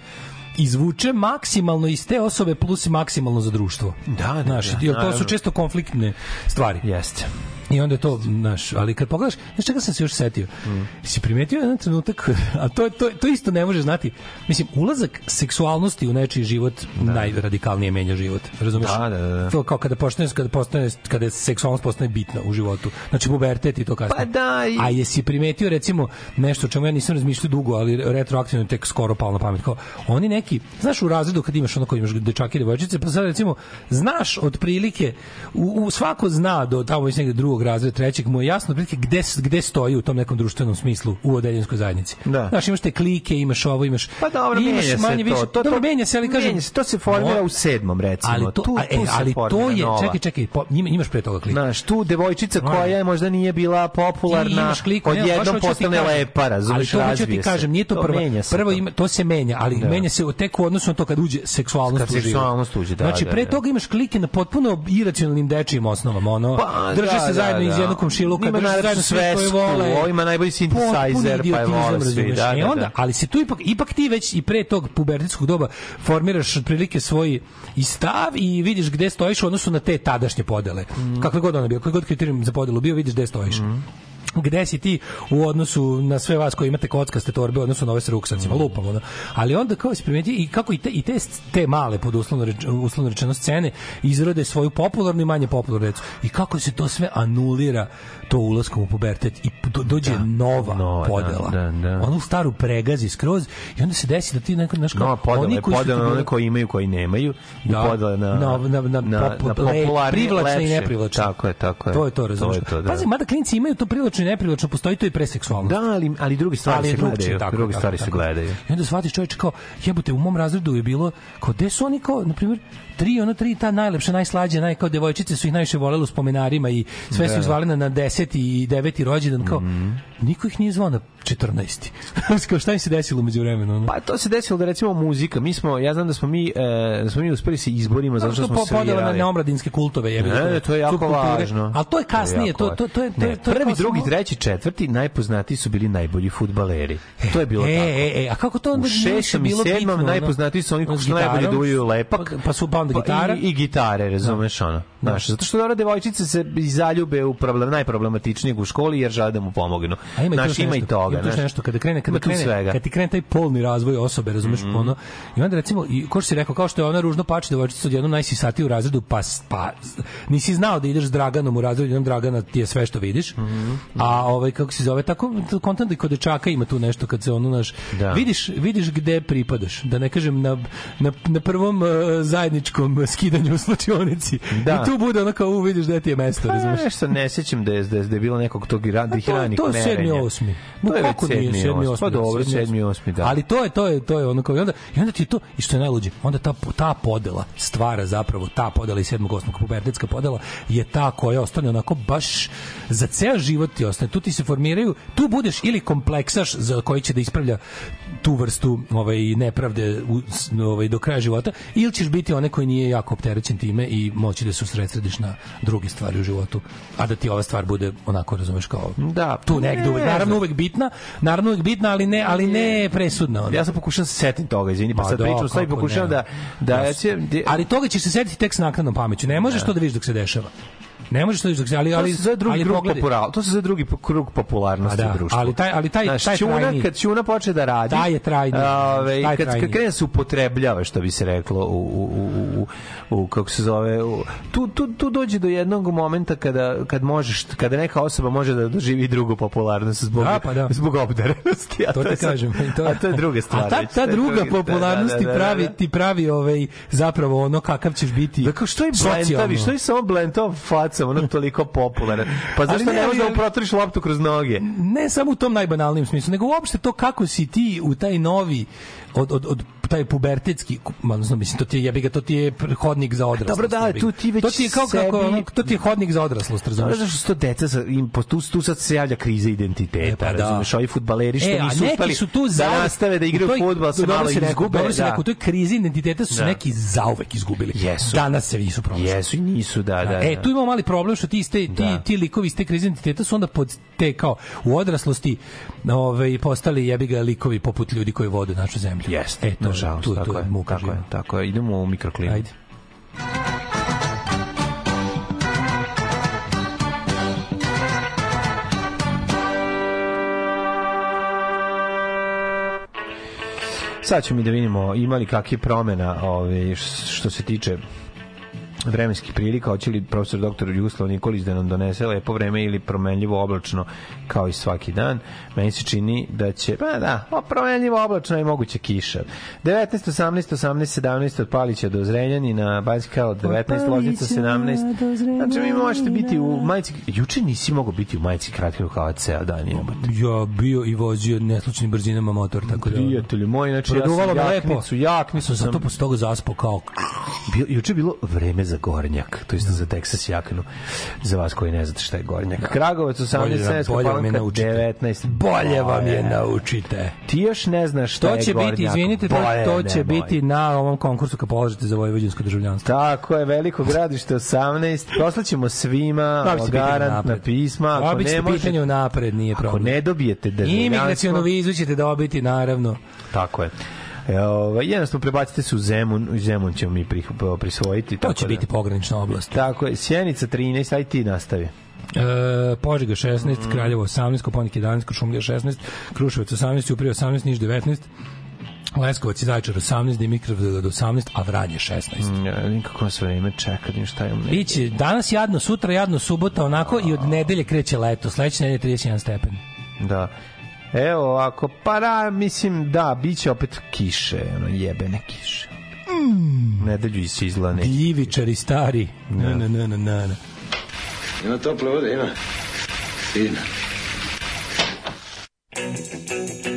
B: izvuče maksimalno iz te osobe plus i maksimalno za društvo.
C: Da, da,
B: Znaš,
C: da,
B: jer to su često konfliktne stvari.
C: Jeste.
B: I onda je to, znaš, ali kad pogledaš, znaš čega sam se još setio?
C: Mm.
B: Si primetio jedan trenutak, a to, to, to isto ne može znati, mislim, ulazak seksualnosti u nečiji život najradikalnije menja život, razumeš?
C: Da, da, da.
B: To kao kada postane, kada postane, kada je seksualnost postane bitna u životu. Znači, pubertet i to kasnije.
C: Pa da, i-
B: A jesi primetio, recimo, nešto o čemu ja nisam razmišljao dugo, ali retroaktivno tek skoro palo na pamet, kao, oni neki, znaš u razredu kad imaš ono koji imaš dečake i devojčice, pa sad recimo, znaš otprilike, u, u svako zna do tamo negde drugog razreda, trećeg, mu je jasno otprilike gde, gde stoji u tom nekom društvenom smislu u odeljenskoj zajednici.
C: Da.
B: Znaš, imaš te klike, imaš ovo, imaš...
C: Pa dobro,
B: imaš
C: menja se
B: manje
C: to.
B: Više,
C: to,
B: dobro, menja se, ali kažem...
C: menja se, to se formira u sedmom, recimo.
B: Ali to,
C: tu,
B: a, e,
C: tu se
B: ali to je,
C: nova.
B: čekaj, čekaj, po, ima- imaš pre toga klika.
C: Znaš, tu devojčica koja je možda nije bila popularna,
B: kliku,
C: odjednom
B: ti
C: postane lepa, razumeš,
B: Ali to hoću ti
C: razvije se.
B: kažem, nije to,
C: To
B: prvo.
C: se
B: prvo
C: to.
B: ima, to se menja, ali
C: Da.
B: menja se tek u odnosu na to kad uđe seksualnost u život.
C: seksualnost uđe, da,
B: Znači,
C: da,
B: pre
C: da.
B: toga imaš klike na potpuno iracionalnim dečijim osnovama, ono,
C: Pa,
B: drže
C: da,
B: se zajedno
C: da,
B: iz
C: da.
B: jednog komšiluka, drže se zajedno sve koje vole.
C: ovo ima najbolji synthesizer, pa je vole svi, da,
B: I
C: da,
B: onda,
C: da.
B: ali se tu ipak, ipak ti već i pre tog pubertetskog doba formiraš otprilike svoj i stav i vidiš gde stojiš u odnosu na te tadašnje podele.
C: Mhm.
B: Kakve god ona bio, koji god kriterijum za podelu bio, vidiš gde stojiš. Gde si ti u odnosu na sve vas koji imate kockaste torbe u odnosu na ove sa ruksacima,
C: Mhm.
B: lupamo. Da. Ali onda kao si primetio i kako i te, i te, te male pod uslovno, reč, uslovno rečeno scene izrode svoju popularnu i manje popularnu recu. I kako se to sve anulira to ulaskom u pubertet i do, dođe nova,
C: nova,
B: podela.
C: da, da, da.
B: Onu staru pregazi skroz i onda se desi da ti neko znaš kao
C: Nova podela
B: oni koji
C: podela na
B: bili-
C: one koji imaju, koji nemaju i
B: Da.
C: podela na,
B: Na- na- na popu- le-
C: popularne,
B: privlačne i
C: lepše.
B: neprivlačne.
C: Tako je, tako je.
B: To je to, razumiješ.
C: To je to, da.
B: Pazi, mada klinci imaju to privlačno i neprivlačno, postoji to i pre seksualnosti.
C: Da, ali, ali druge stvari
B: Ali
C: se gledaju.
B: tako, tako,
C: stvari se
B: tako.
C: gledaju.
B: I onda shvatiš čovječe kao, jebote, u mom razredu je bilo, kao, gde su oni kao, na primjer, tri, ono tri, ta najlepša, najslađa, naj, kao devojčice su ih najviše volele u spomenarima i sve su
C: Da.
B: ih zvali na, na deseti i deveti rođendan, kao, niko ih nije zvao na 14. kao, šta im se desilo među vremenu? Ono?
C: Pa to se desilo da recimo muzika, mi smo, ja znam da smo mi, e, da smo mi uspeli se izborimo zato što smo
B: podela na
C: svirali.
B: neomladinske kultove je
C: Ne, to je jako važno.
B: Ali to je kasnije, to to to je to to je
C: prvi, drugi, treći, četvrti najpoznatiji su bili najbolji fudbaleri. To je bilo
B: e,
C: tako.
B: E, e, a kako to onda
C: U šestom i sedmom najpoznatiji su oni koji su najbolje
B: gitarom,
C: duvaju lepak.
B: Pa, pa su pa onda gitara.
C: I, i gitare, razumeš ono. Znaš, zato što dobro devojčice se zaljube u problem najproblematičnijeg u školi jer žele da mu pomognu.
B: A ima još
C: ima i toga,
B: Ima nešto kada krene kada krene
C: svega.
B: Kad ti krene taj polni razvoj osobe, razumeš ono. I onda recimo i ko što si rekao kao što je ona ružno pači devojčica odjednom najsisatija u razredu pa pa nisi znao da ideš s Draganom u razredu, jednom Dragana ti je sve što vidiš.
C: Mhm.
B: A ovaj kako se zove tako kontent kod dečaka ima tu nešto kad se ono naš
C: Da.
B: vidiš vidiš gde pripadaš. Da ne kažem na na, na prvom eh, zajedničkom skidanju u slučionici.
C: Da.
B: I tu bude ono kao u, vidiš gde ti je mesto,
C: Pa,
B: razumeš.
C: nešto ne sećam da je, da je, da je bilo nekog tog ra-
B: Pa to,
C: ranih
B: to je sedmi,
C: merenja.
B: osmi.
C: To je
B: kako nije,
C: sedmi,
B: sedmi,
C: osmi.
B: osmi.
C: Pa dobro,
B: sedmi,
C: sedmi, osmi, da.
B: Ali to je, to je, to je ono kao, i onda, i onda ti je to, i što je najluđe, onda ta, ta podela stvara zapravo, ta podela i sedmog, osmog, pubertetska podela, je ta koja ostane onako baš za ceo život ti ostane. Tu ti se formiraju, tu budeš ili kompleksaš za koji će da ispravlja tu vrstu ovaj nepravde u, ovaj do kraja života ili ćeš biti onaj koji nije jako opterećen time i moći da se usredsrediš na druge stvari u životu a da ti ova stvar bude onako razumeš kao
C: Da,
B: tu negde uvek,
C: ne
B: naravno uvek bitna naravno uvek bitna ali ne ali ne presudna ono.
C: Ja sam pokušao da se setim toga, izvini, pa sad
B: da,
C: pričam, sad pokušavam
B: ne.
C: da, da,
B: Ja
C: će, di-
B: ali toga ćeš se setiti tek s naknadnom pameću ne možeš to da vidiš dok se dešava ne možeš to da dok se ali
C: to
B: ali
C: se drugi
B: ali
C: krug popular, to se zove drugi krug popularnosti
B: da,
C: u društvu.
B: ali taj- ali taj-
C: Znaš,
B: taj
C: ćuna,
B: trajniji.
C: kad ćuna počne da radi,
B: Taj je trajniji.
C: Ove,
B: Taj
C: kad,
B: trajniji.
C: kad krene da se upotrebljava, što bi se reklo, u, u, u, u, u kako se zove, u, tu, tu, tu dođe do jednog momenta kada, kad možeš, kada neka osoba može da doživi drugu popularnost zbog,
B: Da, pa da.
C: zbog obdarenosti. A
B: to
C: je
B: ti kažem. To,
C: a to je druga stvar.
B: A ta, ta
C: to je
B: druga popularnost ti
C: da, da, da,
B: pravi,
C: da.
B: ti pravi ovaj, zapravo ono kakav ćeš biti
C: Dakle, što je blentavi, što je samo blentov faca, ono toliko popularan. Pa zašto
B: ne,
C: ne možeš da
B: ali-
C: mu protriš loptu kroz noge?
B: ne samo u tom najbanalnijem smislu, nego uopšte to kako si ti u taj novi od, od, od taj pubertetski, odnosno mislim to ti je jebi ga, to ti je hodnik za odraslost.
C: Dobro, da, tu ti već
B: to ti je kao kako,
C: sebi-
B: ono, to ti je hodnik za odraslost, razumeš?
C: Znaš zašto su to deca, sa, im, po- tu, tu sad se javlja kriza identiteta,
B: E,
C: e,
B: pa
C: pa
B: da.
C: razumeš, ovi futbaleri što
B: E,
C: nisu uspeli
B: su tu
C: da
B: zauvek-
C: nastave da igraju fudbal, se malo izgube.
B: Dobro
C: da.
B: rekao, u toj krizi identiteta su
C: Da.
B: neki zauvek izgubili.
C: Jesu.
B: Danas se nisu pronašli.
C: Jesu i nisu, da, da.
B: E,
C: da.
B: tu imamo mali problem što ti, ste, ti,
C: Da.
B: ti likovi iz te krize identiteta su onda pod te kao u odraslosti ove, postali jebi ga likovi poput ljudi koji vode našu zemlju.
C: Jeste,
B: e, to,
C: nažalost,
B: tu,
C: tako
B: tu
C: je,
B: muka
C: tako je, tako je. Idemo u mikroklimu.
B: Ajde.
C: Sad ćemo mi da vidimo imali kakve promena ove, što se tiče vremenskih prilika, hoće li profesor doktor Jugoslav Nikolić da nam donese lepo vreme ili promenljivo oblačno kao i svaki dan. Meni se čini da će, pa da, o, promenljivo oblačno i moguće kiša. 19, 18, 18, 17 od Palića do Zrenjanina, Banjska od 19, Loznica 17. Znači vi možete biti u majici, juče nisi mogao biti u majici kratkim rukava ceo dan. jebote.
B: Ja bio i vozio neslučnim brzinama motor, tako da...
C: Prijatelji moji, znači ja sam jaknicu, jaknicu
B: Sam zato posle toga zaspao kao...
C: Bil, juče je bilo vreme za gornjak, to jest za Texas jaknu, za vas koji ne znate šta je gornjak. Kragovac 18,
B: Bolje,
C: Sremska
B: bolje vam je
C: Palanka
B: naučite.
C: 19.
B: Bolje vam je naučite.
C: Ti još ne znaš šta
B: To
C: je
B: će
C: gornjak.
B: biti, izvinite, to, to će biti na ovom konkursu kad položite za vojvođansko državljanstvo.
C: Tako je, veliko gradište 18. Poslaćemo svima
B: Dobit ćete pitanje
C: garant na
B: unapred.
C: pisma. Ako
B: Dobit
C: ne možete,
B: pitanje napred, nije
C: ako
B: problem.
C: ne dobijete državljanstvo.
B: Imigracijonu vizu ćete dobiti, naravno.
C: Tako je. E, ovaj, jednostavno prebacite se u Zemun, u Zemun ćemo mi prih, prisvojiti.
B: To
C: tako
B: će
C: da-
B: biti pogranična oblast.
C: Tako je, Sjenica 13, aj ti nastavi.
B: E, Požega 16, Kraljevo 18, Koponik 11, Košumlija 16, Kruševac 18, Ćuprija 18, Niš 19, Leskovac i Zaječar 18, Dimitrovgrad 18, a Vranje 16.
C: Mm, Ja, vidim kako nas vreme čeka, vidim šta imam. neki-
B: Biće danas jadno, sutra jadno, subota onako i od nedelje kreće leto. Sledeće nedelje 31 stepen.
C: Da. Evo ovako, pa da, mislim, da, bit će opet kiše, ono, jebene kiše. Mm. Nedelju se izlane.
B: Gljivičari stari. Na, na, na, na, na, na.
G: Ima tople vode, ima. Fina.
A: Even though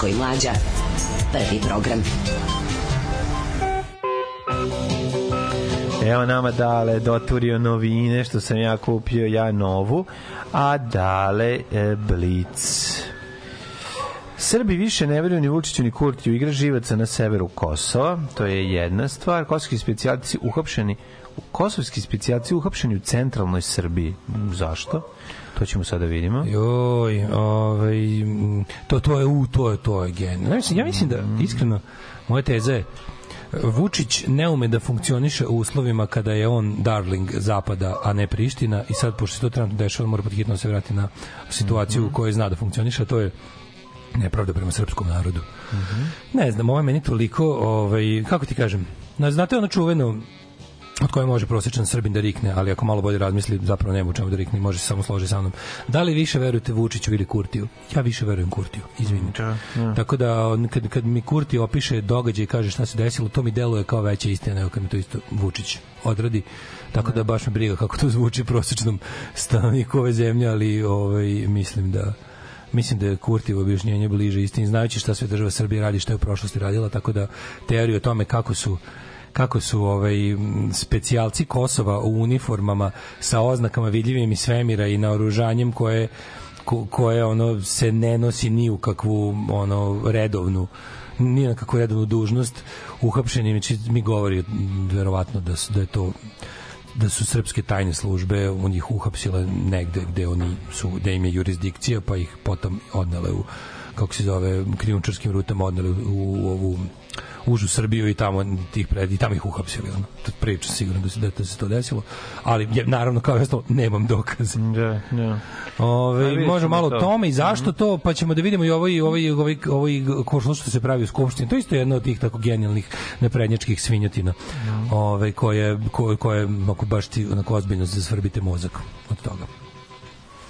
H: Daško i Mlađa. Prvi program.
C: Evo nama dale doturio novine što sam ja kupio ja novu, a dale e, Blic. Srbi više ne veruju ni Vučiću ni Kurtiju. Igra živaca na severu Kosova. To je jedna stvar. Kosovski specijalci uhapšeni kosovski specijalci uhapšeni u centralnoj Srbiji. Zašto? To ćemo sada vidimo.
B: Joj, ovaj, to, to je, u, to je, to je gen. Mislim, ja mislim da, iskreno, moja teza je, Vučić ne ume da funkcioniše u uslovima kada je on darling zapada, a ne Priština i sad, pošto se to trenutno dešava, mora pod hitno da se vrati na situaciju u kojoj zna da funkcioniše, a to je nepravda prema srpskom narodu. Ne znam, ovo je meni toliko, ovaj, kako ti kažem, na- znate ono čuveno od koje može prosječan Srbin da rikne, ali ako malo bolje razmisli, zapravo nema u čemu da rikne, može se samo složiti sa mnom. Da li više verujete Vučiću ili Kurtiju? Ja više verujem Kurtiju, izvinite. Tako da on, kad, kad mi Kurti opiše događaj i kaže šta se desilo, to mi deluje kao veća istina nego kad mi to isto Vučić odradi. Tako da baš me briga kako to zvuči prosječnom stanovniku ove zemlje, ali ovaj, mislim da mislim da je Kurtijevo objašnjenje bliže istini, znajući šta sve država Srbije radi, šta je u prošlosti radila, tako da teoriju o tome kako su kako su ovaj specijalci Kosova u uniformama sa oznakama vidljivim iz svemira i naoružanjem koje ko- koje ono se ne nosi ni u kakvu ono redovnu ni na kakvu redovnu dužnost uhapšeni mi, mi govori verovatno da, su, da je to da su srpske tajne službe u njih uhapsile negde gde oni su da im je jurisdikcija pa ih potom odnele u kako se zove krijumčarskim rutama odnele u, u ovu užu Srbiju i tamo tih pred i tamo ih uhapsili ono priča sigurno da se da, se to desilo ali je, naravno kao jasno nemam dokaza
C: Da, da. Vidjet
B: može malo
C: to.
B: tome i zašto to, pa ćemo da vidimo i ovaj ovaj ovaj ovaj košlo što se pravi u skupštini. To je isto jedno od tih tako genijalnih neprednjačkih svinjotina. Ove koje koje koje onako baš ti onako ozbiljno zasvrbite mozak od toga.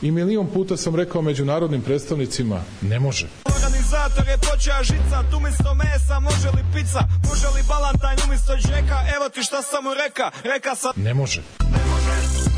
I: I milion puta sam rekao međunarodnim predstavnicima, ne može.
J: Organizator je počeo žicat umjesto mesa, može li pizza, može li balantajn umjesto džeka, evo ti šta sam mu reka, reka sam...
I: Ne može.
A: You'll be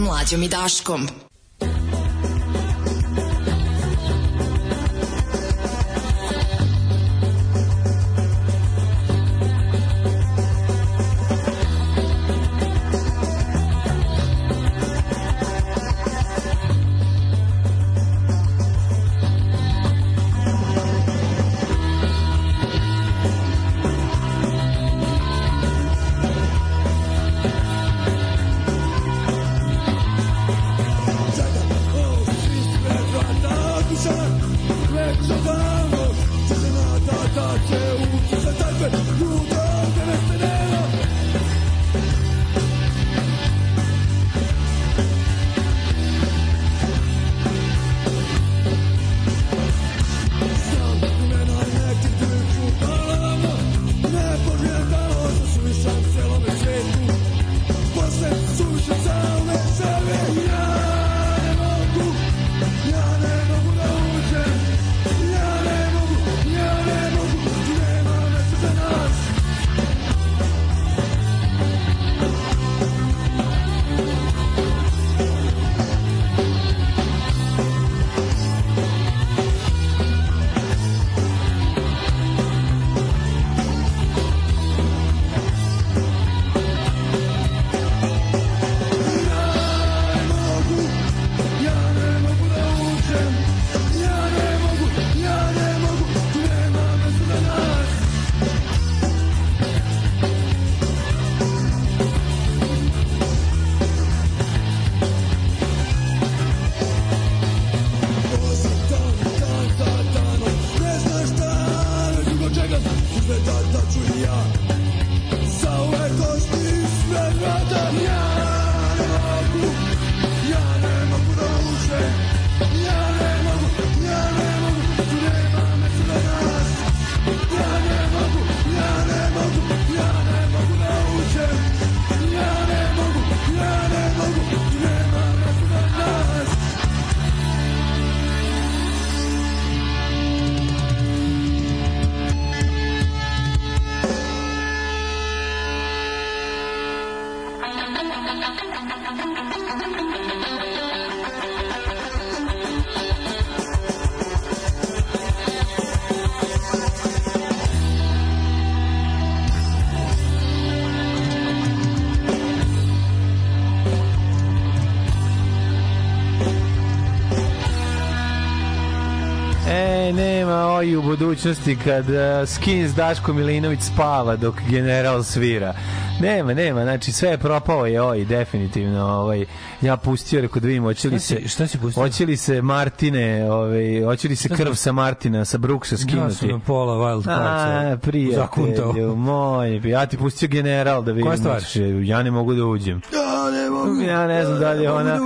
K: mlađom i Daškom.
C: Budućnosti kad uh, Skins Daško Milinović spava dok general svira. Nema, nema, znači sve je propao je oj, definitivno. Ovaj, ja pustio, rekao da hoće li
B: si-
C: se,
B: šta si pustio?
C: hoće li se Martine, ovaj, hoće li se
B: Šta
C: krv
B: sam-
C: sa Martina, sa Brooksa
B: Ja
C: skinuti?
B: sam na pola Wild
C: A,
B: Cardsa zakuntao.
C: prijatelju moj, ja ti pustio general da vidim.
B: Koja stvar?
C: znači, Ja ne mogu da uđem.
B: Ja mogu.
C: Ja ne znam da li je ona...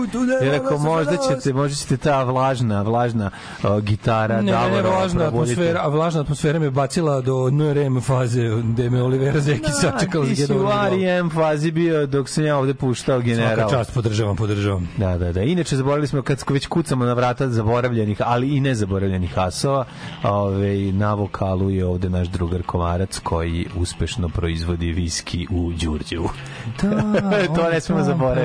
C: Je rekao, možda ćete, možda ćete ta vlažna, vlažna o, gitara
B: Ne, ne,
C: Davora
B: vlažna atmosfera, a vlažna atmosfera me bacila do NRM faze, gde me Olivera Zekić sačekala
C: ti si u
B: jedan
C: R.E.M. fazi bio dok sam ja ovde puštao general.
B: Svaka čast, podržavam, podržavam.
C: Da, da, da. Inače, zaboravili smo, kad već kucamo na vrata zaboravljenih, ali i nezaboravljenih asova, ove, na vokalu je ovde naš drugar Komarac koji uspešno proizvodi viski u Đurđevu. to ne smemo zaboraviti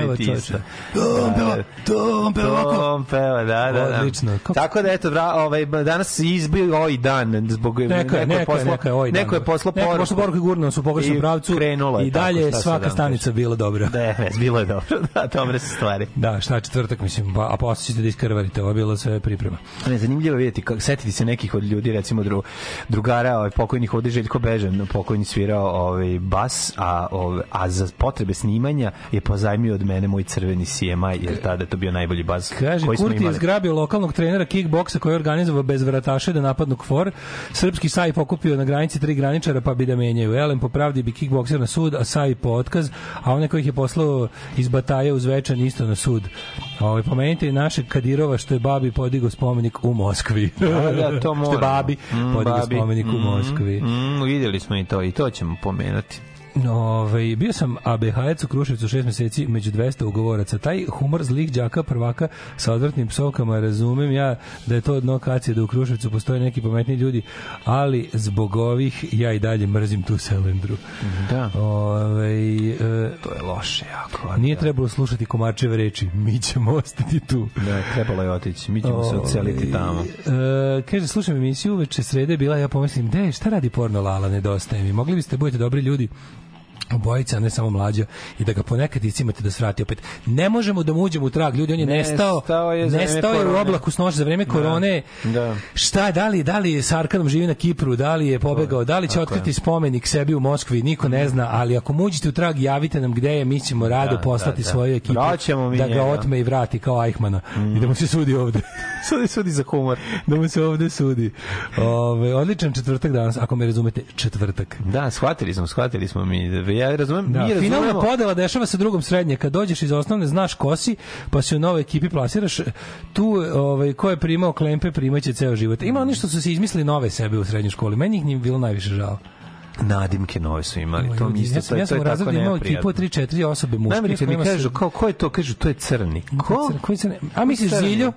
B: peva, to on peva ovako.
C: To on peva, da, da, da.
B: Odlično. Kako-
C: Tako da, eto, vra, ovaj, danas izbio ovaj dan, zbog
B: Neka je,
C: neko je
B: neka je, ovaj dan.
C: neko je poslao
B: Neka je
C: poruku.
B: poruku i gurnuo nas u pogrešnom
C: I
B: pravcu.
C: krenulo je
B: I dalje svaka stanica bila dobra.
C: Da, bilo je dobro. Da, dobre su stvari.
B: Da, šta je četvrtak, mislim, pa, a posle ćete da iskrvarite, ovo je bilo sve priprema.
C: Ne, zanimljivo je vidjeti, kako, setiti se nekih od ljudi, recimo dru, drugara, ovaj, pokojnih ovde Željko Bežan, pokojni svirao ovaj, bas, a, ovaj, a za potrebe snimanja je pozajmio od mene moj crveni CMI, jer tada je to bio najbolji bas
B: Kaže,
C: koji smo
B: Kurti je
C: imali.
B: zgrabio lokalnog trenera kickboksa koji je organizovao bez vrataše da napadnu KFOR. Srpski saj pokupio na granici tri graničara pa bi da menjaju. Elem po pravdi bi kickbokser na sud, a saj po otkaz, a one kojih je poslao iz bataje uz večan isto na sud. Ovaj pomenite i našeg Kadirova što je babi podigao spomenik u Moskvi.
C: Da, da, to
B: što je babi
C: Mm,
B: podigao
C: babi.
B: spomenik u
C: Mm,
B: Moskvi.
C: Mm, vidjeli smo i to, i to ćemo pomenuti.
B: Ove, bio sam ABH-ec u Kruševcu šest meseci među 200 ugovoraca. Taj humor zlih đaka prvaka sa odvratnim psovkama, razumem ja da je to dno kacije da u Kruševcu postoje neki pametni ljudi, ali zbog ovih ja i dalje mrzim tu selendru.
C: Da.
B: Ove, e,
C: To je loše jako.
B: nije trebalo slušati komarčeve reči, mi ćemo ostati tu.
C: Da, trebalo je otići. Mi ćemo se odseliti tamo.
B: E, kaže, slušam emisiju, uveče srede bila, ja pomislim, de, šta radi porno Lala, nedostaje mi. Mogli biste, budete dobri ljudi, obojica, a ne samo mlađa i da ga ponekad iscimate da svrati opet. Ne možemo da mu uđemo u trag, ljudi, on je nestao,
C: Nestao je
B: nestao je u oblaku snoša za vreme korone.
C: Da.
B: Šta, da li, da li je sa Arkadom živi na Kipru, da li je pobegao, da li će otkriti spomenik sebi u Moskvi, niko ne zna, ali ako mu uđete u trag, javite nam gde je, mi ćemo rado
C: Da,
B: poslati
C: da, da.
B: svoju ekipu
C: mi
B: da ga
C: njega.
B: otme i vrati kao Eichmana i da mu se sudi ovde.
C: Sudi, sudi za humor.
B: da mu se ovde sudi. Ove, odličan četvrtak danas, ako me razumete, četvrtak.
C: Da, shvatili smo, shvatili smo mi. Ja razumem,
B: Da,
C: mi razumemo.
B: finalna podela dešava se drugom srednje. Kad dođeš iz osnovne, znaš ko si, pa se u novoj ekipi plasiraš. Tu, ovaj, ko je primao klempe, primaće ceo život. Ima oni što su se izmislili nove sebe u srednjoj školi. Meni ih nije bilo najviše žao.
C: Nadimke nove su imali. To mi isto,
B: ja sam,
C: je-
B: ja sam
C: je
B: u
C: tako
B: razredu imao ekipu
C: neprijatno.
B: od 3-4 osobe muške.
C: Najmerice mi kažu, kao, ko je to? Kažu, to je crni. Ko?
B: Koji se ne... A misliš
C: Crni.
B: Ziljo?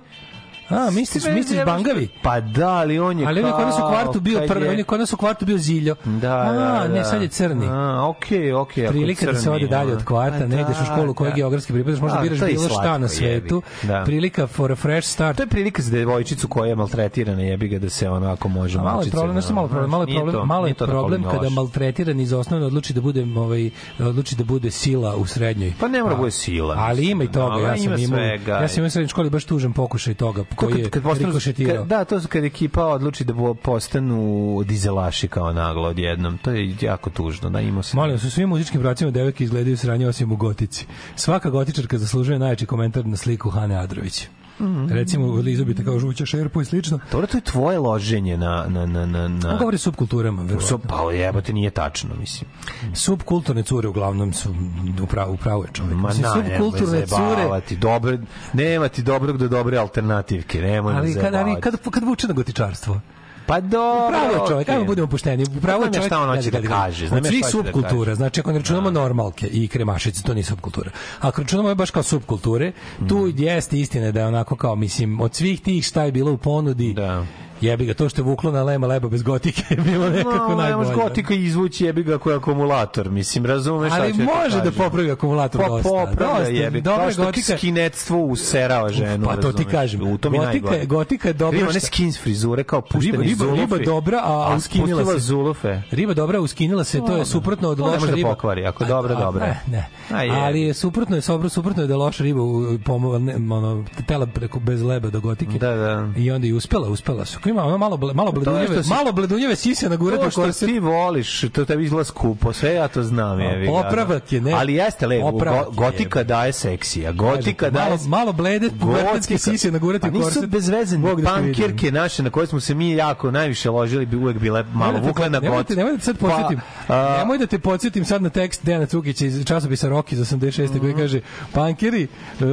B: A, misliš, misliš Bangavi?
C: Pa da, ali on je
B: Ali on je kod nas u
C: kao,
B: kvartu bio prvi,
C: je-
B: on je kod nas u kvartu bio Ziljo.
C: Da,
B: A,
C: da, da.
B: ne, sad je crni.
C: A, okej, okej. ako
B: prilika da se
C: crni,
B: ode dalje
C: ono.
B: od kvarta,
C: Pa
B: ne ideš u školu koja
C: da.
B: geografski pripadaš, možda
C: A,
B: biraš bilo šta na svetu.
C: jebi. Da.
B: Prilika for a fresh start.
C: To je prilika za devojčicu koja je maltretirana, jebi ga da se onako može
B: A malo je
C: malčice,
B: problem, nešto malo problem, malo je problem,
C: to-
B: malo je problem kada maltretiran iz osnovne odluči da bude ovaj odluči da bude sila u srednjoj.
C: Pa ne mora bude sila.
B: Ali ima i toga, ja sam
C: ima
B: imao, ja sam imao u srednjoj školi baš tužan pokušaj toga,
C: To
B: koji je
C: postanu-
B: rikošetirao.
C: kad- Da, to su kad ekipa odluči da postanu dizelaši kao naglo odjednom. To je jako tužno, da ima se.
B: Molim vas, u svim muzičkim pravcima devojke izgledaju sranje osim u gotici. Svaka gotičarka zaslužuje najjači komentar na sliku Hane Adrović.
C: Mhm.
B: Recimo, Elizabeta kao žuća šerpu i slično.
C: Dobro, to je tvoje loženje na... na, na, na, na...
B: On govori subkulturama.
C: So, pa jebote, nije tačno, mislim.
B: Subkulturne cure uglavnom su upravo upravo je čovjek.
C: Ma
B: Mislim,
C: na,
B: subkulturne cure,
C: zajebavati. Dobre, nema ti dobrog do dobre alternativke, nemoj
B: ali kad, ali kad, kad vuče na gotičarstvo.
C: Pa dobro,
B: Pravo je čovjek,
C: okej.
B: ajmo budemo pošteni. Pravo je čovjek.
C: šta on hoće
B: gledaj,
C: da
B: gledaj,
C: kaže, ja
B: svih
C: da
B: subkultura,
C: kaže.
B: znači ako ne računamo normalke i kremašice, to nije subkultura. Ako računamo je baš kao subkulture, tu
C: Mm.
B: jeste istina da je onako kao, mislim, od svih tih šta je bilo u ponudi,
C: Da.
B: Jebi ga, to što je vuklo na lema leba bez gotike je bilo nekako
C: no, ne
B: najbolje.
C: može gotika izvući jebi ga koji akumulator, mislim, razumeš šta
B: Ali može da popravi akumulator
C: Pa
B: dosta.
C: popravlja
B: dosta.
C: jebi,
B: Dobra
C: kao što
B: gotika-
C: skinetstvo userava ženu,
B: Pa to ti kažem.
C: U tom je
B: Gotika, je- gotika je dobra.
C: One
B: što-
C: skins frizure kao pušteni
B: Riba, riba, riba dobra, a, uskinila se.
C: zulufe.
B: Riba dobra, uskinila se, to je suprotno od
C: ne
B: loša
C: može da
B: riba.
C: pokvari, ako je dobra, dobra je.
B: Ne, ne.
C: Je.
B: Ali je suprotno je dobro, suprotno je da loša riba pomova, ne, ono, tela preko bez leba do gotike.
C: Da, da.
B: I onda i uspela, uspela su. Ima ono malo, malo
C: je
B: bledunjeve,
C: si-
B: malo bledunjeve sise na u
C: što
B: korset.
C: ti voliš, to tebi izgleda skupo, sve ja to znam. Ga.
B: popravak je, ne.
C: Ali jeste lepo, go-
B: je,
C: gotika daje seksija, gotika daje...
B: malo, malo blede, pubertetske sise
C: Pa
B: u
C: nisu
B: korset.
C: bez veze, pankirke naše na koje smo se mi jako najviše ložili bi uvek bile malo vukle na got.
B: Nemojte da sad podsjetim.
C: Pa, a,
B: nemoj da te podsjetim sad na tekst Dejana Cukića iz časopisa Rocky iz 86.
C: Mhm.
B: koji kaže pankeri,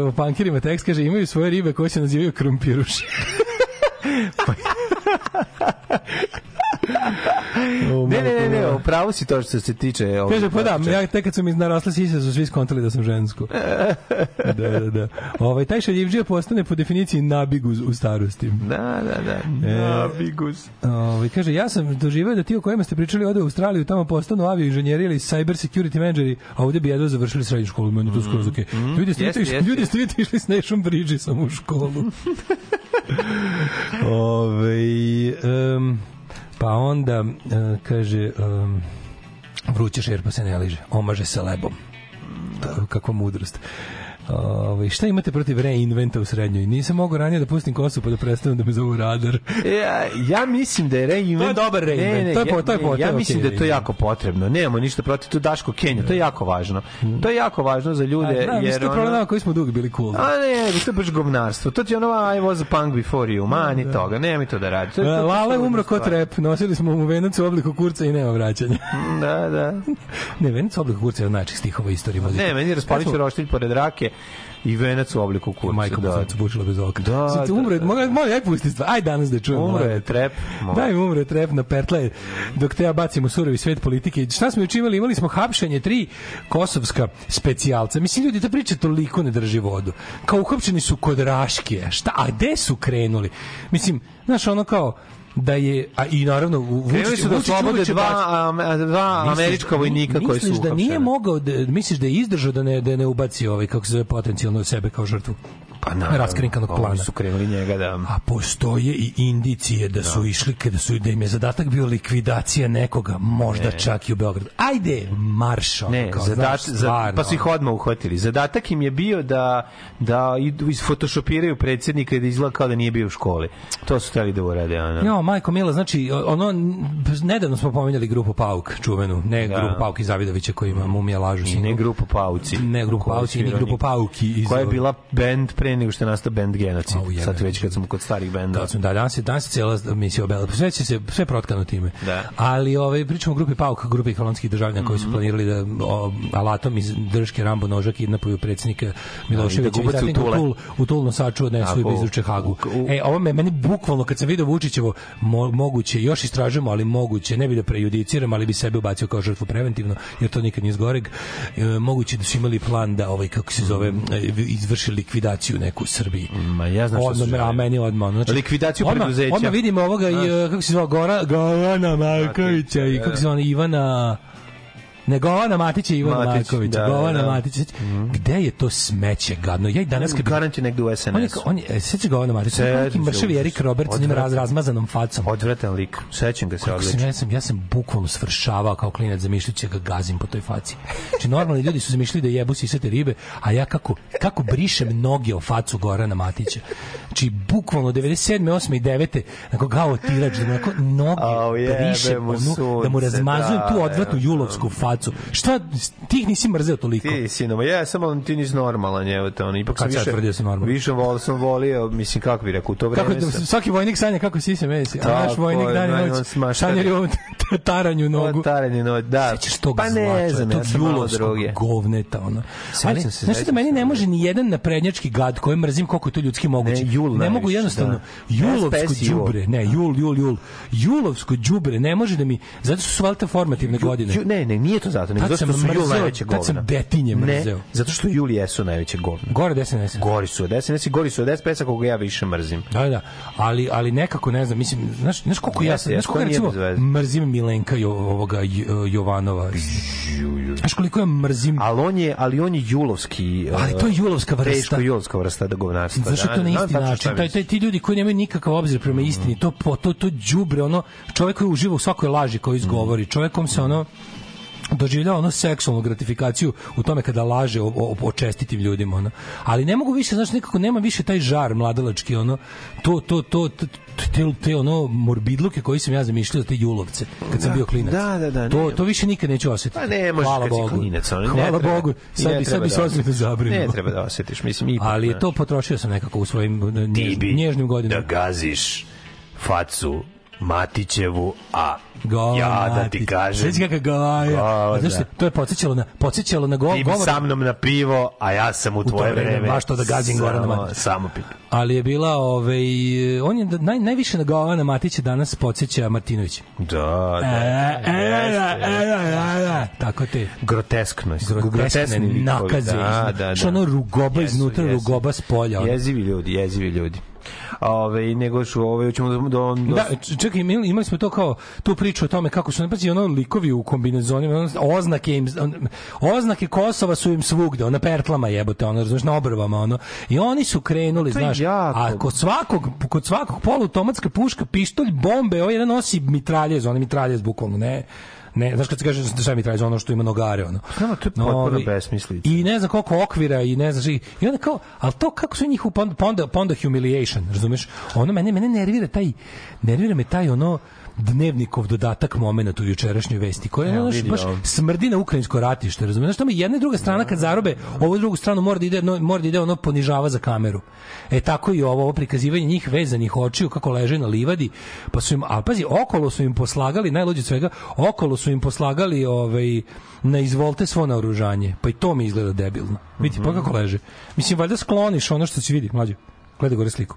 B: o pankirima tekst kaže imaju svoje ribe koje se nazivaju krumpiruši. O,
C: Ne, ne, ne, ne, upravo si to što se tiče... ovog
B: Kaže, pa da, ja tek kad su mi narasle sise, su svi skontali da sam žensko. da, da, da. Ovaj, taj šaljivđija postane po definiciji nabiguz u starosti.
C: Da, da, da.
B: E,
C: Nabigus.
B: Ovaj kaže ja sam doživeo da ti o kojima ste pričali ode u Australiju tamo postanu avio inženjeri ili cyber security menadžeri, a ovde bi jedva završili srednju školu, meni to skroz okej. Ljudi ste
C: Jeste,
B: vidite-
C: jeste,
B: ljudi ste išli s Nation Bridgesom u školu. Ovaj em, pa onda e, kaže um, vruće šerpa se ne liže, omaže se lebom. Kakva mudrost. Ovaj šta imate protiv reinventa u srednjoj? Nisam mogao ranije da pustim kosu pa da prestanem da me zovu radar.
C: Ja, ja mislim da je reinvent...
B: To je dobar reinvent, to je po- to je po-
C: ja
B: je
C: mislim
B: okej
C: da je to jako potrebno. Nemamo ništa protiv to Daško Kenja, to je jako važno. To je jako važno za ljude,
B: A, da,
C: jer
B: mislim, to je
C: ono-
B: problem nama koji smo dugo bili cool.
C: A ne, to je baš govnarstvo. To ti je ono I was a punk before you. Mani toga, nemoj to da radi. To je, to,
B: Lala je umro kod rep, nosili smo mu venac u obliku kurca i nema vraćanja.
C: Da, da.
B: ne, venac u obliku kurca je od najčih stihova muzike.
C: Ne, meni je Raspalić
B: Kad smo-
C: roštilj pored rake i venac u obliku kurca.
B: Majka
C: da.
B: mu se bušila bez oka.
C: Da,
B: Sad,
C: da,
B: umre,
C: da.
B: mogu, mogu, aj pusti stvar. Aj danas da čujem.
C: Umro
B: molim
C: je trep. Mo-
B: Daj mi umre trep na pertle dok te ja bacim u surovi svet politike. Šta smo juče imali? Imali smo hapšenje tri kosovska specijalca. Mislim, ljudi, ta priča toliko ne drži vodu. Kao uhapšeni su kod Raškije. Šta? A gde su krenuli? Mislim, znaš, ono kao da je, a i naravno Vučić,
C: su da
B: će
C: dva, dva američka vojnika koji su
B: Misliš da nije mogao da misliš da je izdržao da ne da ne ubaci ovaj kako se zove potencijalno sebe kao žrtvu?
C: Pa naravno,
B: raskrinkanog
C: oni
B: plana.
C: su krenuli njega da...
B: A postoje i indicije da su išli kada su da im je zadatak bio likvidacija nekoga, možda čak i u Beogradu. Ajde, marš
C: Ne,
B: kao,
C: zadat,
B: znaš,
C: za, pa su ih odmah uhvatili. Zadatak im je bio da, da idu isfotošopiraju predsjednika i da izgleda kao da nije bio u školi. To su hteli da urade. Ono.
B: Jo, majko Mila, znači, ono, nedavno smo pominjali grupu Pauk, čuvenu, ne
C: Da.
B: grupu Pauk iz Zavidovića koji ima mumija lažu
C: I ne grupu Pauci.
B: Ne grupu Pauci, ni grupu. Pauki iz
C: Koja je bila band pre nego što je nastao band Genocid.
B: Jebe.
C: Sad već kad smo kod starih benda.
B: Da, da, danas je, danas je cijela emisija obela. Sve će se, sve protkano time.
C: Da.
B: Ali ovaj, pričamo o grupi Pauk, grupi holandskih državljana koji
C: Mhm.
B: su planirali da o, alatom iz drške Rambo noža kidnapuju predsjednika Miloševića
C: Da, i da u Tule.
B: Tul, u Tul nosaču odnesu i izruče Hagu.
C: u- u-
B: E, ovo me, meni bukvalno, kad sam video Vučićevo, mo, moguće, još istražujemo, ali moguće, ne bi da prejudiciram, ali bi sebe ubacio kao žrtvu preventivno, jer to nikad nije zgoreg. E, moguće da su imali plan da, ovaj, kako se zove,
C: Mhm.
B: e, izvrši likvidaciju neku u Srbiji.
C: Ma ja znam
B: Odmah, a
C: želeli.
B: meni odmah. Znači,
C: Likvidaciju
B: odmah,
C: preduzeća.
B: Odmah vidimo ovoga, i, e, kako se zove, Gora, Govana Markovića i kako se zove, Ivana... Ne, Govana Matića i Ivana
C: Matić,
B: Markovića.
C: da, da,
B: Govana
C: da.
B: Matića. Gde je to smeće gadno? Ja i danas kad...
C: Garant je negde u
B: On je,
C: SNS.
B: kao- on je, e, sećaš Govana?
C: Sećam
B: Neki
C: se,
B: mršavi. Erik Roberts s njim raz, razmazanom facom.
C: Odvratan lik. Sećam ga se odlično.
B: ja sam, ja sam bukvalno svršavao kao klinac zamišljajući da ga gazim po toj faci. Znači, normalni ljudi su zamišljali da jebu sisate ribe, a ja kako, kako brišem noge o facu Gorana Matića. Znači, bukvalno 97. 8. i 9. Onako gao tirač, da onako noge
C: Au, jebe
B: brišem,
C: mu
B: onu, da mu razmazujem tu
C: da,
B: odvratnu julovsku facu. Šta, ti ih nisi mrzeo toliko?
C: Ti si, no, ja sam, ali ti nisi normalan, evo te, ono, ipak sam više,
B: tvrdio da sam normalan?
C: više vol, sam volio, mislim, kako bi rekao, u to
B: Kako,
C: vreme
B: da,
C: sam,
B: svaki vojnik sanja kako si se mesi, a naš vojnik
C: je,
B: dan i noć
C: smaštari.
B: sanjari ovom taranju nogu.
C: Taranje, no, da.
B: Sećaš tog
C: pa ne znam, ja sam malo druge.
B: govneta, ono. Ali,
C: se,
B: znaš da meni ne može ni jedan naprednjački gad koji mrzim koliko je to ljudski moguće.
C: Ne, Jul
B: ne mogu jednostavno
C: da.
B: julovsko đubre, ne, jul, jul, jul. Julovsko đubre ne može da mi zato što su valjda formativne godine.
C: Ne, ne, nije to zato, nego zato što
B: sam
C: su Jul najveće govna.
B: tad sam detinje mrzeo.
C: Ne, zato što Jul jesu najveće govna.
B: Gore desne.
C: Gori su od SNS i gori su od SPS-a koga ja više mrzim.
B: Da, da, ali, ali nekako, ne znam, mislim, znaš, znaš koliko ja,
C: Jeste,
B: znaš koliko
C: to
B: recimo, mrzim Milenka jo, ovoga J- Jovanova. Znaš koliko ja mrzim
C: Ali on je, ali on je julovski.
B: Ali to je julovska vrsta.
C: Teško julovska vrsta da govnarstva.
B: Zašto
C: da,
B: to na isti način? Taj, taj, ti ljudi koji nemaju nikakav obzir prema istini, to, po, to, to đubre, ono, čovjek koji uživa u svakoj laži koju izgovori, čovjekom se ono, doživljava ono seksualnu gratifikaciju u tome kada laže o, o, o čestitim ljudima ono. ali ne mogu više znači nekako nema više taj žar mladalački ono to to to, to te, te ono morbidluke koji sam ja zamišljao te julovce kad sam
C: Da,
B: bio klinac
C: da, da, da,
B: to,
C: ne.
B: to više nikad neću osetiti
C: Pa ne, možeš
B: hvala
C: kad si
B: Bogu
C: klinac, ono,
B: hvala
C: treba.
B: Bogu sad bi, sad bi
C: da
B: se ozbiljno zabrinuo
C: Ne treba da osjetiš, mislim, ipak.
B: ali je to potrošio sam nekako u svojim
C: ti
B: njež,
C: bi
B: nježnim
C: da
B: godinama
C: gaziš facu Matićevu, a
B: Govan
C: ja da ti kažem...
B: Sveći kakav gaja.
C: Govan,
B: A znaš šta,
C: da.
B: to je podsjećalo na, podsjećalo na go,
C: Ti bi
B: govor.
C: sa mnom na pivo, a ja sam u
B: to
C: tvoje
B: vreme
C: vreme.
B: baš to da gazim Gorana Matića.
C: Samo pivo.
B: Ali je bila, ovaj, on je da- naj, najviše na Govana Matića danas podsjeća Martinović.
C: Da,
B: E,
C: da.
B: e, e, e, e, e, e, Tako te
C: Groteskno. je,
B: groteskne nakaze.
C: Da, da,
B: Što
C: da.
B: ono rugoba
C: Jesu,
B: iznutra,
C: jesu.
B: rugoba s polja.
C: Jezivi ljudi, jezivi ljudi. Ove, nego što ove, ćemo do, do, do
B: Da, č- čekaj, imali, imali smo to kao tu priču o tome kako su napazi ono likovi u kombinezonima, oznake im oznake Kosova su im svugde, na pertlama jebote, ono, razumeš, na obrvama, ono. I oni su krenuli,
C: je
B: znaš,
C: jako.
B: a kod svakog kod svakog poluautomatska puška, pištolj, bombe, ovaj jedan nosi mitraljez, on je mitraljez bukvalno, ne Ne, znaš kad se kaže šta je mitraljez, ono što ima nogare, ono.
C: Znamo, to je potpuno besmislica.
B: I ne znam koliko okvira i ne znaš i, i onda kao, ali to kako su njih pa onda, pa onda, pa onda humiliation, razumeš? Ono mene mene nervira taj nervira me taj ono dnevnikov dodatak momenat u jučerašnjoj vesti, koja je baš
C: ovo.
B: smrdi na ukrajinsko ratište, razumiješ? Znaš, tamo jedna i druga strana kad zarobe, ovu drugu stranu mora da ide, no, mora da ide ono ponižava za kameru. E tako i ovo, ovo prikazivanje njih vezanih očiju kako leže na livadi, pa su im, a pazi, okolo su im poslagali, najluđe svega, okolo su im poslagali ovaj, na izvolte svo naoružanje. Pa i to mi izgleda debilno. Vidi, pa kako leže. Mislim, valjda skloniš ono što se vidi, mlađe. Gledaj gore sliku.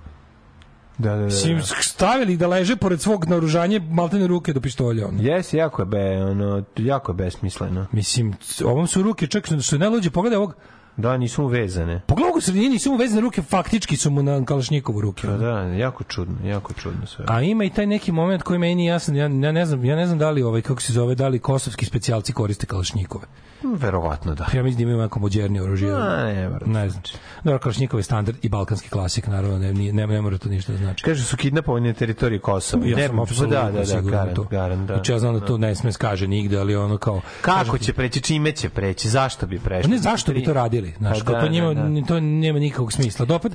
C: Da, da, da.
B: Mislim, stavili ih da leže pored svog naoružanja, maltene ruke do pištolja. Ono.
C: Jes, jako je, be, ono, jako je besmisleno.
B: Mislim, ovom su ruke, čak su najluđe, pogledaj ovog,
C: Da, nisu mu vezane.
B: Pogledaj ovog u sredini, nisu mu vezane ruke, faktički su mu na kalašnjikovu ruke.
C: Da, da, jako čudno, jako čudno sve.
B: A ima i taj neki moment koji meni jasan, ja, ja ne znam, ja ne znam da li ovaj kako se zove, da li kosovski specijalci koriste kalašnjikove.
C: Verovatno da.
B: Ja mislim da imaju neko oružje.
C: Ne, mora.
B: Ne znam. Dobro, kalašnjikov je standard i balkanski klasik, naravno, ne, ne, ne, ne mora to ništa da znači.
C: Kaže su kidnapovani na teritoriji Kosova.
B: Ja
C: ne,
B: sam
C: pa
B: apsolutno
C: da, da, da,
B: to.
C: garant, da.
B: Znači, ja znam da to ne sme skaže nigde, ali ono kao...
C: Kako će preći, čime će preći, zašto bi prešli?
B: Ne, zašto bi to radili? Znaš,
C: Pa
B: kao to
C: da,
B: njima,
C: da, da.
B: to nema nikakvog smisla. Da opet,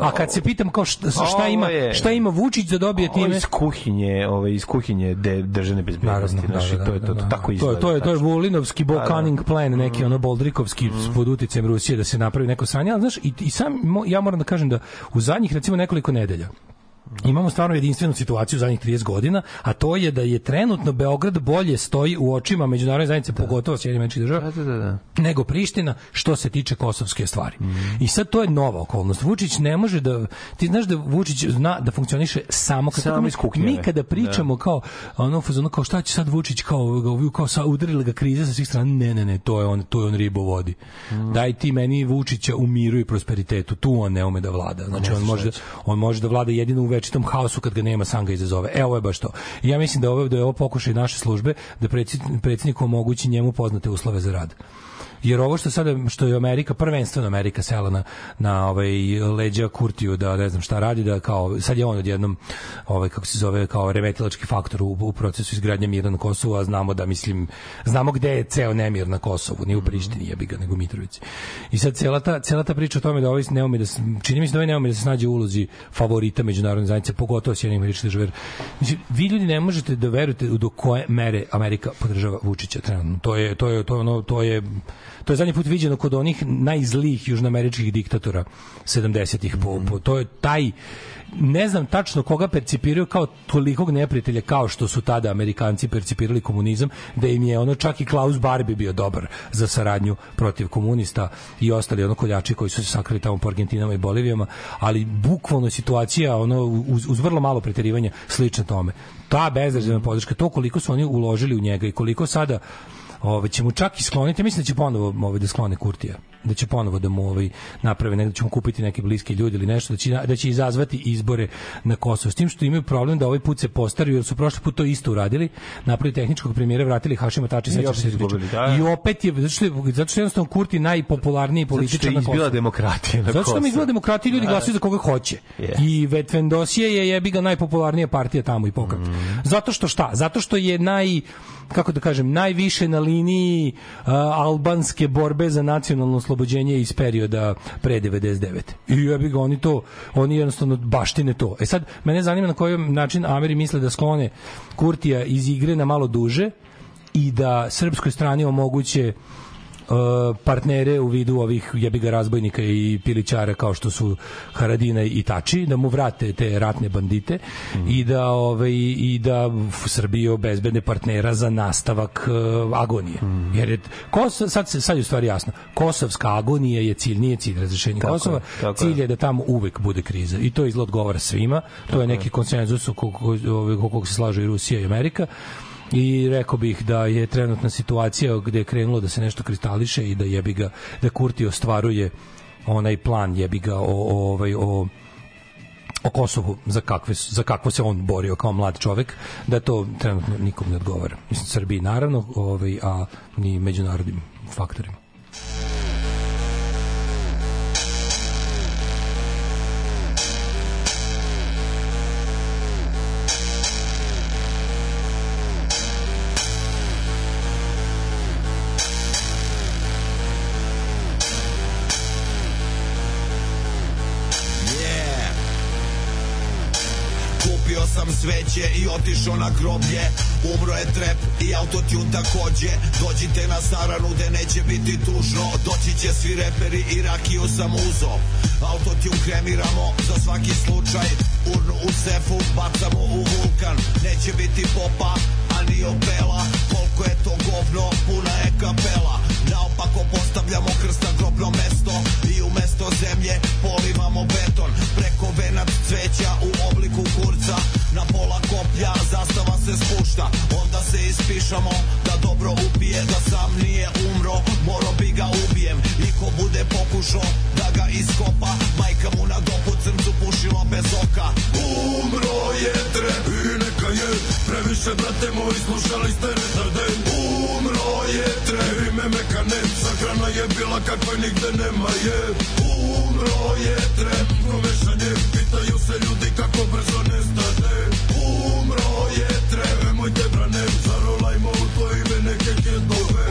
B: a kad se pitam kao šta, šta ima, šta ima Vučić da dobije time?
C: iz kuhinje, ovaj iz kuhinje de, državne bezbednosti, znači
B: da, da,
C: to je to,
B: da,
C: to
B: da.
C: tako
B: To je
C: izgleda.
B: to je to je. Vulinovski
C: Da, da.
B: cunning plan, neki ono Boldrikovski pod uticajem Rusije da se napravi neko sranje, ali znaš i, i sam mo- ja moram da kažem da u zadnjih recimo nekoliko nedelja Imamo stvarno jedinstvenu situaciju u zadnjih 30 godina, a to je da je trenutno Beograd bolje stoji u očima međunarodne zajednice, pogotovo Sjedinjenih američkih država,
C: Da, da, da.
B: nego Priština što se tiče kosovske stvari. I sad to je nova okolnost. Vučić ne može da ti znaš da Vučić zna da funkcioniše samo kad
C: Samo
B: mi, mi kada pričamo kao ono fazonu kao šta će sad Vučić kao kao, kao sa udarila ga kriza sa svih strana. Ne, ne, ne, to je on to je on ribo vodi. Daj ti meni Vučića u miru i prosperitetu. Tu on ne ume da vlada. Znači on može on može da vlada jedino u večitom haosu kad ga nema sam ga izazove. E ovo je baš to. Ja mislim da ovo da je ovo pokušaj naše službe da predsjed- predsjedniku omogući njemu poznate uslove za rad jer ovo što sada što je Amerika prvenstveno Amerika sela na na ovaj leđa Kurtiju da ne znam šta radi da kao sad je on odjednom ovaj kako se zove kao remetilački faktor u, u procesu izgradnje mira na Kosovu a znamo da mislim znamo gde je ceo nemir na Kosovu nije u Prištini jebi ga nego u Mitrovici. I sad cela ta cela ta priča o tome da ovaj ne ume da se, čini mi se da ovaj ne ume da se snađe u ulozi favorita međunarodne zajednice pogotovo Sjedinjenih američkih država mislim, vi ljudi ne možete da verujete do koje mere Amerika podržava Vučića trenutno. To je to je to je ono to je to je zadnji put viđeno kod onih najzlijih južnoameričkih diktatora 70-ih po, po, to je taj ne znam tačno koga percipiraju kao tolikog neprijatelja kao što su tada Amerikanci percipirali komunizam, da im je ono čak i Klaus Barbie bio dobar za saradnju protiv komunista i ostali ono koljači koji su se sakrili tamo po Argentinama i Bolivijama, ali bukvalno situacija ono uz, uz vrlo malo preterivanja slična tome. Ta bezrezervna podrška, to koliko su oni uložili u njega i koliko sada Ove, će mu čak i skloniti, mislim da će ponovo ovaj, da sklone Kurtija, da će ponovo da mu ovaj, naprave, negde će mu kupiti neke bliske ljudi ili nešto, da će, da će izazvati izbore na Kosovo. S tim što imaju problem da ovaj put se postaraju, jer su prošli put to isto uradili, napravili tehničkog premijera, vratili Hašima Tači, sećaš
C: opet
B: se
C: izgubili,
B: Ristića.
C: da, da.
B: I opet je, zato što je, zato što je jednostavno Kurti najpopularniji
C: Zato što
B: političar
C: je
B: na
C: izbila
B: Kosovu.
C: demokratija na
B: Zato što
C: Kosovu.
B: izgleda demokratija, ljudi
C: Da, da.
B: glasaju za koga hoće.
C: Je.
B: I Vetvendosije je jebi ga najpopularnija partija tamo i pokret.
C: Mhm.
B: Zato što šta? Zato što je naj kako da kažem, najviše na liniji a, albanske borbe za nacionalno oslobođenje iz perioda pre 99. I jebi ga, oni to, oni jednostavno baštine to. E sad, mene zanima na koji način Ameri misle da sklone Kurtija iz igre na malo duže i da srpskoj strani omoguće uh, partnere u vidu ovih jebiga razbojnika i pilićara kao što su Haradina i Tači da mu vrate te ratne bandite i da ovaj i da v Srbiji obezbedne partnera za nastavak uh, agonije. Jer je Kos, sad sad je u stvari jasno. Kosovska agonija je cilj, nije cilj razrešenja
C: Tako je,
B: Kosova.
C: tako
B: cilj
C: je.
B: je da tamo uvek bude kriza i to izgled odgovara svima. To je neki konsenzus oko oko- oko kog se slažu i Rusija i Amerika i rekao bih da je trenutna situacija gde je krenulo da se nešto kristališe i da jebi ga da Kurti ostvaruje onaj plan jebi ga o, o ovaj o o Kosovu za kakve za kakvo se on borio kao mlad čovek da to trenutno nikom ne odgovara. Mislim Srbiji naravno, ovaj a ni međunarodnim faktorima.
L: Sam sveće i otišao na groblje. Umro je trep i autotune takođe. Dođite na saranu gde neće biti tužno. Doći će svi reperi i rakiju sam uzo Autotune kremiramo za svaki slučaj. Urnu u sefu bacamo u vulkan. Neće biti popa, a ni opela. Koliko je to govno, puna je kapela. Naopako postavljamo krst na grobno mesto. I umesto zemlje polivamo beton Preko venac cveća u obliku kurca. Na pola koplja zastava se spušta Onda se ispišamo da dobro upije Da sam nije umro, moro bi ga ubijem. I ko bude pokušao da ga iskopa Majka mu na dopu crncu pušilo bez oka. Umro je trep i neka je Previše brate moji slušali ste retarden Umro je trep ime mekanet Sahrana je bila kakva nigde nema je. Umro je trep Komešanje pitaju se ljudi kako brzo nestane. Umro je trep Nemojte brane Zarolajmo u to ime neke kedove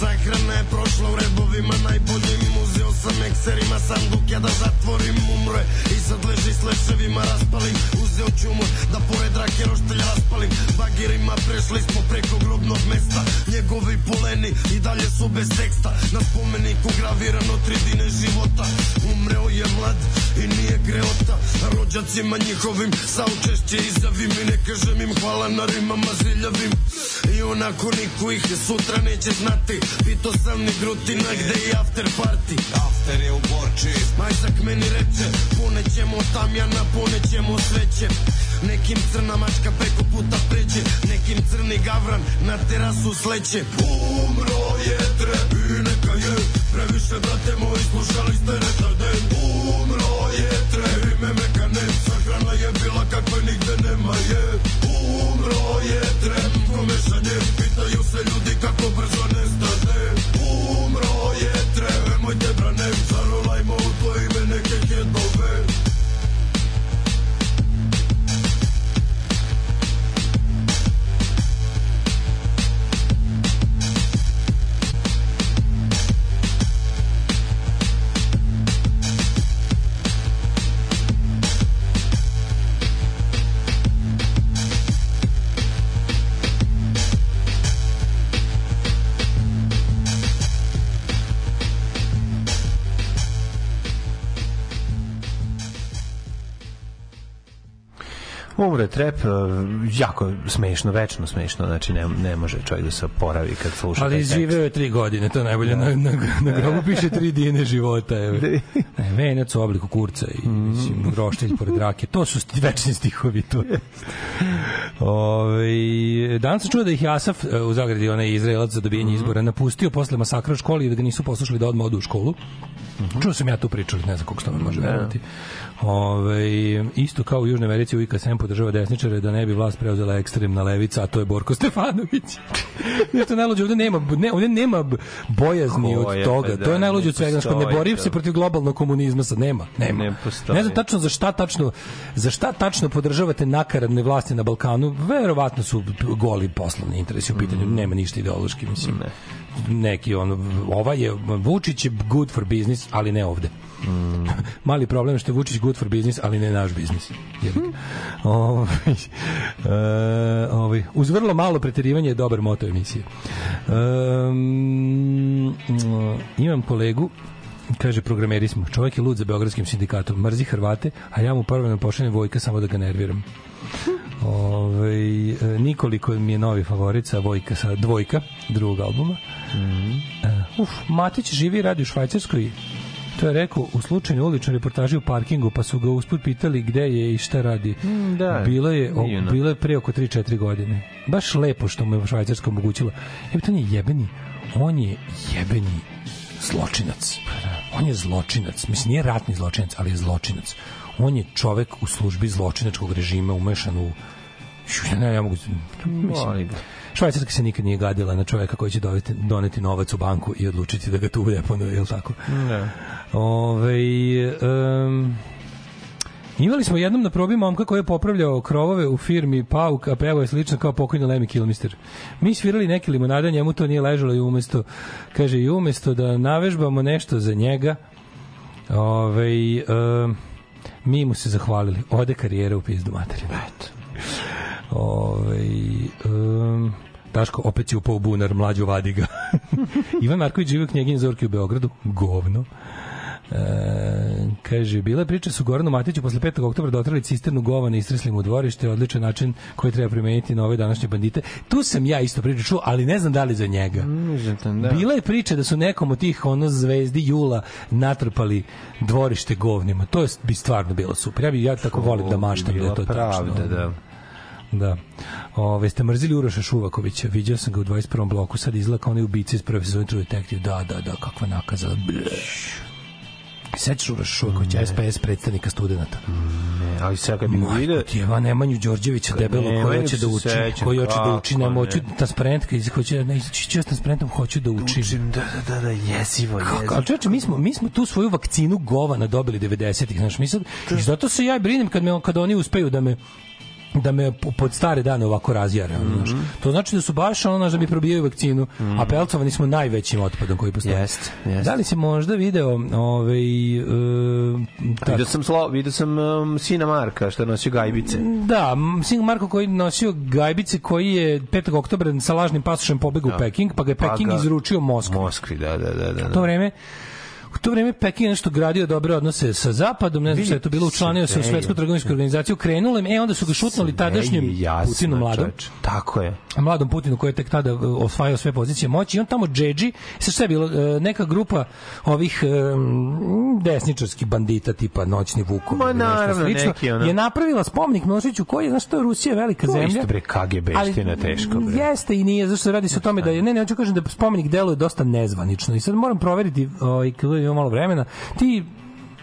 L: Sahrana je prošla u redovima najboljim Uzeo sam ekserima sanduk ja da zatvorim umre. I sad leži s leševima raspalim. Uzeo mu da pored rake roštelja raspalim. Bagirima prešli smo preko grobnog mesta. Njegovi poleni i dalje su bez teksta. Na spomeniku gravirano tri dine života. Umreo je mlad i nije greota. Rođacima njihovim saučešće izjavim I ne kažem im hvala na rimama ziljavim. I onako niko ih sutra neće znati. Pito sam ni grutina gde je after party. After je u Borči. Majzak meni reče Ponećemo tamjana, ponećemo sveće. Nekim crna mačka preko puta pređe Nekim crni gavran na terasu sleće. Umro je trep i neka je Previše brate moji slušali ste retarden Umro je trep ime mekanet Sahrana je bila kakva nigde nema je. Umro je trep Komešanje pitaju se ljudi
C: Umre trep, e, jako smešno, večno smešno, znači ne, ne može čovjek da se oporavi kad sluša
B: Ali živeo je tri godine, to je najbolje. Na, na, na grobu piše tri dine života. Evo. Ne, venac u obliku kurca i mislim, roštilj pored rake. To su večni stihovi. To. Ove, danas sam čuo da ih je Asaf e, u Zagradi, onaj Izraelac za dobijanje izbora, napustio posle masakra u školi i da ga nisu poslušali da odmah odu u školu. Čuo sam ja tu priču, ne znam koliko se tome može verovati. Ove, isto kao u Južnoj Americi uvijek sem podržava desničare da ne bi vlast preuzela ekstremna levica, a to je Borko Stefanović. Nešto najluđe, ovde nema, ne, ovde nema bojazni
C: Ko
B: od
C: je,
B: toga.
C: pa da,
B: to je najluđe od
C: ne
B: svega, ne
C: postoji
B: bori
C: to.
B: se protiv globalnog komunizma, sad nema. Nema.
C: Ne postoji.
B: Ne znam tačno za šta tačno za šta tačno podržavate nakaradne vlasti na Balkanu. Verovatno su goli poslovni interesi u pitanju,
C: Mm.
B: nema ništa ideološki, mislim. Neki on ova je Vučić je good for business, ali ne ovde.
C: Mm.
B: Mali problem što je Vučić good for business, ali ne naš biznis. Ga. Ovaj, e, ovaj, uz vrlo malo preterivanja je dobar moto emisije. Um, imam kolegu kaže programeri smo. Čovjek je lud za beogradskim sindikatom. Mrzi Hrvate, a ja mu prvo pošaljem Vojka samo da ga nerviram. Ove, nikoliko mi je novi favorit sa Vojka, sa Dvojka, drugog albuma. Uh, uf, Matić živi i radi u Švajcarskoj. To je rekao u slučajnoj uličnoj reportaži u parkingu, pa su ga usput pitali gde je i šta radi.
C: da,
B: bilo je o, bilo je pre oko 3-4 godine. Baš lepo što mu je Švajcarska omogućila. Evo, on je jebeni, on je jebeni zločinac. On je zločinac. Mislim, nije ratni zločinac, ali je zločinac. On je čovek u službi zločinačkog režima umešan u... Ne, ja mogu... Mislim. Švajcarska se nikad nije gadila na čoveka koji će doneti, doneti novac u banku i odlučiti da ga tu deponuje, je li tako?
C: Da.
B: Ove, um, imali smo jednom na probi momka koji je popravljao krovove u firmi Pauk, a pevo je slično kao pokojni Lemmy Kilmister. Mi svirali neke limonade, njemu to nije ležalo i umesto, kaže, i umesto da navežbamo nešto za njega, ove, um, mi mu se zahvalili. Ode karijera u pizdu materinu. Eto. Ove, um, Daško, opet si upao u bunar, mlađu vadi ga. Ivan Marković živi u knjegin Zorki u Beogradu. Govno. E, kaže, bila priča su Goranu Matiću posle 5. oktobra dotrali cisternu govana i istresli mu u dvorište, odličan način koji treba primeniti na ove današnje bandite. Tu sam ja isto priču čuo, ali ne znam da li za njega.
C: Da.
B: Bila je priča da su nekom od tih ono zvezdi jula natrpali dvorište govnima. To je, bi stvarno bilo super. Ja bi ja tako volim da maštam da je to
C: pravda,
B: tačno.
C: da.
B: Da. Ove, ste mrzili Uroša Šuvakovića. Viđao sam ga u 21. bloku. Sad izgleda kao onaj ubica iz prve sezone True Detective. Da, da, da, kakva nakaza. Ble. Sećaš Uroša Šuvakovića, SPS predstavnika studenta.
C: Ne, ali sad kad bi ga
B: Majko
C: vidio...
B: ti je van Nemanju Đorđevića debelo koji
C: Nemanju
B: hoće
C: se
B: da uči,
C: sećam,
B: koji hoće da uči, ne
C: ne.
B: transparentka, iz hoće ne ću s transparentom, hoću da učim.
C: Učim, da, da, da, da, jezivo, jezivo.
B: Ali čoveče, mi smo, mi smo tu svoju vakcinu govana dobili 90-ih, znaš, mi sad, i zato se ja brinem kad, me, kad oni uspeju da me da me po- pod stare dane ovako razjare. ono, znaš.
C: Mhm.
B: To znači da su baš ono da mi probijaju vakcinu, a pelcovani smo najvećim otpadom koji postoji.
C: Jest, jest.
B: Da li si možda video ovaj, tako,
C: Vidio sam, slo, vidio sam um, sina Marka što je nosio gajbice.
B: Da, sin Marko koji je nosio gajbice koji je 5. oktobra sa lažnim pasošem pobegao u Peking, pa ga je
C: Pa
B: Peking
C: ga-
B: izručio Moskvi.
C: Moskvi, da, da, da. da,
B: U to vreme U to vreme Peking je nešto gradio dobre odnose sa zapadom, ne znam šta je to bilo, učlanio se u svetsku trgovinsku organizaciju, krenulo im, e onda su ga šutnuli tadašnjem
C: jasno,
B: Putinu mladom.
C: čoveče. Tako je.
B: mladom Putinu koji je tek tada uh, osvajao sve pozicije moći i on tamo džedži, sa sve je bilo uh, neka grupa ovih um, desničarskih bandita tipa noćni vukovi
C: Ma, naravno,
B: slično,
C: neki, ono-
B: je napravila spomenik Miloševiću koji je, znaš, to je Rusija velika
C: To je
B: zemlja.
C: isto, bre, KGB-ština teško, bre.
B: Jeste i nije, zašto se radi se o tome da je, ne, ne, hoću kažem da spomenik deluje dosta nezvanično i sad moram proveriti, ovaj, imam malo vremena, ti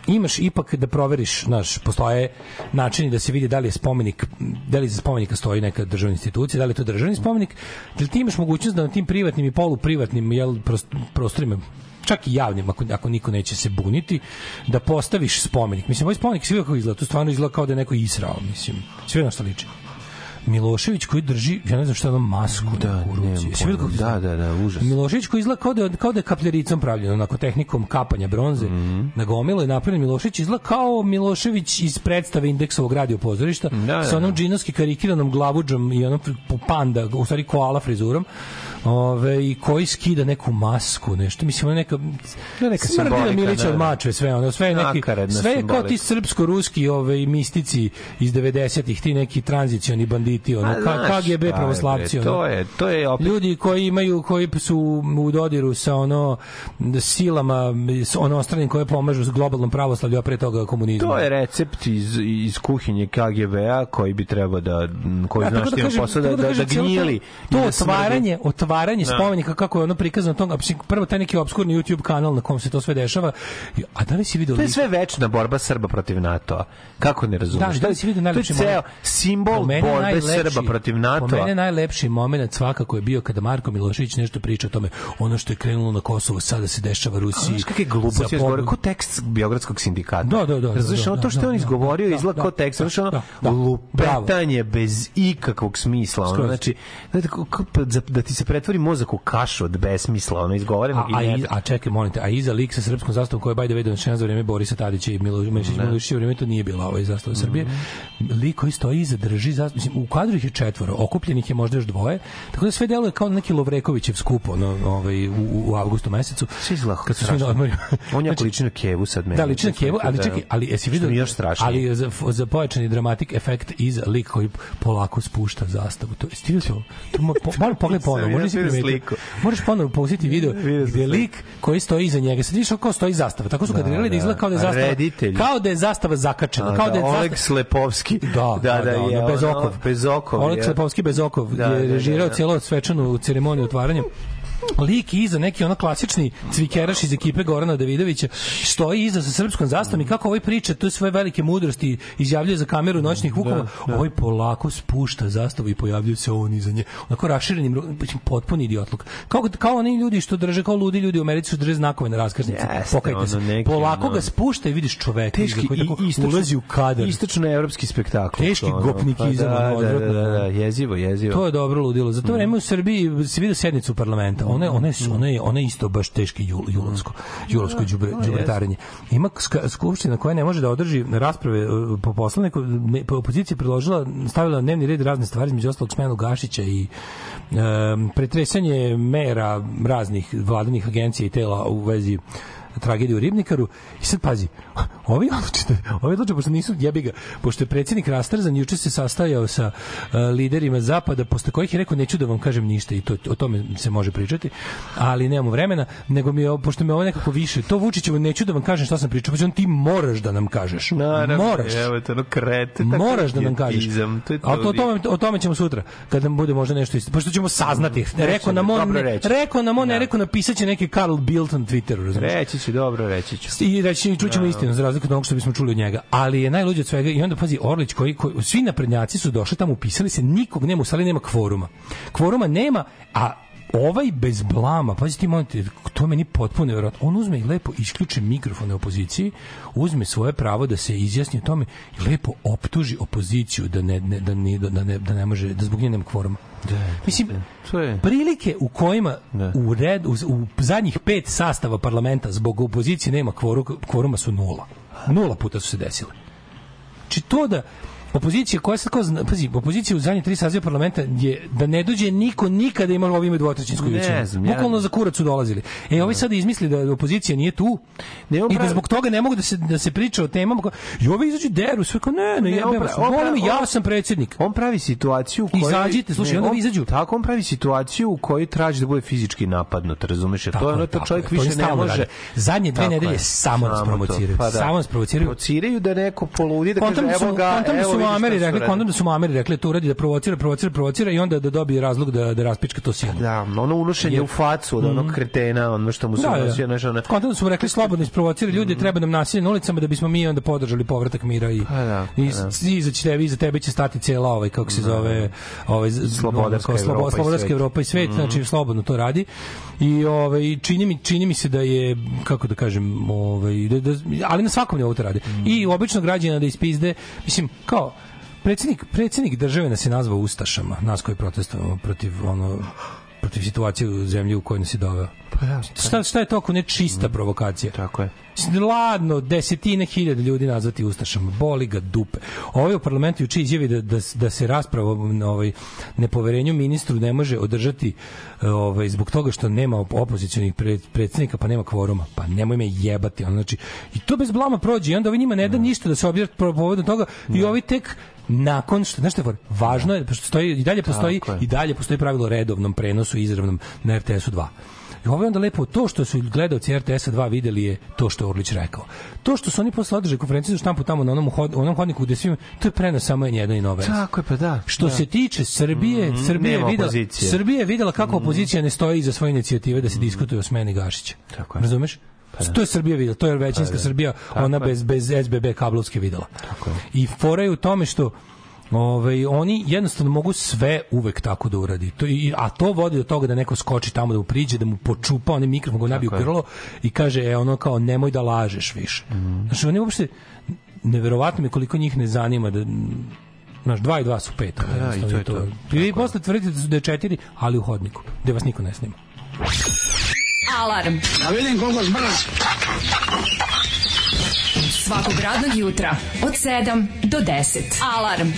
B: imaš ipak da proveriš, znaš, postoje načini da se vidi da li je spomenik, da li iza spomenika stoji neka državna institucija, da li je to državni spomenik, da li ti imaš mogućnost da na tim privatnim i poluprivatnim jel, prost- prostorima čak i javnim, ako, ako niko neće se buniti, da postaviš spomenik. Mislim, ovaj spomenik svi kako izgleda, to stvarno izgleda kao da je neko israo, mislim. Sve na što liči. Milošević koji drži, ja ne znam šta je ono masku da, u ruci. kako
C: pojma. Da, da, da, užas.
B: Milošević koji izgleda kao da, kao da je kapljericom pravljeno, onako tehnikom kapanja bronze
C: Mhm.
B: na gomilu je napravljen Milošević izgleda kao Milošević iz predstave indeksovog radio pozorišta
C: da,
B: sa onom
C: da.
B: džinovski karikiranom glavuđom i onom panda, u stvari koala frizurom ove, i koji skida neku masku, nešto, mislim, ono neka,
C: Da, neka
B: smrdi na
C: simbolika,
B: Milića
C: da,
B: od
C: da.
B: mačve, sve, ono, sve neki, sve je kao ti srpsko-ruski ove, mistici iz 90-ih, ti neki tranzicioni banditi, ono,
C: A,
B: K-
C: znaš,
B: KGB pravoslavci, ono.
C: To je, to je opet
B: ljudi koji imaju koji su u dodiru sa ono silama ono ostranim koje pomažu s globalnom pravoslavlju a pre toga komunizmu.
C: To je recept iz, iz kuhinje KGB-a koji bi trebao da, koji
B: Ja,
C: znaš ti da, da, da,
B: cijelo to-
C: gnjili.
B: To
C: da smrdi.
B: otvaranje, otvaranje
C: Da.
B: spomenika kako je ono prikazano mislim, prvo taj neki obskurni YouTube kanal na kom se to sve dešava. A da li si video
C: To je sve večna borba Srba protiv NATO-a. Kako ne razumeš?
B: Da, da li si vidio
C: to je
B: najlepši
C: ceo
B: moment?
C: simbol
B: Po
C: borbe
B: najlepši-
C: Srba protiv
B: Po
C: NATO-a.
B: mene najlepši moment svakako je bio kada Marko Milošević nešto priča o tome, ono što je krenulo na Kosovo, sada se dešava Rusiji.
C: Znaš kakve gluposti je izgovorio, ko tekst Beogradskog sindikata.
B: Da, da, da, da,
C: ono
B: da,
C: to što
B: da,
C: je on izgovorio
B: da,
C: izgleda
B: da,
C: kao tekst, znaš, ono, lupetanje bez ikakvog smisla. Ono, znači, da, da ti se pretvori mozak u kašu od besmisla, ono, izgovoreno
B: A, a,
C: i ne...
B: iz- a čekaj, molim te, a iza lik sa srpskom zastavom koja je way donešena za vreme Borisa Tadića i Milo Mišić Milošića vreme to nije bila ovaj zastava Srbije. Lik koji stoji iza drži zastavu, mislim, u kadru ih je četvoro, okupljenih je možda još dvoje, tako da sve deluje kao neki Lovrekovićev skup ono, ovaj, u, u, u avgustu mesecu.
C: Svi izgleda
B: Kad su svi na odmorima.
C: On je
B: Znači,
C: liči na Kevu sad meni.
B: Da, liči na Kevu, ali
C: Da.
B: čekaj, ali jesi vidio?
C: je još strašnije.
B: Ali za, za pojačani dramatik efekt iz lik koji polako spušta zastavu. To vidio to? to malo pogledaj ponovo,
C: Sam ja
B: možda si
C: vidio
B: primetio.
C: sliku.
B: Možeš ponovo pustiti video gde lik koji stoji iza njega, sad vidiš kao stoji zastava. Tako su kadrirali da,
C: da.
B: izgleda kao da je zastava.
C: Reditelj.
B: Kao da je zastava zakačena, kao da je
C: Oleg Slepovski.
B: Da, da, da,
C: je
B: ono, bez okov.
C: Bez okov.
B: Oleg
C: je.
B: Slepovski bez okov
C: Da,
B: je
C: da,
B: režirao
C: da, da.
B: cijelo svečanu ceremoniju otvaranja lik iza neki ono klasični cvikeraš iz ekipe Gorana Davidovića stoji iza sa srpskom zastavom i kako ovaj priča tu svoje velike mudrosti izjavljuje za kameru noćnih vukova ovaj polako spušta zastavu i pojavljuje se on iza nje onako raširenim ru- mislim, potpuni idiotluk kao, kao oni ljudi što drže kao ludi ljudi u Americi drže znakove na raskrsnici
C: Jeste,
B: pokajte se
C: neki,
B: polako
C: ono-
B: ga spušta i vidiš čoveka
C: Teški
B: koji tako
C: istočno-
B: ulazi u kadar
C: Istočno-evropski spektakl.
B: Teški
C: ono,
B: gopnikizam,
C: pa
B: ono,
C: Da, da,
B: odvratno.
C: da, da, jezivo, jezivo.
B: To je dobro ludilo. Za to vreme u Srbiji se vidi sednicu parlamenta. Ona je, ona je, ona je, ona je isto baš teški jul, julovsko, julovsko đubre, đubretarenje. Ima ska- skupština koja ne može da održi rasprave uh, po poslaniku, ne- po opozicija je predložila, stavila na dnevni red razne stvari, između ostalog smenu Gašića i um, pretresanje mera raznih vladinih agencija i tela u vezi tragedije u Ribnikaru i sad pazi ovi odlučite ovi odluče pošto nisu jebi ga pošto je predsjednik rastrzan juče se sastajao sa uh, liderima zapada posle kojih je rekao neću da vam kažem ništa i to o tome se može pričati ali nemamo vremena nego mi je, pošto me ovo nekako više to Vučićevo neću da vam kažem šta sam pričao pa on ti moraš da nam kažeš moraš
C: Evo te, ono krete.
B: Moraš da nam kažeš.
C: idiotizam, To je
B: A to, o,
C: to.
B: tome, o tome ćemo sutra, kada nam bude možda nešto isto. Pošto ćemo saznati. Rekao nam on, rekao nam on, ne
C: Da.
B: rekao napisat će neki Karl Bildt na Twitteru, razumiješ?
C: Reći ću, dobro, reći ću.
B: I reći čućemo istinu za razliku od onog što bismo čuli od njega. Ali je najluđe od svega i onda pazi Orlić koji, koji svi naprednjaci su došli tamo upisali se, nikog nema u sali, nema kvoruma. Kvoruma nema, a ovaj bez blama, pazi ti molim te, to je meni potpuno nevjerojatno. On uzme i lepo isključi mikrofone opoziciji, uzme svoje pravo da se izjasni o tome i lepo optuži opoziciju da ne, ne, da, ne, da, ne, da ne može, da zbog nje nema kvoruma. Mislim,
C: To je...
B: prilike u kojima u red u, u zadnjih pet sastava parlamenta zbog opozicije nema kvoru, kvoruma su nula. Nula puta su se desile. Znači to da opozicija koja se kao zna- pazi, opozicija u zadnje tri saziva parlamenta je da ne dođe niko nikada ima ovi imaju dvotrećinsku
C: Ne
B: većinu.
C: znam, ja-
B: Bukvalno za kurac su dolazili. E, ovi sada izmisli da opozicija nije tu
C: Ne,
B: i da zbog toga ne mogu da se, da se priča o temama. Ko, I ovi izađu deru, sve kao ne, ne,
C: Ne,
B: jebem
C: pra-
B: vas,
C: on
B: volim, ja sam predsjednik.
C: On pravi situaciju u kojoj...
B: Izađite, slušaj, onda
C: on,
B: vi izađu.
C: Tako, on pravi situaciju u kojoj traži da bude fizički napadnut, razumeš? Jer to je ono, to
B: tako
C: čovjek više ne može...
B: Zadnje dve
C: Tako
B: nedelje
C: je.
B: samo nas provociraju.
C: pa da.
B: Samo nas provociraju.
C: Provociraju da neko poludi, da kaže,
B: da
C: evo ga,
B: da
C: evo
B: mu Ameri rekli, kontam da su mu Ameri rekli da to uradi da provocira, provocira, provocira i onda da dobije razlog da da raspička to silno.
C: Da, ono unošenje
B: Jer-
C: u facu od onog kretena, ono što mu se
B: Da, da,
C: unosio, znaš, ono...
B: da. Kontam da su mu rekli slobodno isprovocira ljudi, treba nam nasilje na ulicama da bismo mi onda podržali povratak mira i
C: Pa da,
B: i
C: da.
B: izaći tebi, iza tebe će stati cela ovaj kako se zove, ovaj
C: Slobodarska Evropa i
B: slobodarska
C: svet.
B: Evropa i svet, znači slobodno to radi. I ovaj čini mi čini mi se da je kako da kažem, ovaj da, da, ali na svakom nivou to radi. I obično građana da ispizde, mislim, kao predsjednik predsjednik države nas je nazvao ustašama, nas koji protestujemo protiv ono protiv situacije u zemlji u kojoj nas je doveo.
C: Pa da,
B: Šta, šta je to ako ne čista provokacija?
C: Tako je.
B: Ladno, desetine hiljada ljudi nazvati ustašama, boli ga dupe. Ovaj u parlamentu juče izjavi da, da, da se rasprava o ovaj, nepoverenju ministru ne može održati ovaj, zbog toga što nema op- opozicionih pred, predsjednika, pa nema kvoruma. Pa nemoj me jebati. Ono, znači, I to bez blama prođe. I onda ovi njima ne da ništa da se objavlja povodom toga i ovi tek nakon što znaš šta je važno je pošto stoji i dalje postoji
C: je.
B: i dalje postoji pravilo o redovnom prenosu izravnom na RTS-u 2 I ovo je onda lepo, to što su gledalci RTS-a 2 videli je to što je Orlić rekao. To što su oni posle održali konferenciju za štampu tamo na onom, hod, onom hodniku gde svima, to je prenos samo jedan i nove.
C: Tako je, pa da.
B: Što
C: da.
B: se tiče Srbije,
C: Mm,
B: Srbija je videla,
C: opozicije.
B: Srbija je videla kako opozicija ne stoji iza svoje inicijative da se diskutuje o smeni Gašića.
C: Tako je.
B: Razumeš? To je Srbija videla, to je većinska Srbija, ona bez bez SBB kablovske videla.
C: Tako.
B: I fora je u tome što Ovaj oni jednostavno mogu sve uvek tako da uradi. To i a to vodi do toga da neko skoči tamo da mu priđe, da mu počupa onaj mikrofon, ga nabije u grlo i kaže e ono kao nemoj da lažeš više.
C: Mhm.
B: Znači oni uopšte neverovatno mi koliko njih ne zanima da Znaš, dva i dva su pet.
C: Pa da, i to je to.
B: I vi posle tvrdite da su da je četiri, ali u hodniku, gde vas niko ne snima.
M: Alarm.
N: Da vidim koliko zbrz.
M: Svakog radnog jutra od 7 do 10. Alarm.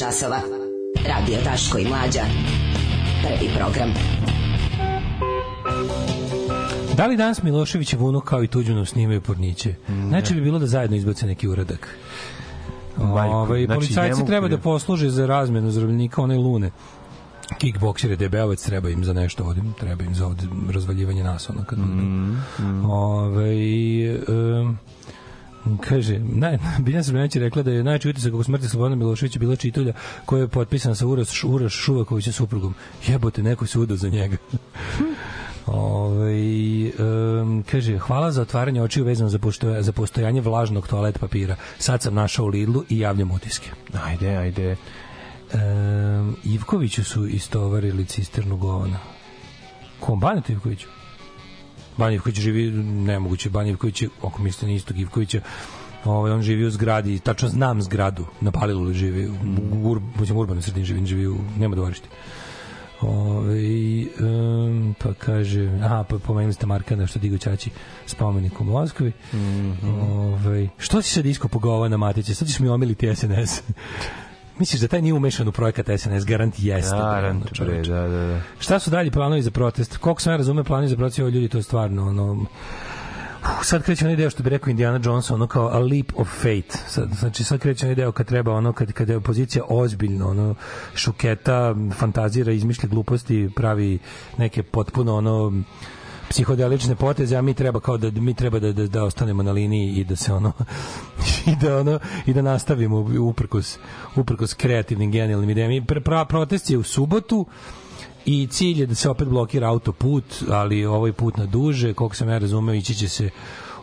H: Časova. Radio Daško i Mlađa. Prvi program.
B: Da li danas Miloševićev unuk kao i Tuđmanov snimaju porniće? Znači bi bilo da zajedno izbace neki uradak.
C: Majko,
B: Ovaj
C: znači,
B: policajci
C: mogu
B: treba
C: da-
B: da posluže za razmenu zarobljenika one lune. Kickboksere, debelovac treba im za nešto ovde, treba im za ovde razvaljivanje nas ono kad mm, Ovaj em, Kaže, naj, Biljana Srbljanić je rekla da je najveći utisak oko smrti Slobodana Miloševića bila čitulja koja je potpisana sa Uroš, Uroš Šuvakovića suprugom. Jebote, neko se udao za njega. Ove, um, kaže, hvala za otvaranje očiju vezano za, postoja, za postojanje vlažnog toalet papira. Sad sam našao u Lidlu i javljam utiske.
C: Ajde, ajde.
B: Um, Ivkoviću su istovarili cisternu govana. Kom? Banete Ivkoviću? Banja Ivković živi, nemoguće, Banja Ivković je, ako mislite na istog Ivkovića, ovaj, on živi u zgradi, tačno znam zgradu, na Paliluli živi, u, u, ur, mislim, u urbanoj sredini živi, živi u, nema dvorište. Ove, um, pa kaže, aha, pa pomenuli ste Markana što digo Ćaći spomenik u Moskvi. Mm
C: Mhm.
B: Ove, što si sad isko pogovana Matiće? Sad ćeš mi omiliti SNS. Misliš da taj nije umešan u projekat SNS? Garant jeste.
C: Garant,
B: ono,
C: bre, da, da, da.
B: Šta su dalji planovi za protest? Koliko sam ja razume planovi za protest, ovo ljudi to je stvarno ono Uf, sad kreće onaj deo što bi rekao Indiana Jones, ono kao a leap of fate. Sad, znači sad kreće onaj deo kad treba ono kad kad je opozicija ozbiljno, ono šuketa, fantazira, izmišlja gluposti, pravi neke potpuno ono psihodelične poteze, a mi treba kao da mi treba da da, da ostanemo na liniji i da se ono i da ono i da nastavimo uprkos uprkos kreativnim genijalnim idejama. I pr- pra- protest je u subotu i cilj je da se opet blokira autoput, ali ovaj put na duže, koliko sam ja razumeo, ići će se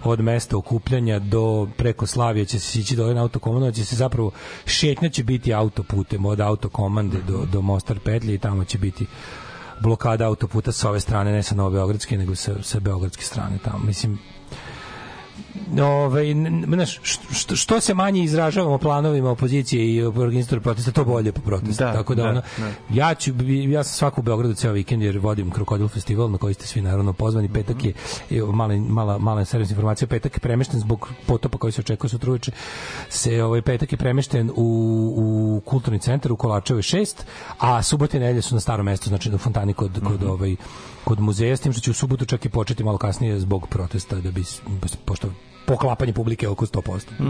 B: od mesta okupljanja do preko Slavije će se ići dole na autokomando, će se zapravo šetnja će biti autoputem od autokomande do, do Mostar petlje i tamo će biti blokada autoputa sa ove strane, ne sa Novobeogradske, nego sa, sa Beogradske strane tamo. Mislim, Ove, znaš, što, što se manje izražavamo planovima opozicije i organizatora protesta, to bolje po protestu.
C: Da,
B: Tako da,
C: da,
B: ono,
C: da.
B: ja ću ja sam svako u Beogradu ceo vikend jer vodim Krokodil festival na koji ste svi naravno pozvani petak je evo, mala mala mala servis informacija petak je premešten zbog potopa koji se očekuje sutra uveče se ovaj petak je premešten u, u kulturni centar u Kolačevoj 6 a subote i nedelje su na starom mestu znači na fontani kod kod ovaj kod muzeja s tim što će u subotu čak i početi malo kasnije zbog protesta da bi pošto poklapanje publike oko 100%.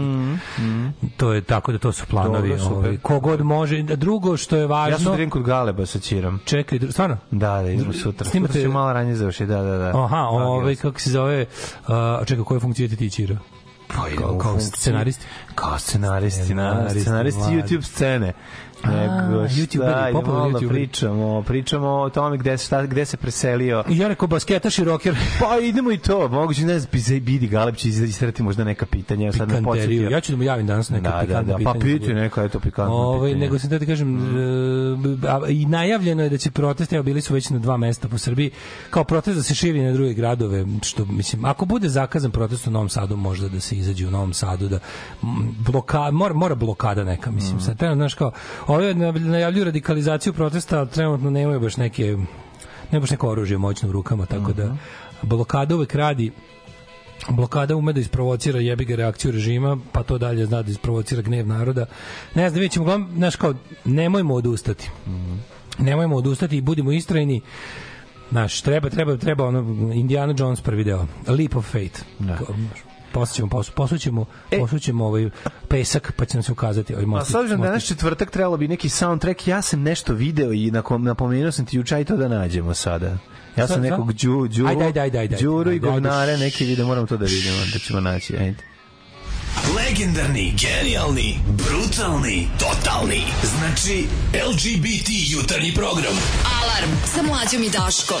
C: Mm,
B: To je tako da to su planovi.
C: Dobro,
B: ovaj, kogod može. Drugo što je važno...
C: Ja idem kod Galeba sa Čirom.
B: Čekaj, stvarno?
C: Da, da, idemo sutra.
B: Snimate-
C: Sutra ću malo ranije završi, da, da, da.
B: Aha, ovaj, kako se zove, uh, čekaj, koje funkcije ti ti Čiro?
C: Pa idemo
B: Kao, kao scenaristi?
C: Kao scenaristi, na,
B: Scenaristi,
C: scenaristi. YouTube scene.
B: A,
C: Nego
B: YouTuberi,
C: šta, idemo
B: popularni YouTuberi.
C: pričamo, pričamo o tome gde, šta, gde se preselio.
B: I ja rekao basketaš i roker.
C: Pa idemo i to, moguće ne znam, Bidi Galeb će istrati možda neka pitanja, ja sad
B: Pikanteriju. Ja ću da mu javim danas neka
C: Da, da,
B: pikantna
C: da,
B: pitanja.
C: pa pitaj neka, eto, pikantna
B: Ovaj,
C: pitanja.
B: nego sam da ti kažem, e, a, i najavljeno je da će protesti, evo bili su već na dva mesta po Srbiji, kao protest da se širi na druge gradove, što mislim, ako bude zakazan protest u Novom Sadu, možda da se izađe u Novom Sadu, da bloka, mora, mora blokada neka, mislim,
C: Mhm.
B: sad, trenutno, znaš, kao, ove najavljuju radikalizaciju protesta, ali trenutno nemaju baš neke, ne baš neko oružje moćno u rukama, tako da
C: Mhm.
B: blokada uvek radi blokada ume da isprovocira jebi ga reakciju režima, pa to dalje zna da isprovocira gnev naroda. Ne znam, vidjet ćemo, uglavnom, znaš kao, nemojmo odustati. Nemojmo odustati i budimo istrajni. Znaš, treba, treba, treba ono, Indiana Jones prvi deo. Leap of Fate.
C: Da.
B: Kao, posućemo, posu, posućemo,
C: e,
B: posućemo ovaj pesak, pa ćemo se ukazati. Ovaj
C: pa
B: most,
C: a sad obzirom da danas četvrtak trebalo bi neki soundtrack, ja sam nešto video i nakom, napomenuo sam ti jučaj to da nađemo sada. Ja sam nekog džu, džu.
B: ajde, ajde, ajde, ajde,
C: džuru i govnare, neki vide, moram to da vidimo, da ćemo naći, ajde.
O: Legendarni, genijalni, brutalni, totalni. Znači, LGBT jutarnji program.
P: Alarm sa mlađom i Daškom.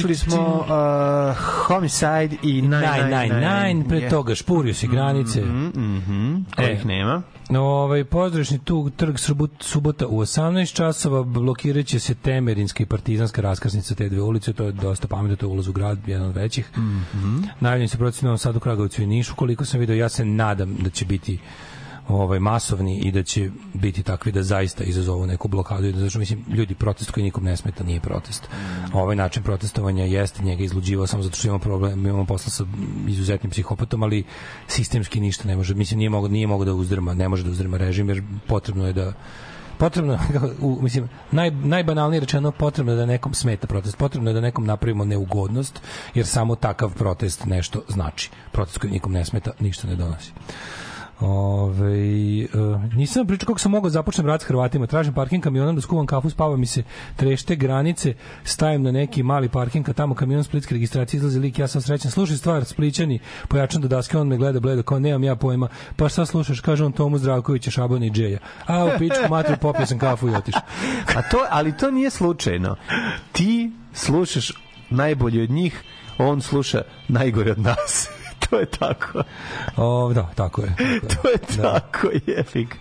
C: Slušali smo uh, Homicide i
B: 999, pre toga špurio si granice.
C: Mhm, kojih nema.
B: No, ovaj pozdrašni tu trg subot, subota u 18 časova blokiraće se Temerinska i Partizanska raskrsnica te dve ulice, to je dosta pametno, to je ulaz u grad, jedan od većih. Mm
C: Mhm.
B: Najavljeni se protiv Novom Sadu, Kragovicu i Nišu, koliko sam video, ja se nadam da će biti ovaj masovni i da će biti takvi da zaista izazovu neku blokadu i da znači mislim ljudi protest koji nikom ne smeta nije protest. Ovaj način protestovanja jeste njega izluđivao samo zato što imamo problem, imamo posla sa izuzetnim psihopatom, ali sistemski ništa ne može, mislim nije mogo nije mogo da uzdrma, ne može da uzdrma režim jer potrebno je da potrebno u, mislim naj, najbanalnije rečeno potrebno je da nekom smeta protest potrebno je da nekom napravimo neugodnost jer samo takav protest nešto znači protest koji nikom ne smeta ništa ne donosi Ove, uh, nisam pričao kako sam mogao da započnem rat s Hrvatima. Tražim parking kamionom da skuvam kafu, spava mi se trešte granice, stajem na neki mali parking, a tamo kamion splitske registracije izlazi lik, ja sam srećan. Slušaj stvar, splićani, pojačan do daske, on me gleda bledo, kao nemam ja pojma. Pa šta slušaš, kaže on Tomu Zdravkovića, Šabana i Džeja. A u pičku matru popio sam kafu i otišao.
C: A to, ali to nije slučajno. Ti slušaš najbolje od njih, on sluša najgore od nas. To je tako.
B: O, da, tako je.
C: to je tako, jefik.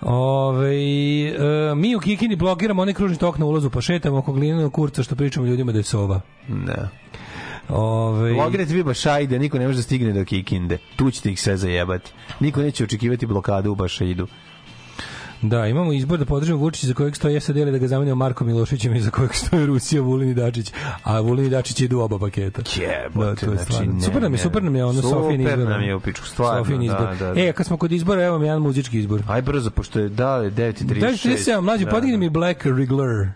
B: Ove, e, mi u Kikini blokiramo onaj kružni tok na ulazu, pa šetamo oko glinenog kurca što pričamo ljudima da je sova.
C: Ne.
B: Ove,
C: Logirajte vi baš ajde, niko ne može da stigne do Kikinde. Tu ćete ih sve zajebati. Niko neće očekivati blokadu u Bašaidu.
B: Da, imamo izbor da podržimo Vučića za kojeg stoji SAD ili da ga zamenimo Markom Milošićem i za kojeg stoji Rusija, Vulin i Dačić. A Vulin i Dačić idu oba paketa.
C: Jebote,
B: to je
C: znači, ne,
B: super nam je, super nam je ono Sofijin izbor.
C: Super nam je u pičku, stvarno,
B: Sofijin izbor.
C: da, da.
B: E, a kad smo kod izbora, evo vam jedan muzički izbor.
C: Aj brzo, pošto je da, 9.36.
B: Daj 37, mlađi,
C: Da,
B: podigni
C: da.
B: mi Black Wrigler.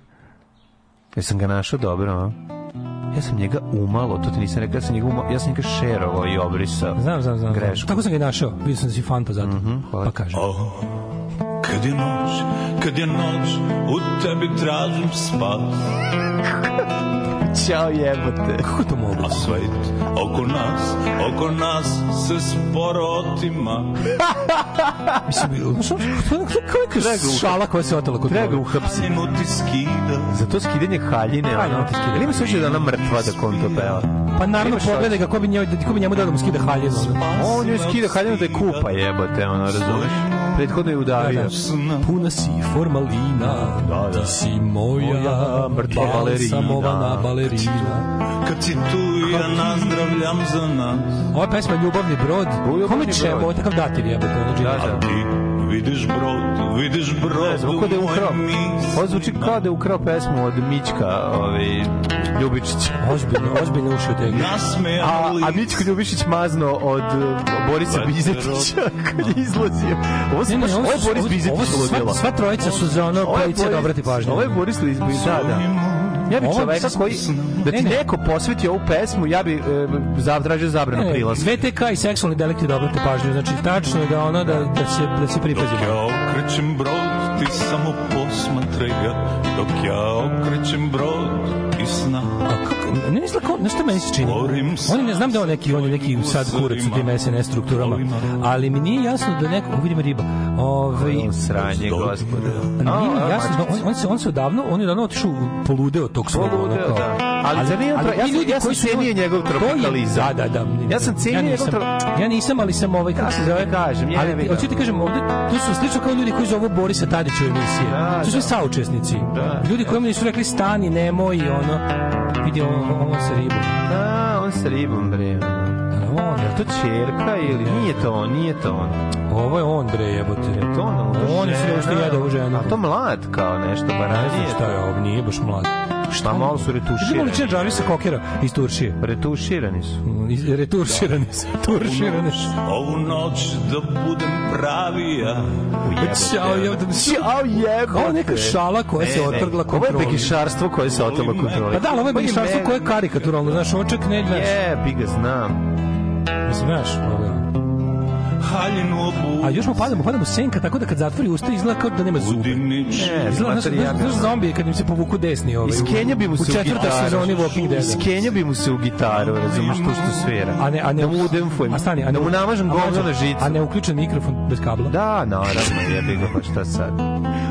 C: Jesam ga našao dobro, a? Ja sam njega umalo, to ti nisam rekao, ja sam njega umalo, ja sam njega šerovao i obrisao.
B: Znam, znam, znam.
C: Grešku.
B: Tako sam ga i našao. Vidio sam da si fan pa zato.
C: hvala.
B: Pa kažem.
Q: Kad je noć, kad je noć, u tebi tražim spas.
C: Ćao jebote.
B: Kako to mogu?
Q: A svet oko nas, oko nas se sporo otima.
B: Mislim, znaš, to je neka šala koja se otela kod
C: Treba ga
B: toga.
C: uhapsi.
Q: Haljinu ti skida.
C: Za to skidanje haljine,
B: Haljinu ti skida.
C: Ili ima slučaj da je ona mrtva da on to peva?
B: Pa naravno, pogledaj ga, ko bi, njoj, ko bi njemu dao da mu skida haljinu.
C: On joj skida haljinu da je kupa jebote, ono, razumeš? Prethodno je udavio.
B: Puna si formalina,
C: Da, da.
B: ti si moja,
C: Moja mrtva balerina.
B: balsamovana balerina.
Q: Kad si tu ja nazdravljam za nas.
B: Ova pesma je Ljubavni brod. Kome će, ovo je takav dativ
C: Da,
Q: A
C: da.
Q: ti vidiš brod, vidiš brod
C: Ne znam, kao da je ukrao. Ovo zvuči kao da je ukrao pesmu od Mićka, ovaj, Ljubičića.
B: Ozbiljno, ozbiljno uši u tega.
C: A, a. Mićko Ljubišić mazno od uh, Borisa Bizetića kad je izlazio. Ovo, se baš, ovo je Boris Bizetić
B: ovo sva, trojica su za ono
C: Ovo je
B: policija
C: Boris-
B: da obrati pažnju.
C: Ovo je Boris Bizetić, da, da. Ja bih čoveka koji, da ti
B: Ne, ne.
C: neko posveti ovu pesmu, ja bih e, zatražio zabranu
B: Ne,
C: prilaska.
B: VTK i seksualni delikti da obrate pažnju. Znači, tačno je da ono da, da se, da se pripazimo.
Q: Ja okrećem brod, ti samo posmatraj ga. Dok ja okrećem brod i sna.
B: A kako, ne mislim kao, znaš šta meni se čini?
Q: Borim se
B: On je, ne znam da on neki, on je neki sad kurac sa tim SNS strukturama, ali mi nije jasno da neko, o, vidimo riba, ovaj,
C: sranje, gospode.
B: nije mi jasno da on, on, se, on se odavno, on je odavno otišao poludeo tog svog, ono, kao,
C: da. Ali nije on tra- ja
B: ljudi
C: ja sam
B: koji su-
C: cenio njegov tropikalizam.
B: Da, da, da.
C: Ja sam cenio njegov
B: nisam,
C: tro-
B: Ja nisam, ali sam ovaj, kako se
C: Kako
B: zove,
C: da kažem,
B: ali, hoću ti kažem, ovde, to su slično kao ljudi koji zovu Borisa Tadića u emisije.
C: Da,
B: to su sve
C: da.
B: saučesnici.
C: Da.
B: Ljudi kojima nisu rekli stani, nemoj, ono, vidi ovo, ovo sa ribom.
C: Da, on sa ribom, bre.
B: On,
C: Je to čerka ili nije to on, nije to on.
B: Ovo je on, bre, jebote.
C: Je to on,
B: On je sve što jede ovu ženu.
C: A to mlad kao nešto, ba
B: Ne znam šta je ovo, nije baš mlad.
C: Šta malo su retuširani.
B: ličina Jarvisa Kokera iz Turšije.
C: Retuširani su.
B: Mm, iz- Retuširani su. Turširani su.
Q: Ovu noć da budem pravi ja.
B: Ćao, jebote.
C: Ćao jebote.
B: Kao neka šala koja se otrgla
C: Ovo je
B: kontroli.
C: begišarstvo koje se otelo kontroli.
B: Pa da, ovo je begišarstvo koje je karikaturalno, znaš, ovo čak ne, znaš,
C: Je, bi ga znam.
B: znaš, ovo,
Q: Haljinu obu.
B: A još mu padamo, padamo senka, tako da kad zatvori usta izgleda kao da nema zube.
Q: Udinić.
C: Ne,
B: Izgleda, znaš, znaš, znaš zombije kad im se povuku desni ovaj,
C: Iz Kenja bi mu
B: u,
C: se
B: u
C: u gitaru.
B: sezoni Walking Dead.
C: Iz Kenja bi mu se u gitaru, razumiješ to što svira.
B: A ne, a ne,
C: da mu udemfujem.
B: a stani, a ne,
C: da mu namažem govno na žicu.
B: A ne uključen mikrofon bez kabla.
C: Da, naravno, jebi ga, pa šta sad.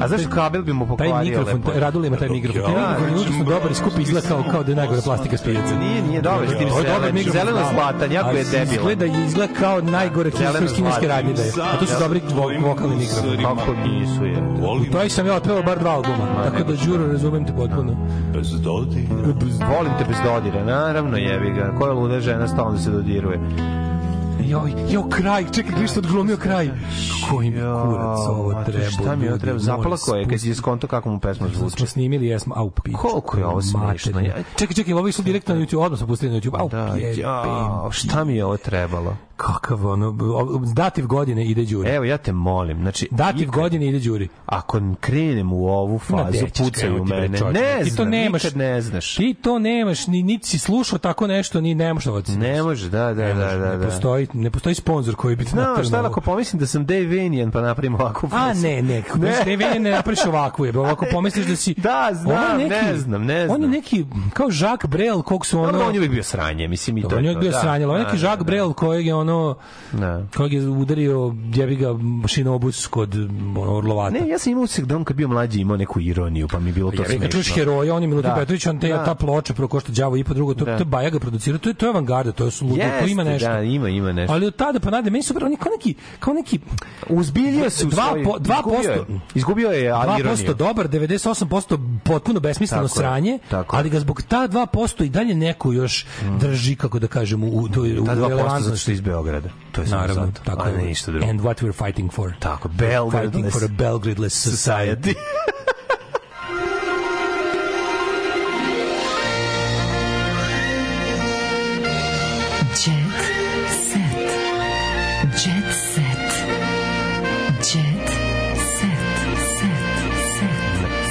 C: A zašto kabel bi mu
B: Taj
C: pokvario
B: mikrofon, taj, Radul ima taj mikrofon. Taj mikrofon je dobar i skupi izgleda kao, kao da je najgore plastika s pijaca.
C: Nije, nije dobar, s tim
B: To je dobar
C: zelen,
B: mikrofon,
C: zeleno
B: da.
C: zlatan, jako je
B: Ali
C: debilan.
B: Izgleda, izgleda kao najgore
C: Zeleno
B: kineske
C: zlatan.
B: radnje da je. A to su dobri vo- vokalni mikrofoni.
C: Kako nisu, je.
B: U toj sam ja otpevao bar dva albuma, tako da Đuro razumem te potpuno.
Q: Bez dodira.
C: Volim te bez dodira, naravno, jebi ga. Koja luda žena stalno se dodiruje.
B: Joj, jo, kraj, čekaj, gledaj što odglumio kraj. Koji mi kurac ovo treba.
C: Šta mi ovo treba? Zaplako je kad je skonto kako mu pesma zvuči.
B: Smo snimili, jesmo, au, pič.
C: Koliko je ovo smešno,
B: Čekaj, čekaj, ovo je išlo direktno na YouTube, odmah smo pustili na YouTube, au,
C: Da, ja, šta mi je ovo trebalo?
B: Kakav ono, dativ godine ide đuri.
C: Evo, ja te molim, znači...
B: Dativ
C: ikad-
B: godine ide đuri.
C: Ako krenem u ovu fazu, pucaju mene.
B: čoveče?
C: Ne
B: Ti to
C: znam,
B: nemaš.
C: ne znaš.
B: Ti to nemaš, ni niti si slušao tako nešto, ni ne možeš da.
C: Ne može, da, da, da, da.
B: ne
C: da.
B: postoji, ne postoji sponsor koji bi
C: No,
B: napravio
C: šta
B: na
C: ako pomislim da sam Dave Vanian pa napravim ovakvu
B: A
C: fazu?
B: ne, ne, kako ne. ne, ne napraviš ovakvu je, ovako pomisliš da si
C: Da, znam,
B: je
C: ne znam, ne znam.
B: On je neki kao Jacques Brel, kog su ono
C: on je uvijek bio sranje, mislim i to.
B: on je
C: to,
B: bio
C: da,
B: sranje, on je
C: da,
B: neki Jacques. Brel kojeg je ono
C: Da.
B: kojeg je udario jebi ga šinobus kod ono, Orlovata.
C: Ne, ja sam imao usek da on kad bio mlađi imao neku ironiju, pa mi je bilo to
B: Ja kad čuješ heroja, on je Milutin
C: Da.
B: Petrović, on te,
C: Da.
B: ta ploča prvo košta đavo i po drugo, to,
C: Da.
B: to Bajaga producirao, to je, to je avangarda, to je ludo, to ima nešto.
C: Da, ima, ima nešto.
B: Ali od tada pa nadalje, meni su super, on je kao neki, kao neki
C: Uzbiljio se u
B: dva,
C: svoj-
B: po, dva
C: izgubio je- izgubio je a,
B: 2%
C: ironiju.
B: dobar, 98% potpuno besmisleno
C: Tako je,
B: sranje,
C: tako je.
B: ali ga zbog ta 2% i dalje neko još drži, kako da kažem, u, u, u, u
C: Ta 2% zato
B: relevantnosti.
C: što je iz Beograda. To je samo
B: Naravno,
C: zato.
B: tako
C: a
B: je.
C: ne ništa drugo.
B: And what we're fighting for.
C: Tako,
B: fighting for a Belgradeless society.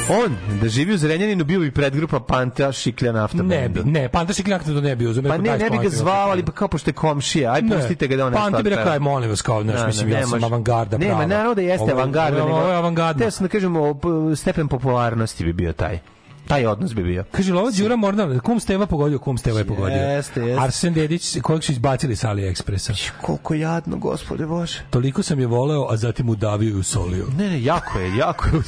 C: On, da živi u Zrenjaninu, bio bi predgrupa Panta Šiklja nafta
B: Ne bi, ne, Panta Šikljak to ne bi uzeo.
C: Pa ne, ne bi ga zvao, ali pa kao pošto je komšija, aj pustite ga da on nešto
B: Panta bi rekao, aj molim vas, kao, znaš, mislim, ja sam avangarda prava.
C: naravno da jeste avangarda.
B: Ovo je avangardno.
C: Teo sam da kažemo, stepen popularnosti bi bio taj. Taj odnos bi bio.
B: Kaže, ovo Đura Mordan, kum Steva pogodio, kum Steva je pogodio.
C: Jeste, jeste.
B: Arsen Dedić, kojeg su izbacili sa AliExpressa.
C: Koliko jadno, gospode Bože.
B: Toliko sam je voleo, a zatim udavio i usolio.
C: Ne, ne, jako je, jako je.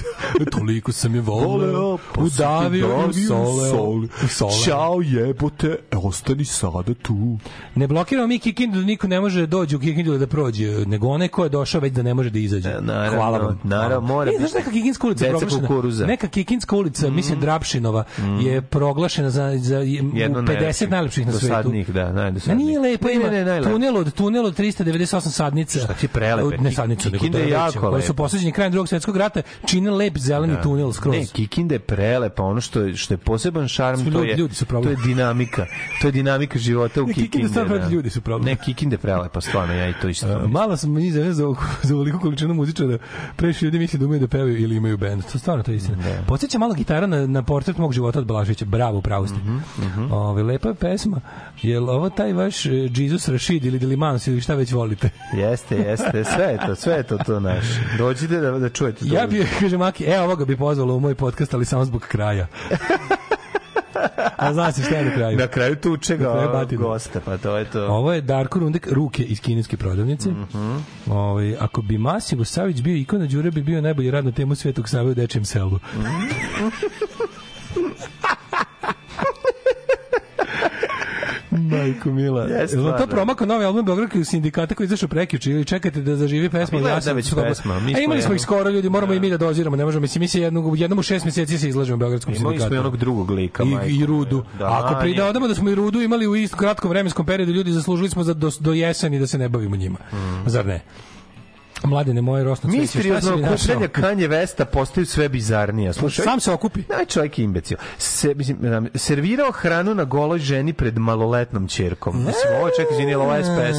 B: Toliko sam je voleo,
C: Voleo, pa
B: udavio i usoleo.
C: sol. Ćao jebote, ostani sada tu.
B: Ne blokiramo mi Kikindu da niko ne može da dođe u Kikindu da prođe, nego onaj ko je došao već da ne može da izađe.
C: E, naravno,
B: Hvala vam.
C: naravno, mora
B: E, znaš
C: biti.
B: neka Kikinska ulica
C: Deca kukuruza.
B: Neka Kikinska ulica, mislim Drapšinova, je proglašena za, za
C: Jedno
B: u 50
C: najlepših
B: najlepših na svetu.
C: da,
B: Ma
C: najdosadnijih.
B: nije lepo, ima
C: ne, ne,
B: tunel od, tunel od 398 sadnica.
C: Šta ti prelepe?
B: Ne sadnica, nego
C: Kikinda je jako
B: koje su
C: lepo.
B: posađeni krajem drugog svjetskog rata, čine lep zeleni tunel skroz.
C: Ne, Kikinda je prelepa, ono što je, što je poseban šarm,
B: Svi
C: to
B: ljudi-
C: je,
B: ljudi su problem.
C: to je dinamika. To je dinamika života u
B: Ne, Kikinde
C: Kikinde. da.
B: ljudi su problem.
C: Ne, Kikinde je prelepa, stvarno, ja i to isto.
B: Uh, malo sam mi za za veliku količinu muzičara previše ljudi misli da umeju da pevaju ili imaju bend. To stvarno to je istina. Podsjeća malo gitara na, na portret mog života od Balaševića. Bravo, pravo ste.
C: Mhm,
B: Ove, lepa je pesma. Jel ovo taj vaš e, Jesus Rashid ili Dilimans ili šta već volite?
C: Jeste, jeste, sve je to, sve je to to naše. Dođite da, da čujete to.
B: Ja bi, kaže Maki, evo ovoga bi pozvala u moj podcast, ali samo zbog kraja. A znaš šta je na kraju?
C: Na kraju tuče ga gosta, pa to je to.
B: Ovo je Darko Rundek, ruke iz kineske prodavnice.
C: Mhm.
B: Ovaj, ako bi Masim Savić bio ikona Đure bi bio najbolji rad na temu Svetog Save u dečijem selu. Majko Mila.
C: Jeste,
B: Jel to promakao novi album Beogradskog sindikata koji izašao prekjuče ili čekate da zaživi pesma?
C: bila
B: Ja sam
C: da već pesma, mi
B: A imali smo ih skoro ljudi, moramo i mi da doziramo, ne možemo. Mislim, mi se jednog, jednom u šest mjeseci se izlažemo Beogradskom
C: Imali
B: sindikatu.
C: smo i onog drugog lika, majko
B: I, i Rudu.
C: Da,
B: A ako pride
C: nije.
B: odamo da smo i Rudu imali u istom kratkom vremenskom periodu, ljudi zaslužili smo za do, do jeseni da se ne bavimo njima. Zar ne? Mladene moje rosno cveće,
C: Misteriozno okupljanje Kanje Vesta postaju sve bizarnija. Slušaj,
B: Sam se okupi.
C: Aj čovjek je imbecil. Se, mislim, um, servirao hranu na goloj ženi pred maloletnom ćerkom. Mislim, ovo čekaj, izvini, ovo SPS?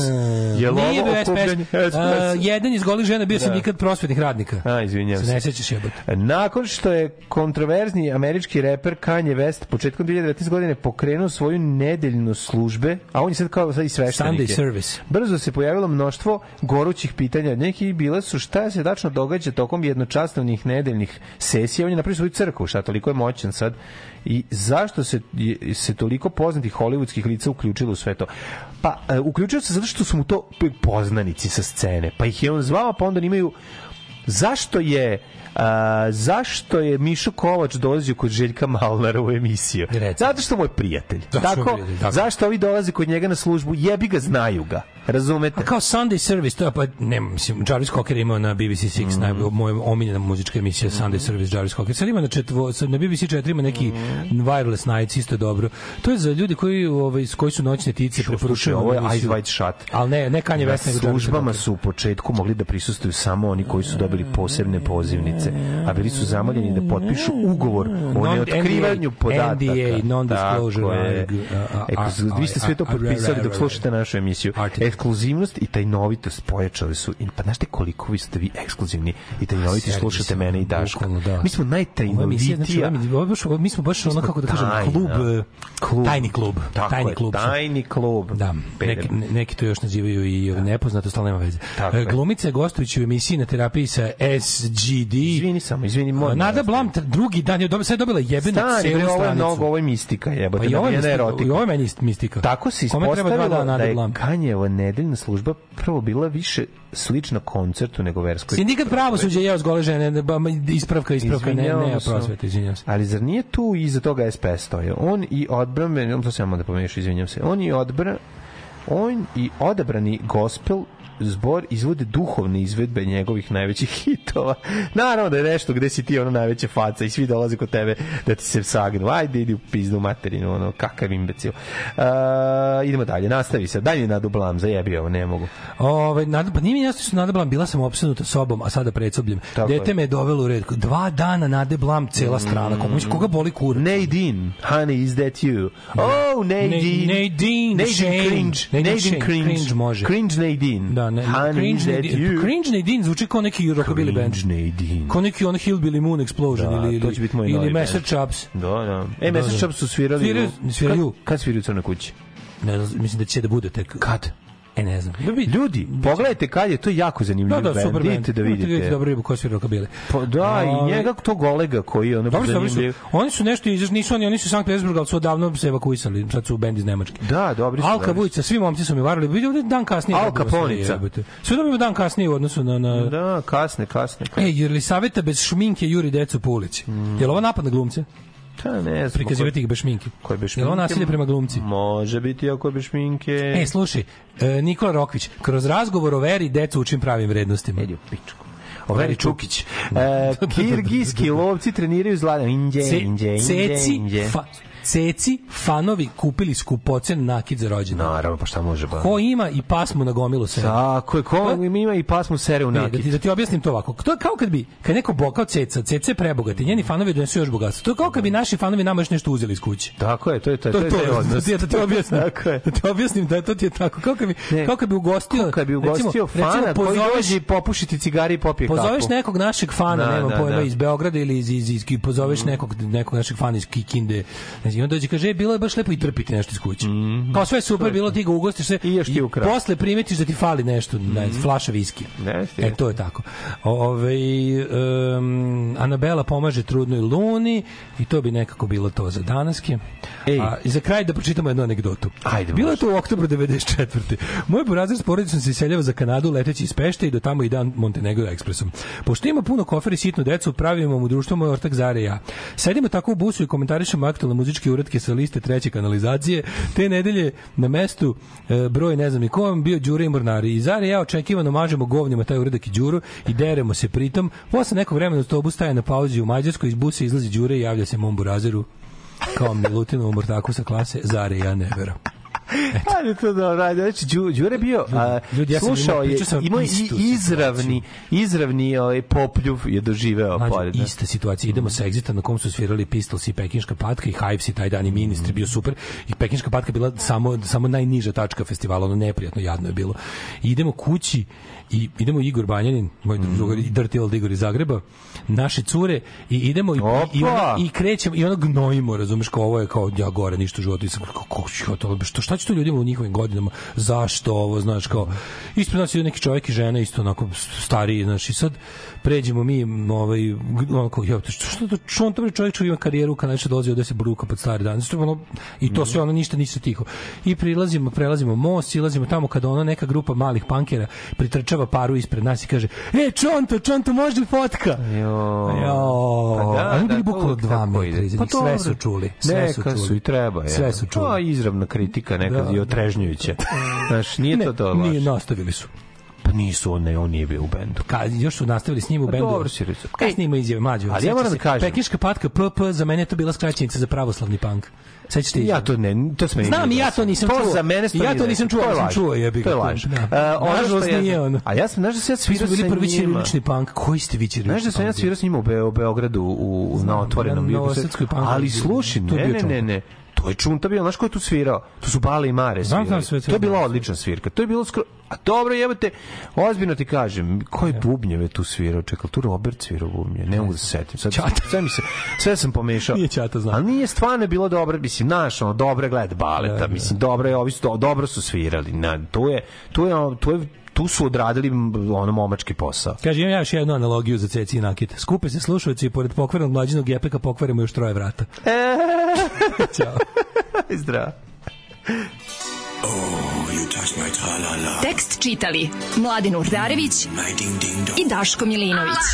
C: Je li
B: Nije
C: ovo okupljanje?
B: SPS. A, jedan iz golih žena bio
C: Da.
B: sindikat prosvetnih radnika.
C: A, izvinjam
B: Se ne sećaš jebote.
C: Nakon što je kontroverzni američki reper Kanye West početkom 2019. godine pokrenuo svoju nedeljnu službe, a on je sad kao sad i sveštenik.
B: Sunday service.
C: Brzo se pojavilo mnoštvo gorućih pitanja. Neki bile su šta se tačno događa tokom jednočastovnih nedeljnih sesija. On je napravio svoju crkvu, šta toliko je moćan sad. I zašto se, se toliko poznatih hollywoodskih lica uključilo u sve to? Pa, e, uključio se zato što su mu to poznanici sa scene. Pa ih je on zvao, pa onda imaju Zašto je a, zašto je Mišo Kovač dolazio kod Željka Malnara u emisiju? Zato što mu je prijatelj.
B: Zato što mu je
C: tako,
B: prijatelj, tako.
C: Zašto ovi dolaze kod njega na službu? Jebi ga, znaju ga. Razumete?
B: A kao Sunday Service, to je pa, ne, mislim, Jarvis Cocker imao na BBC 6,
C: Mhm.
B: mm. moja omiljena muzička emisija Sunday Service, Jarvis Cocker. Sad ima na, četvo, sad na BBC 4 ima neki
C: Mhm.
B: wireless nights, isto je dobro. To je za ljudi koji, ovaj, koji su noćne tice,
C: Slušaj,
B: preporučujem.
C: ovo je Eyes
B: emisiju.
C: Wide Shut.
B: Ali ne, ne Kanye
C: Na
B: West, nego Jarvis
C: službama su u početku mogli da prisustuju samo oni koji su dobili posebne pozivnice, a bili su zamoljeni da potpišu ugovor o neotkrivanju
B: NDA,
C: podataka.
B: non-disclosure,
C: Tako je.
B: a- a-
C: Eksklu- Vi ste sve to potpisali dok slušate našu emisiju. Ekskluzivnost i tajnovitost pojačali su. Pa znaš te koliko vi ste vi ekskluzivni i tajnoviti slušate mene i Daška.
B: bukvalno, da.
C: Mi smo
B: znači,
C: najtajnovitija.
B: mi smo baš ono, kako da kažem, klub, e, tajni klub. Tajni klub.
C: tajni klub.
B: Da, neki, ne- neki to još nazivaju i nepoznato, stalo nema veze. E. Glumica je gostujući u emisiji na terapiji sa SGD.
C: Izvini samo, izvini, moram.
B: Nada Blam, drugi dan je dobila, je dobila jebenu celu
C: bre, ovo je
B: stranicu.
C: mnogo, ovo je mistika, jebote.
B: Pa i ovo je mistika,
C: erotika.
B: i ovo je meni mistika.
C: Tako se ispostavilo
B: dana
C: da
B: Nade
C: je
B: Blam?
C: Kanjeva nedeljna služba prvo bila više slična koncertu nego verskoj.
B: Sindikat pravosuđa je gole žene, ispravka, ispravka, ne, ne, prosvete, izvinjam se.
C: Ali zar nije tu iza toga SPS stoje? On i odbran, to samo da pomiješ, izvinjam se. On i odbran, on i odabrani gospel zbor izvode duhovne izvedbe njegovih najvećih hitova. Naravno da je nešto gde si ti ono najveća faca i svi dolaze kod tebe da ti se sagnu. Ajde, idi u pizdu materinu, ono, kakav imbecil. Uh, idemo dalje, nastavi se. Mi nadu blam, zajebi ovo, ne mogu.
B: Ove, nada, pa nije mi jasno što su Nada Blam, bila sam opsednuta sobom, a sada predsobljem.
C: Tako
B: Dete
C: je.
B: me je dovelo u red. Dva dana Nade Blam, cela strana. Koga, mislim, koga boli kur?
C: Nadine, honey, is that you? Oh, Nadine.
B: Nadine, Shane.
C: cringe.
B: Nadine
C: Nadine
B: Shane,
C: cringe.
B: cringe može.
C: Cringe Nadine.
B: Da, ne,
C: honey,
B: cringe,
C: is that
B: Nadine,
C: you?
B: cringe Nadine zvuči kao neki rockabilly band.
C: Cringe.
B: Kao neki on Hillbilly Moon Explosion
C: Da,
B: ili,
C: to će biti moj
B: ili
C: novi
B: Messer
C: band.
B: Chops.
C: Da, da. E,
B: Da,
C: Messer
B: da.
C: Chops su svirali.
B: Sviraju- sviraju.
C: Kad, kad sviraju u Crnoj kući?
B: Ne mislim da će da bude tek.
C: Kad?
B: E, ne znam.
C: Ljudi, pogledajte kad je, to je jako zanimljiv
B: Da, da, super band.
C: Idite da
B: Imate
C: vidite.
B: dobro ribu koji svira rockabilly.
C: Pa da, i njega tog Olega koji je ono
B: su, dobri su.
C: zanimljiv.
B: Oni su nešto izašli, nisu oni, oni su iz Sankt Petersburga, ali su odavno se evakuisali, sad su u bend iz Nemačke.
C: Da, dobri su.
B: Alka. Vujica, svi momci su mi varali, vidio da dan kasnije.
C: Al
B: dobilo sve, dobimo dan kasnije u odnosu na... na...
C: Da, kasne, kasne.
B: E, jer li saveta bez šminke juri decu po ulici?
C: Mm.
B: Je li ovo napad na glumce?
C: Ta ne znam.
B: Prikazivati ih bez šminke.
C: Koje bez
B: ovo
C: šminke?
B: nasilje prema glumci?
C: Može biti ako je bez šminke.
B: E, slušaj, e, Nikola Rokvić, kroz razgovor o veri decu učim pravim vrednostima.
C: Edi u pičku. Overi Čukić. E, kirgijski lovci treniraju zlata. Inđe, inđe, inđe,
B: ceci,
C: inđe.
B: fa, ceci fanovi kupili skupocen nakid za rođendan.
C: Naravno, pa šta može ba?
B: Ko ima i pasmu na gomilu se.
C: Tako je, ko ima i pasmu sere u
B: Ne, da ti, da ti objasnim to ovako. To je kao kad bi, kad neko bokao ceca, ceca je prebogati, njeni fanovi donesu još bogatstvo. To je kao kad bi naši fanovi nama još nešto uzeli iz kuće.
C: Tako je, to je to,
B: To je to, da ti, da ti objasnim.
C: Tako je.
B: Da ti objasnim da to ti je tako. Kao kad bi,
C: Ne.
B: kao kad bi ugostio,
C: Kao kad bi ugostio
B: recimo,
C: fana
B: recimo,
C: koji
B: pozoveš-
C: dođe i popušiti cigari i popije kapu.
B: Pozoveš nekog našeg fana,
C: Da,
B: nema
C: da,
B: pojma,
C: da.
B: iz Beograda ili iz, iz, iz, iz pozoveš nekog, nekog našeg fana iz Kikinde. I on dođe i kaže, e, bilo je baš lepo i trpiti nešto iz kuće. Kao sve je super, bilo ti ga ugostiš sve.
C: I još ti ukrao.
B: posle primetiš da ti fali nešto, ne, flaša viskija.
C: Jeste,
B: E, to je tako. Ove, um, Anabela pomaže trudnoj luni i to bi nekako bilo to za danaske.
C: Ej.
B: A, I za kraj da pročitamo jednu anegdotu.
C: Ajde,
B: Bilo je to u oktobru 94. Moj burazir s porodicom se iseljava za Kanadu leteći iz Pešte i do tamo i dan Montenegro ekspresom. Pošto ima puno kofera i sitnu decu, pravimo mu društvo moj ortak Zare i ja. Sedimo tako u busu i komentarišemo aktualne muzičke uretke sa liste treće kanalizacije. Te nedelje na mestu e, broj ne znam ni ko bio Đure i Mornari. I Zare i ja očekivano mažemo govnjima taj uredak i Đuru i deremo se pritom. Posle nekog vremena autobus staje na pauzi u Mađarskoj, iz busa izlazi Đure i javlja se mom burazeru kao Milutinovom mortaku sa klase Zare ja nevera.
C: Ajde to dobro, ajde. Znači, Đu- Đure bio, a,
B: ljudi, ja
C: slušao je, imao izravni, izravni ovaj, popljuv je doživeo nas.
B: ista situacija. Idemo sa Exita na kom su svirali Pistols i Pekinška patka i Hives i taj dan i Ministri bio super. I Pekinška patka bila samo, samo najniža tačka festivala, ono neprijatno, jadno je bilo. I idemo kući i idemo Igor Banjanin, moj drugar, i Dirty Old Igor iz Zagreba, naše cure i idemo i, i,
C: Opa!
B: ono, i krećemo i ono gnojimo, razumeš, kao ovo je kao ja gore ništa u životu i sam kao, kako ću ja to, što, šta će to ljudima u njihovim godinama, zašto ovo, znaš, kao, ispred nas je neki čovjek i žena isto onako stariji, znaš, i sad pređemo mi, ovaj, onako, ja, što, što, to, što on to čovjek što ima karijeru, kad nešto dolazi ovde se bruka pod stari dan, znači, ono, i to sve ono ništa nisu tiho. I prilazimo, prelazimo most, silazimo tamo kada ona neka grupa malih pankera pritrčava paru ispred nas i kaže, e, Čonto, Čonto, može fotka?
C: Jo.
B: Jo.
C: Pa da,
B: oni
C: da,
B: bili
C: to
B: bukvalno
C: tako
B: metra
C: ide.
B: iza
C: Pa
B: njih, sve su čuli. Sve su
C: Neka
B: čuli.
C: su i treba. Je.
B: Sve su čuli.
C: To je izravna kritika, nekad
B: Da.
C: i otrežnjujuća. Znaš, nije
B: Ne,
C: to to
B: nije,
C: baš.
B: nastavili su.
C: Pa nisu, on, ne, on nije bio u bendu.
B: Ka, još su nastavili s njim u
C: Pa
B: bendu.
C: dobro si rekao.
B: Kasnije ima izjave mlađe.
C: Ali ja moram da kažem-
B: Pekinška patka PP, za mene je to bila skraćenica za pravoslavni punk. Sećaš ti?
C: Ja to ne, to se meni
B: Znam ja to nisam čuo.
C: za mene
B: ja to nisam čuo,
C: To je
B: ali sam čuo, jebi ga,
C: To je
B: to.
C: laž. E, ono što
B: ono.
C: A ja sam, znaš da sam ja svirao
B: bili prvi ćirilični punk. Koji ste vi ćirilični
C: Znaš da sam ja svirao s njima u, Be u Beogradu u, na otvorenom Ali slušaj,
B: to je
C: ne, ne, ne, ne. To je Čunta bio, znaš ko je tu svirao? Tu su Bale i Mare
B: Znam,
C: svirali.
B: znam sve,
C: to je bila odlična svirka. To je bilo skoro... A dobro, jebote, ozbiljno ti kažem, ko je bubnjeve tu svirao? Čekaj, tu Robert svirao bubnje, ne mogu da se setim. Sad, sve, mi se, sve sam pomešao.
B: Nije Ćata, znam.
C: Ali nije stvarno bilo dobro, mislim, znaš, ono, dobre gled baleta, mislim, dobro je, ovi su, do- dobro su svirali. Na, tu je, tu je, tu je, tu su odradili ono momački posao.
B: Kaže, imam ja još jednu analogiju za ceci i nakit. Skupe se slušalci i pored pokvarenog mlađinog gepeka pokvarimo još troje vrata. Ćao.
C: Zdravo.
O: Tekst čitali Mladin Urdarević i Daško Milinović.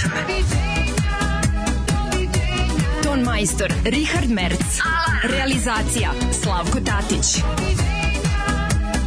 O: Ton majstor Richard Merc. Realizacija Slavko Tatić.